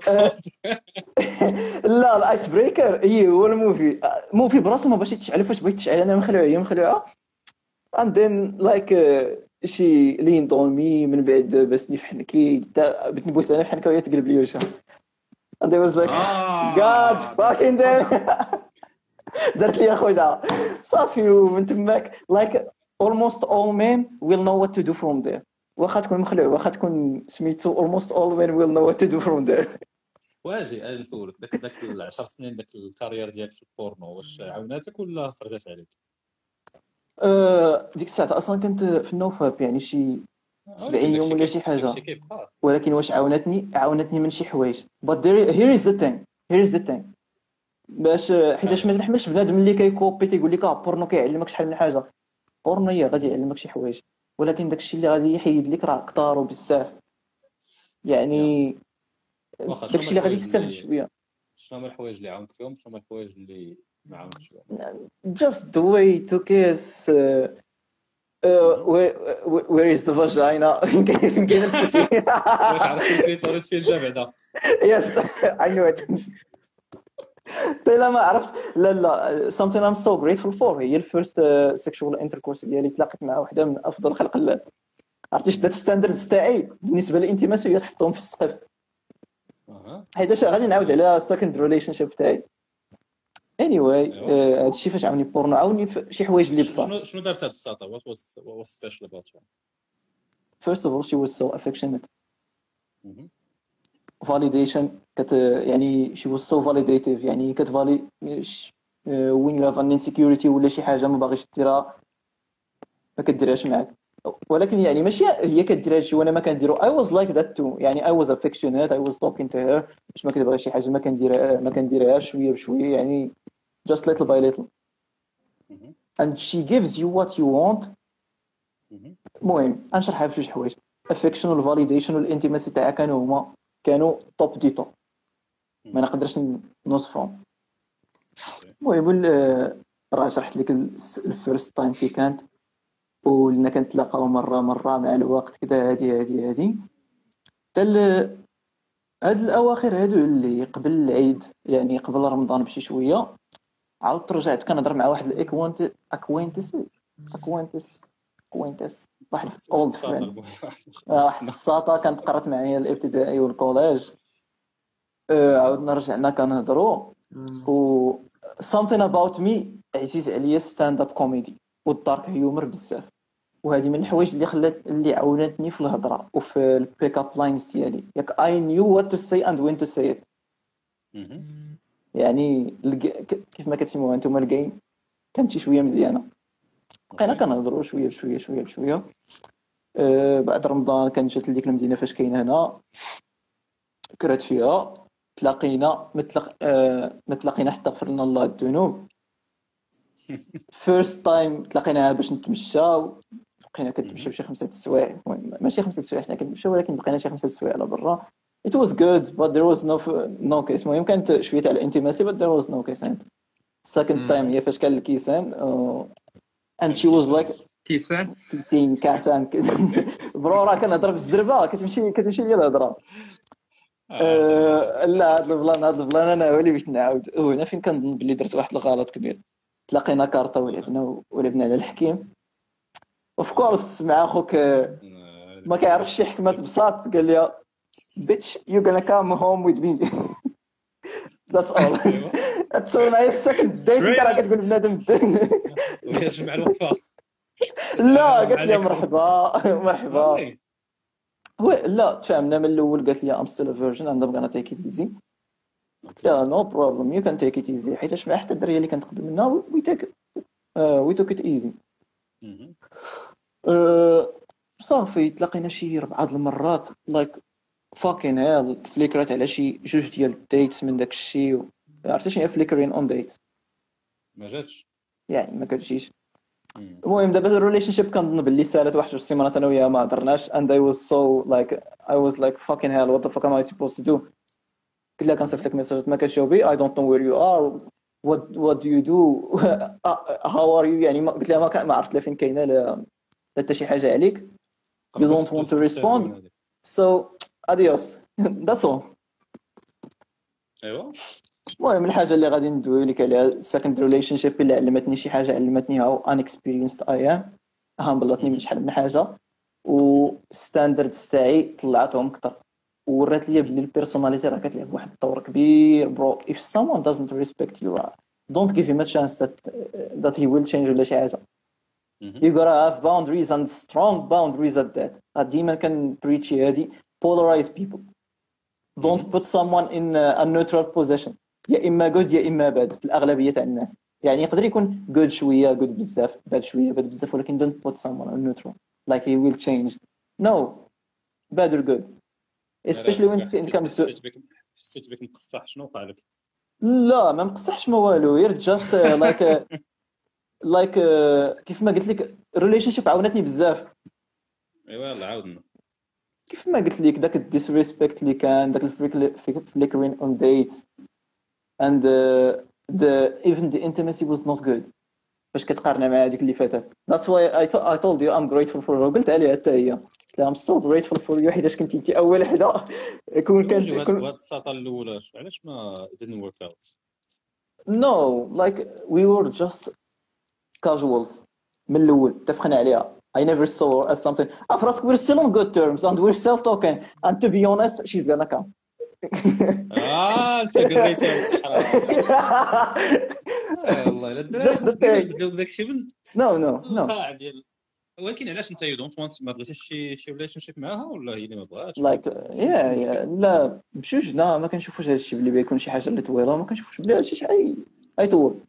لا ال ice breaker اي هو ال movie. movie براسو ما باش يتشعل. فاش بغيت تشعل أنا مخلوع هي مخلوعه and then like she leaned on me من بعد بسني في حنكي نبوس أنا في حنكه وهي تقلب لي وجهها. And I was like آه. God fucking damn. درت لي خويا صافي ومن تماك. Like almost all men will know what to do from there. واخا تكون مخلوع واخا تكون سميتو almost all men will know what to do from there. واجي أجي نسولك داك داك العشر سنين داك ال career ديالك في البورنو واش عاوناتك ولا خرجت عليك؟ آه، ديك الساعة أصلا كنت في ال nofap يعني شي 70 يوم ولا شي حاجة. ولكن واش عاونتني؟ عاونتني من شي حوايج. But there, here is the thing. Here is the thing. باش حيتاش ما نحملش بنادم اللي كيكوبي تيقول لك آه بورنو كيعلمك شحال من حاجة. بورنو هي غادي يعلمك شي حوايج. ولكن داكشي اللي غادي يحيد لك راه كثار بزاف يعني داكشي اللي غادي تستافد شوية. شنو هما الحوايج اللي عاونك فيهم؟ شنو هما الحوايج اللي just the way to kiss uh, uh, where, where is the vagina? واش عرفتي ال clitoris فين جا بعدا yes I knew it. لا ما عرفت لا لا something I'm so grateful for. هي ال first sexual intercourse ديالي تلاقيت مع واحدة من أفضل خلق الله. عرفتي شدات ال standards تاعي بالنسبة لل intimacy هي تحطهم في السقف. حيت عادي نعاود على second relationship تاعي. Anyway آه، هادشي فاش عاوني بورنو عاوني في شي حوايج اللي بصح. شنو شنو دارت هاد الساطا what was was special about first of all she was so affectionate. Mhm. validation كت يعني she was so validative يعني كتفالي when you have an insecurity ولا شي حاجة ما باغيش ديرها ما كديرهاش معاك. ولكن يعني ماشي هي كديرها شي وأنا ما كنديرو. I was like that too. يعني I was affectionate I was talking to her. باش ما كتبغي شي حاجة ما كنديرها ما كنديرهاش شوية بشوية يعني just little by little. Mhm. and she gives you what you want. Mhm. المهم غنشرحها في جوج حوايج. Affection وال validation وال intimacy تاعها كانوا هما كانوا top des tops ما نقدرش نوصفهم. المهم ال- راه شرحت لك ال first time كي كانت ولنا كنتلاقاو مرة مرة مع الوقت كذا هادي هادي هادي. حتى هاد الأواخر هادو اللي قبل العيد يعني قبل رمضان بشي شوية عاودت رجعت كنهضر مع واحد ال acquaint acquaintance acquaintance acquaintance واحد old friend آه، واحد الساطا كانت قرات معايا الإبتدائي وال collège آه، عاودنا رجعنا كنهضروا و something about me عزيز عليا stand up comedy وال dark humor بزاف. وهذه من الحوايج اللي خلات اللي عاونتني في الهضرة وفي ال pick up lines ديالي. ياك I knew what to say and when to say it يعني كيف ما كتسموها أنتم ال game كانت شي شوية مزيانة. بقينا كنهضروا شوية بشوية شوية بشوية. آه بعد رمضان كان جات لديك المدينة فاش كاينة هنا. كرات فيها. تلاقينا متلق... ما تلاقينا حتى غفر لنا الله الذنوب. first time تلاقينا باش نتمشى بقينا كنتمشى شي خمسة السوايع ماشي خمسة السوايع حنا كنتمشى ولكن بقينا شي خمسة السوايع على برا. It was good but there was no no kiss. المهم كانت شوية تاع ال intimacy but there was no kiss. And second time هي فاش كان ال kissing uh, and she was like kissing kissing kissing bro راه كنهضر بالزربة كتمشي كتمشي ليا الهضرة. آه، لا هاد البلان هاد البلان أنا هو اللي بغيت نعاود وهنا فين كنظن بلي درت واحد الغلط كبير. تلاقينا كارطة ولعبنا ولعبنا على الحكيم. of course مع أخوك آه، ما كيعرفش شي حكمات بساط قال لي bitch you gonna come home with me that's all تصور معايا ال second date انت راه كتقول بنادم ويجمع الوفاء لا قالت لي. مرحبا. مرحبا. هو لا تفاهمنا من الأول قالت لي I'm still virgin and I'm gonna take easy قلت لها no problem you can take it easy حيت مع حتى الدريه اللي كنتقبل منها we take we took it easy. صافي تلاقينا شي د المرات like fucking hell flake ات على شي جوج ديال ال dates من داك الشيء عرفتي شنو هي flaking on dates ما جاتش. يعني ما كتجيش. المهم دابا ال relationship كنظن باللي سالت واحد جوج سيمانات أنا وياها ما هضرناش. And I was so like I was like fucking hell what the fuck am I supposed to do قلت لها كنصيفط لك ميساجات ما كتجاوبي don't know where you are what what do you do how are you يعني قلت لها ما, ما عرفت لا فين كاينة لا حتى شي حاجة عليك. you don't want to respond. so adios. That's all. ايوا المهم الحاجة اللي غادي ندوي لك عليها second relationship اللي علمتني شي حاجة علمتني how unexperienced I am. humble تني من شحال من حاجة. و standards تاعي طلعتهم أكثر. ورات لي بلي ال personality راه كتلعب واحد الدور كبير bro if someone doesn't respect you don't give him a chance that that he will change ولا شي حاجة you gotta have boundaries and strong boundaries at that ديما كنبريتشي هادي polarize people don't put someone in a neutral position يا اما جود يا اما باد في الاغلبيه تاع الناس يعني يقدر يكون جود شوية جود بزاف باد شوية باد بزاف ولكن don't put someone on neutral like he will change no bad or good when it comes to حسيت بك مقصح. شنو وقع لك لا ما مقصحش ما والو غير just like like كيف ما قلت لك ال relationship عاونتني بزاف. ايوا يلا عاودنا. كيف ما قلت لك داك ال disrespect اللي كان داك ال flaking on dates uh, the even the intimacy was not good. باش كتقارنها مع هذيك اللي فاتت I, to- I told you I'm grateful for her قلت عليها حتى هي قلت لها I'm so grateful for you حيتاش كنتي انت اول وحده كون كانت كون وهاد الساطه الاولى علاش ما didn't work out No, like we were just casuals من الأول اتفقنا عليها I never saw her as something آه في راسك we're still on good terms and we're still talking and to be honest she's gonna come آه انت قريتها والله. لا الشيء من no القاع ديال ولكن علاش انت you don't want ما بغيتيش شي شي relationship معاها؟ ولا هي اللي ما بغاتش؟ Yeah yeah لا بجوجنا ما كنشوفوش هذا الشيء بلي بيكون شي حاجة اللي طويلة ما كنشوفوش بلي هذا الشيء شي حاجة يطول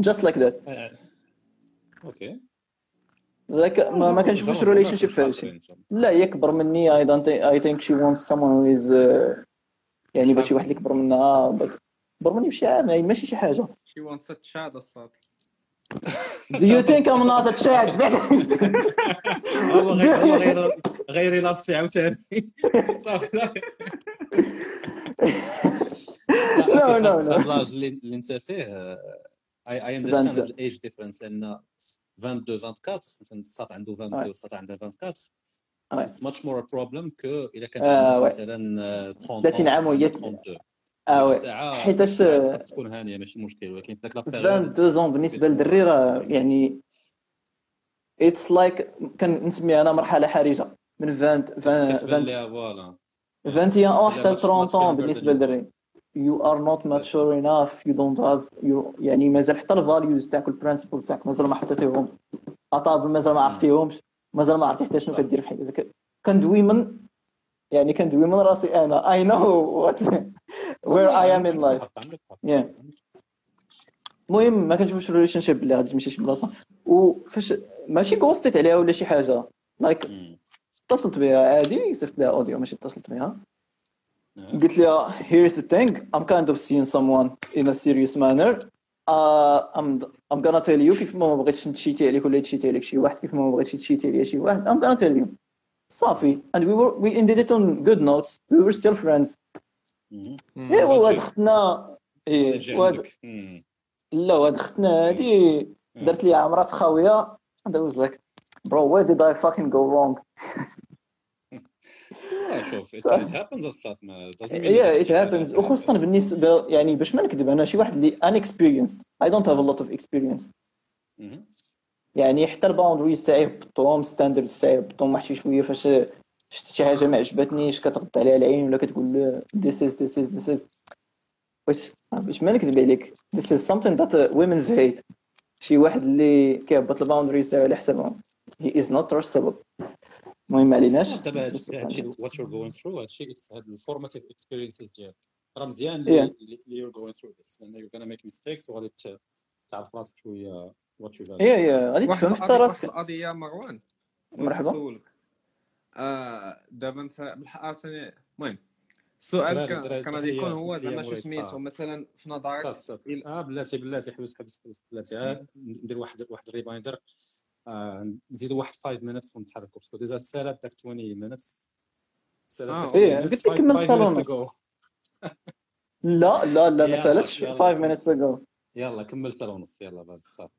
like that. آه. okay like ما, كنشوفوش relationship في هذا الشيء. لا هي كبر مني I think she wants someone who is uh, يعني باش شي واحد اللي كبر منها but كبر مني بشي عام يعني ماشي شي حاجة شي وان ست شاد الصوت Do you think I'm not a child? هو غير غير عاوتاني صافي صافي No, no, no. هذا l'âge اللي انت فيه I I understand 22. ال age difference لأن 22 24 مثلا الساط عنده 22 Ouais. والساط عنده 24 Ouais. it's much more problem que الا كانت آه،. مثلا آه، 30 30 عام وهي- 32 آه oui حيتاش تكون هانية ماشي مشكل ولكن la période 22 ans بالنسبة للدري راه يعني it's like كنسميها أنا مرحلة حرجة من 20 كتبان 20 ليها voilà. 21 لا، حتى ل ماتش- 30 ماتش طون فيها بالنسبة للدري. You are not mature enough you don't have you يعني مازال حتى ال values تاعك ال principles تاعك مازال ما حطيتيهم à table مازال ما عرفتيهمش مازال ما عرفتي حتى شنو. كدير في حياتك. كندوي من يعني كندوي من راسي أنا. Know what where I am in life. عندك حق. Yeah. المهم ما كنشوفش relationship اللي غادي تمشي شي بلاصه وفاش ماشي كوميتيت عليها ولا شي حاجة like مم. اتصلت بها عادي صيفط لها audio ماشي اتصلت بها آه. قلت لها here's the thing. I'm kind of seeing someone in a serious manner. Uh, I'm I'm gonna tell you كيف ما بغيتش نت cheat ي عليك ولا يت cheat ي عليك شي واحد كيف ما بغيتش ت cheat ي عليا شي واحد I'm gonna tell you. صافي and we were we ended it on good notes. We were still friends. يجي وهاد عندك. مم. لا وهاد اختنا هادي درت لي عمرها في خاويه like bro where did I fucking go wrong? آه، شوف شي حاجة happens عندك. وخصوصا بالنسبة يعني باش ما نكذب أنا شي واحد اللي unexperienced I don't have a lot of experience. مم. يعني حتى ال boundaries تاعي هبطتهم standards تاعي هبطتهم واحد شي شوية فاش شفت شي حاجة ما عجبتنيش؟ كتغط عليها العين ولا كتقول this is this is this is. باش باش ما نكذب عليك. This is something that uh, women's hate. شي واحد اللي كيهبط ال boundaries على حسابهم he is not trustable. المهم ما عليناش دابا هادشي what you're going through. هادشي it's هاد ال formative experiences ديالك. راه مزيان. اللي you're going through this. لأن you're gonna make mistakes وغادي تعرف راسك شوية what you يا يا غادي تفهم حتى راسك. القضية مروان مرحبا. آه دابا انت بالحق عاوتاني المهم السؤال كان غادي يكون هو زعما شو سميتو. مثلا في نظرك صافي آه بلاتي بلاتي حبس حبس حبس بلاتي آه، ندير واحد واحد الريمايندر آه، نزيدوا واحد 5 minutes ونتحركوا باسكو ديجا تسالات داك 20 minutes تسالات آه. داك إيه، 20 minutes قلت لك 5 كمل 5 الطالون minutes نص. ago. لا لا لا ما سألتش يلا. 5 minutes ago يلا كمل حتى ونص يلا باز صافي.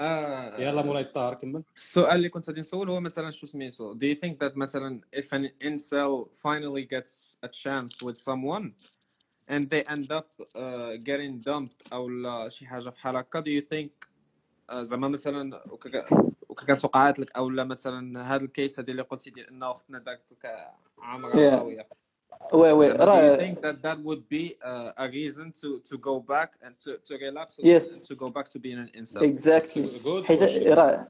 آه يلا مولاي الطاهر كمل السؤال اللي كنت غادي نسول هو مثلا شو سميتو do you think that مثلا if an incel finally gets a chance with someone and they end up uh, getting dumped أو لا شي حاجة بحال هكا do you think uh, زعما مثلا كانت وقعت لك أو لا مثلا هذا الكيس هذه اللي قلتي ديال ان أختنا لك عامرة Yeah. راويه وي وي زعما do you راه think that that would be uh, a reason to to go back and to to relapse Yes. to go back to being an incel اكزاكتلي Good حيت or shit? راه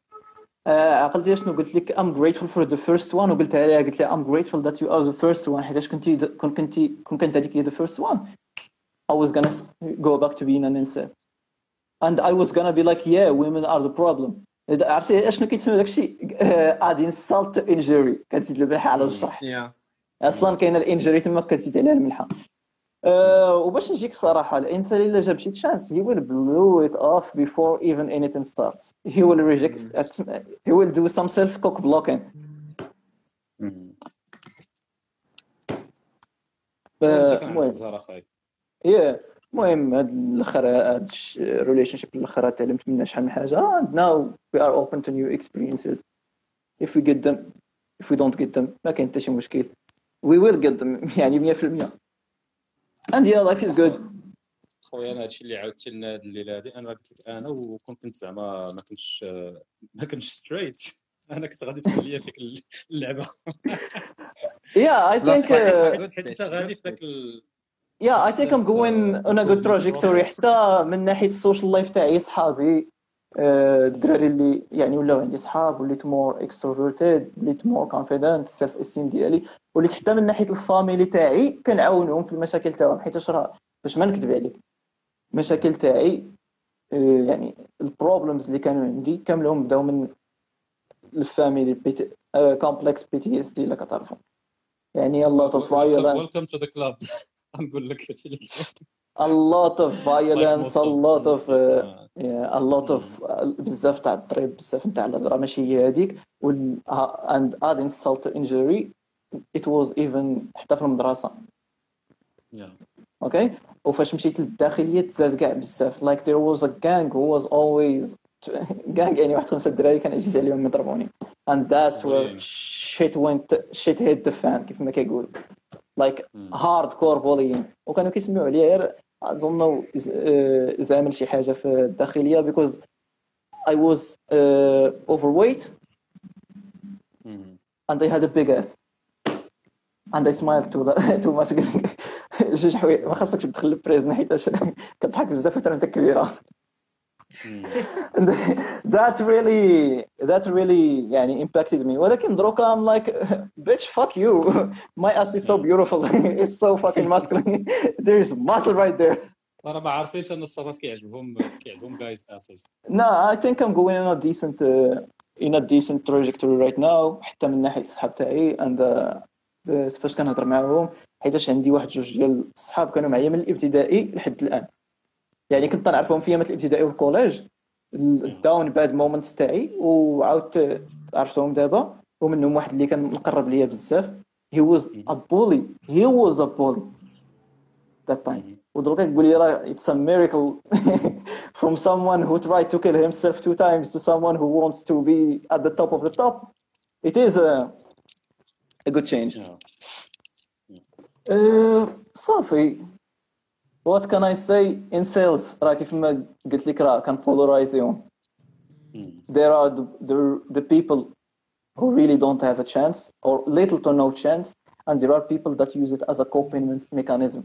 آه، عقلتي شنو قلت لك I'm grateful for the first one وقلتها لها قلت لها I'm grateful that you are the first one حيتاش كنتي كون كنتي كون كانت هذيك هي the first one I was gonna s- go back to being an incel and I was gonna be like yeah women are the problem عرفتي اشنو كيتسمى داكشي اد insult to injury كتزيد الملحه على الجرح yeah أصلا كاينة ال injury تما كتزيد عليها الملحة. أه وباش نجيك صراحة الإنسان إلا جاب شي chance he will blow it off before even anything starts. He will reject he will do some self cock blocking. مم. آه، أنت كان عندك المهم. yeah المهم هاد الآخر هاد ال relationship الآخر تعلمت منها شحال من حاجة. Now we are open to new experiences. If we get them if we don't get them ما كاين حتى شي مشكل. Will get them يعني 100% and yeah life is good. خويا أنا هادشي اللي عاودتي لنا هاد الليلة هادي. أنا قلت لك أنا وكون كنت زعما ما كنتش ما كنتش ستريت أنا كنت غادي تكون ليا فيك اللعبة. Good حيت أنت pitch, غادي في ذاك think I'm going on a good Good trajectory process. حتى من ناحية ال social life تاعي صحابي. الدراري اللي يعني ولاو عندي صحاب وليت more extroverted وليت more confident ال self-esteem ديالي وليت حتى من ناحية الفاميلي تاعي كنعاونهم في المشاكل تاعهم حيت راه باش ما نكذب عليك. المشاكل تاعي آه، يعني ال problems اللي كانوا عندي كاملهم بداو من الفاميلي بيت complex PTSD اللي كتعرفوا يعني of violence welcome to the club نقول لك a lot of violence uh, a lot of a lot of بزاف تاع الضرب بزاف تاع الهضرة ماشي هي هذيك uh, and add insult to injury it was even حتى في المدرسة. أوكي وفاش مشيت للداخلية تزاد كاع بزاف. Like there was a gang who was always gang يعني واحد خمسة الدراري كان عزيز عليهم يضربوني. And that's where shit went shit hit the fan كيف ما كيقولوا. Like hardcore bullying. وكانوا كيسمعوا عليا غير أظن ز- آه، زعمل شي حاجة في الداخلية because I was uh, overweight مم. and I had a big ass. And I smiled too, too much. جوج حوايج. ما خاصكش تدخل البريزن حيت كتضحك بزاف أنت كبيرة. that really that really يعني impacted me ولكن دروكا I'm like bitch fuck you my ass is so beautiful it's so fucking masculine there is muscle right there انا ما عارفينش ان الصفات كيعجبهم كيعجبهم جايز اساس no I think I'm going in a decent uh, in a decent trajectory right now حتى من ناحيه الصحاب تاعي and uh, uh, فاش كنهضر معاهم حيتاش عندي واحد جوج ديال الصحاب كانوا معايا من الابتدائي لحد الان يعني كنت نعرفهم في ايامات الابتدائي والكوليج ال down bad moments تاعي وعاودت عرفتهم دابا ومنهم واحد اللي كان مقرب ليا بزاف he was a bully he was a bully that time ودروكا تقول لي راه it's a miracle from someone who tried to kill himself two times to someone who wants to be at the top of the top it is a a good change أه، صافي what can I say in sales راه كيف ما قلت لك راه كان بولارايزيهم there are the, the, the people who really don't have a chance or little to no chance and there are people that use it as a coping me- mechanism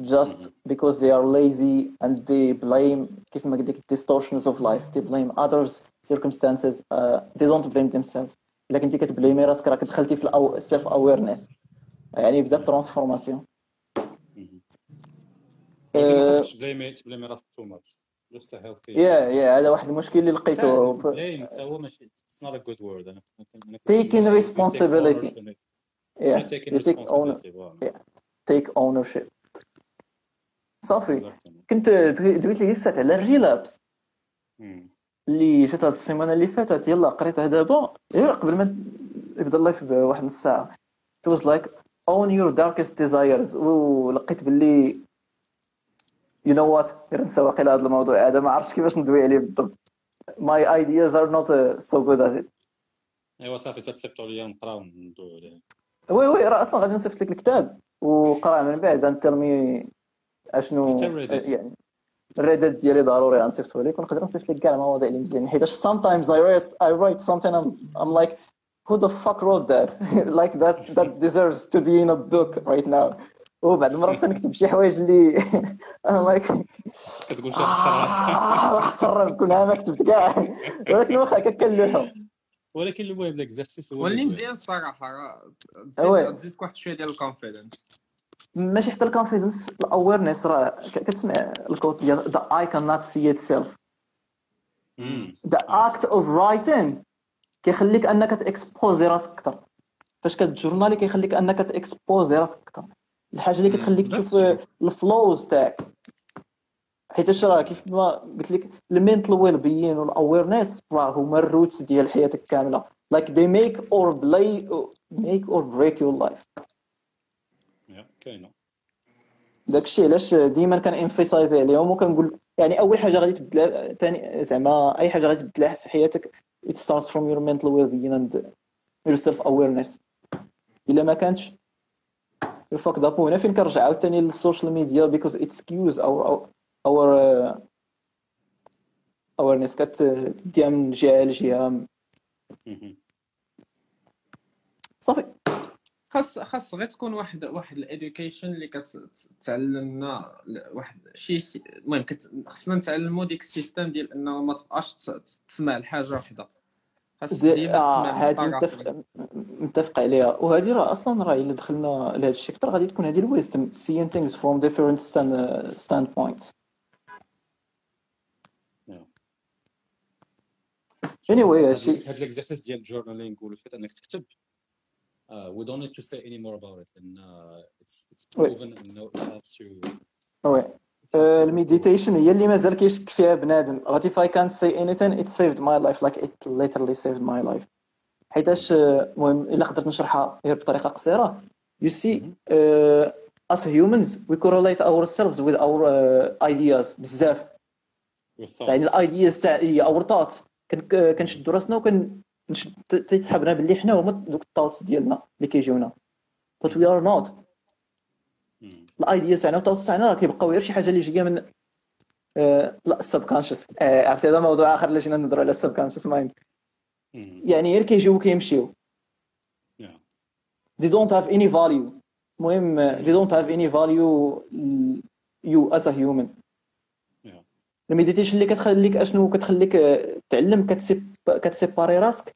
just because they are lazy and they blame كيف ما قلت لك distortions of life they blame others circumstances uh, they don't blame themselves الا كنتي كتبليمي راسك راك دخلتي في السيلف اويرنس يعني بدات ترانسفورماسيون ولكن ما خاصكش ت blame ي راسك too much yeah yeah هذا واحد المشكل اللي لقيته. blame حتى هو ماشي it's not a good word أنا voilà. yeah. take ownership. صافي. كنت قلت لي لسه على ال relapse. اللي جات هاد السيمانة اللي فاتت يلا قريتها دابا. غير قبل ما يبدأ ال live بواحد نص ساعه it was like own your darkest desires. ولقيت باللي you know what? غير نسى واقيلا هذا الموضوع هذا ما عرفتش كيفاش ندوي عليه بالضبط my ideas are not uh, so good at it. ايوا صافي تتصيفطوا ليا نقراو وندويو عليه oui oui راه أصلا غادي نصيفط لك الكتاب وقرا من بعد انت ترمي اشنو حتى ال Reddit. يعني ال Reddit ديالي ضروري غنصيفطو لك ونقدر نصيفط لك كاع المواضيع اللي مزيانين حيت sometimes I write I write something I'm, I'm like who the fuck wrote that? Like that that deserves to be in a book right now. وبعد المرات كنكتب شي حوايج اللي كتقول شي خرات خرب. كون ما كتبت كاع. ولكن واخا كنلوحو. ولكن المهم les exercices هو واللي اللي مزيان الصراحه راه تزيدك واحد شوية ديال ال confidence ماشي حتى ال confidence ال awareness راه كتسمع ال quote ديال the eye cannot see itself. مم. the act of writing كيخليك أنك ت expose ي راسك أكثر. فاش كتجورنالي كيخليك أنك ت expose ي راسك أكثر. الحاجة اللي كتخليك تشوف. ال flaws تاعك. حيت راه كيف ما قلت لك ال mental well-being وال awareness راه هما ال roots ديال حياتك كاملة. They make or play make or break your life. yeah، كاينة. داكشي علاش ديما كان ان emphasize ي عليهم وكنقول يعني أول حاجة غادي تبدلها ثاني زعما أي حاجة غادي تبدلها في حياتك it starts from your mental well-being and your self awareness إلا ما كانتش you fucked up. وهنا فين كنرجع عاوتاني لل social media it skews our our uh, awareness. كتديها من جهه لجهه. صافي خاص خاص غير تكون واحد واحد ال education اللي كتعلمنا واحد شي المهم خصنا نتعلموا ديك ال system ديال إنه ما تبقاش تسمع لحاجة وحده هذه متفق متفق عليها. وهذه راه أصلا راه إلا دخلنا لهذا الشيء أكثر غادي تكون هذه ال wisdom seeing things from different stand, standpoints. Anyway هاد هادشي هاد ال exercice ديال ال journaling وال fait انك تكتب we don't need to say any more about it لأن it's. proven انه it helps you. وي آه، ال meditation هي اللي مازال كيشك فيها بنادم. غادي if I can't say anything it saved my life. Like it literally saved my life. حيتاش آه، المهم إلا قدرت نشرحها غير بطريقة قصيرة. You see uh, as humans we correlate ourselves with our uh, ideas بزاف. يعني thoughts. ال ideas تاع هي or thought كنشدوا راسنا وكن تيتسحبنا باللي حنا هما دوك ال thoughts ديالنا اللي كيجيونا. But we are not. مم. ال ideas تاعنا وال thoughts تاعنا راه كيبقاو غير شي حاجة اللي جاية من آه، لا ال subconscious عرفتي هذا موضوع آخر اللي جينا نهضروا على ال subconscious mind. يعني غير كيجيو وكيمشيو. They don't have any value. المهم آه، any value ل- you as a human. Yeah. ال meditation اللي كتخليك أشنو كتخليك آه، تعلم كتسيب كت séparer راسك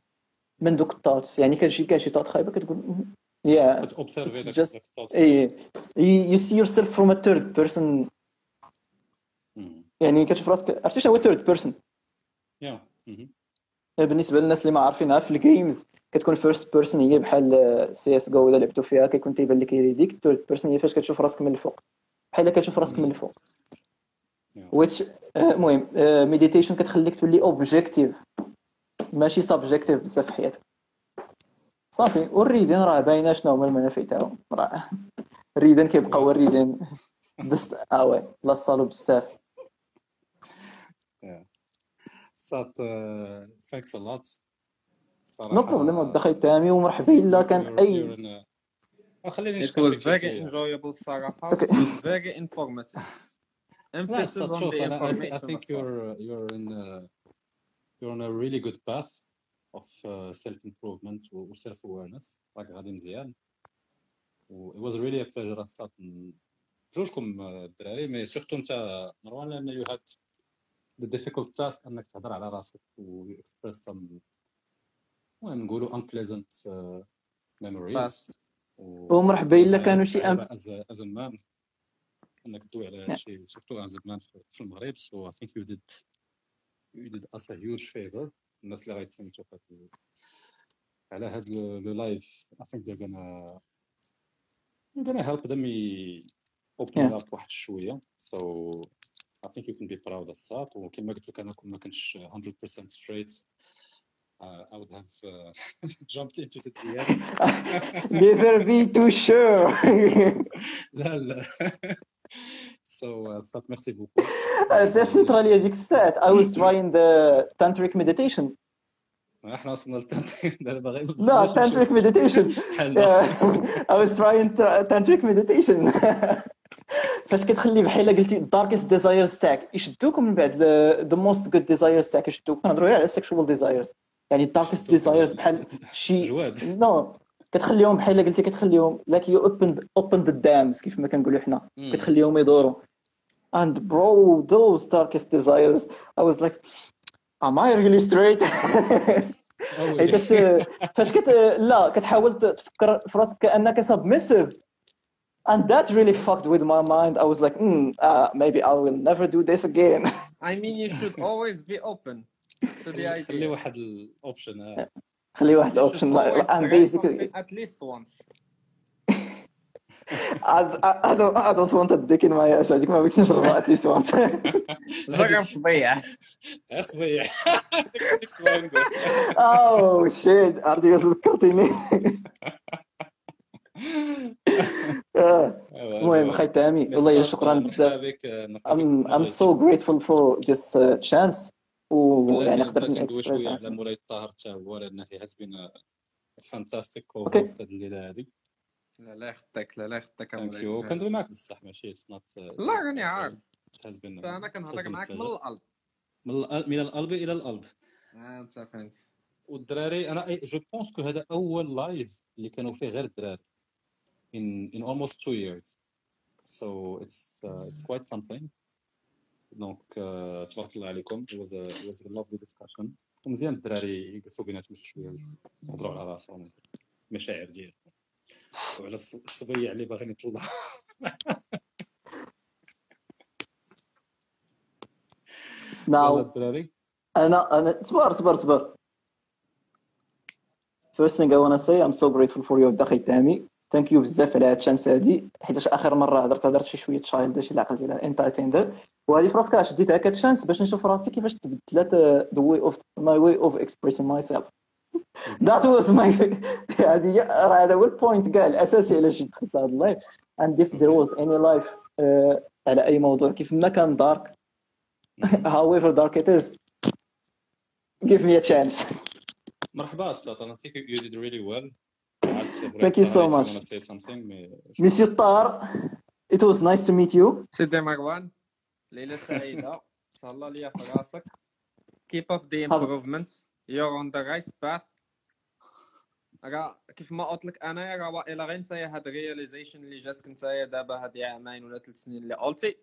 من دوك ال thoughts يعني كتجي كاع شي ثوت خايبة كتقول يا كت observer It's just- you see yourself from a third person. مم. يعني كتشوف راسك عرفتي شنو هو person Yeah. مهم. بالنسبة للناس اللي ما عارفينها في ال games كتكون first person هي بحال CS GO الا لعبتوا فيها كيكون تيبان لك يديك third person هي فاش كتشوف راسك من الفوق. بحال كتشوف راسك من الفوق. Yeah. which آه، المهم meditation كتخليك تولي objective ماشي subjective بزاف في حياتك. صافي وال reading راه باينه شنو هما المنافع تاعهم؟ راه ال reading كيبقى هو الريدين دست آه وي لا صالو بزاف. صات thanks a lot no problem ودخل تامي ومرحبا إلا كان اي خليني It نشكرك was شي very enjoyable الصراحه Okay. it was very informative. Emphasis on شوف the أنا I think- information think you're you're in a, you're on a really good path. of uh, self improvement و self awareness راك غادي مزيان. و it was really a pleasure أصلا جوجكم آه، الدراري mais surtout انت مروان لأن you had the difficult task إنك تهضر على راسك و you express some المهم نقولوا unpleasant آه، memories ومرحبا إلا كانوا شي ام as man إنك تدوي على نعم. شي سيرتو as man في المغرب. so I think you did you did us a huge favor الناس اللي غيتسمعوا في هذا على هذا le live I think they gonna gonna help إي open up واحد شوية so I think you can be proud of that وكما قلت لك أنا كون ما كنتش 100% straight Uh, I would have uh, jumped into the DS. Never be too sure. لا لا. so, uh, Scott, merci beaucoup. فاش نطرى لي هذيك الساعات. I was trying the tantric meditation. إحنا وصلنا للتنطيق دابا غير لا حل I was trying tra- tantric meditation. فاش كتخلي بحال قلتي الداركست ديزايرز تاعك يشدوك من بعد. the most good desires تاعك يشدوك كنهضروا غير على ال sexual desires يعني ال darkest desires بحال شي جواد. no كتخليهم بحال قلتي كتخليهم like you open open the dams كيف ما كنقولوا حنا. كتخليهم يدوروا and bro those darkest desires I was like am I really straight أوي. حيتاش فاش كت لا كتحاول ت- تفكر في راسك كانك submissive and that really fucked with my mind I was like mm, uh, maybe I will never do this again I mean you should always be open to the خلي idea واحد الاوبشن خلي واحد You should الاوبشن always and try basically something at least once I, I, I don't I don't want a dick in my ass هذيك ما بغيتش نشربها at least once جرب الصباع نقول. oh shit. عرفتي واش ذكرتيني المهم. خي تامي والله شكرا بزاف I'm so grateful for this uh, chance. ويعني يعني قدرت ندوي شوية نكسبريس على مولاي الطاهر حتى هو لأن a fantastic Okay. co-host هذه الليلة هذه لا لا يخطيك لا لا يخطيك thank you كندوي معك بصح ماشي it's not لا راني عارف. been أنا كنهضر معاك من. القلب. من القلب- من القلب إلى القلب. آه، انت فهمت. والدراري أنا je pense que هذا أول live اللي كانوا فيه غير الدراري in in almost two years. So it's uh, it's quite something. دونك uh, تبارك الله عليكم. It was a it was a lovely discussion. ومزيان الدراري يقصوا بيناتهم شي شوية. يهضروا على راسهم المشاعر ديالهم وعلى الص- الصبيع اللي يطلع يلا now الدراري. أنا أنا صبر صبر صبر. First thing I wanna say I'm so grateful for you الدخي تامي thank you بزاف على هاد ال chance هادي. حيتاش آخر مرة هضرت هضرت شي شوية شايلد شي اللي عقلتي على انترتيندر وهذه في راسك راه شديت هكا chance باش نشوف راسي كيفاش تبدلات the way of my way of expressing myself. that was my هذه هي- راه هذا هو البوينت كاع الاساسي علاش دخلت هذا اللايف and if there was any life uh, على اي موضوع كيف ما كان دارك however dark it is give me a chance مرحبا الساط انا think you did really well Thank you so much. say something mais Monsieur Tar, it was nice to meet you. سيدي مروان ليلة سعيدة تهلا ليا في راسك keep up the improvements you're on the right path راه كيف ما قلت لك أنا راه والا غير نتايا هاد الرياليزيشن اللي جاتك نتايا دابا هاد عامين ولا ثلاث سنين اللي قلتي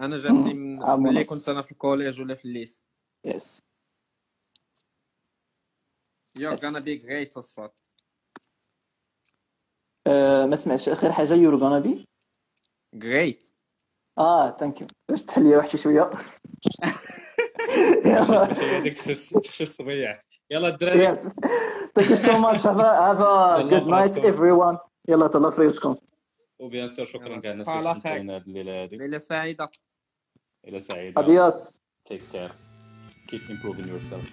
أنا جاتني من ملي. كنت أنا في ال collège ولا في ال lycée Yes. you're gonna be great الصوت Uh, ما سمعتش. آخر حاجة you're gonna be? Great. آه thank you باش تحل واحد شي شوية. يلا. هذيك تخش تخش الصبيع يلا الدراري thank you so much. Have a, have a تهلا good night براسكم. everyone. يلا تهلا في راسكم وبيان سور شكرا كاع الناس تصبحوا اللي على خير. سمعونا هذه الليلة هذه ليلة سعيدة إلى سعيده adios. Take care. Keep improving yourself.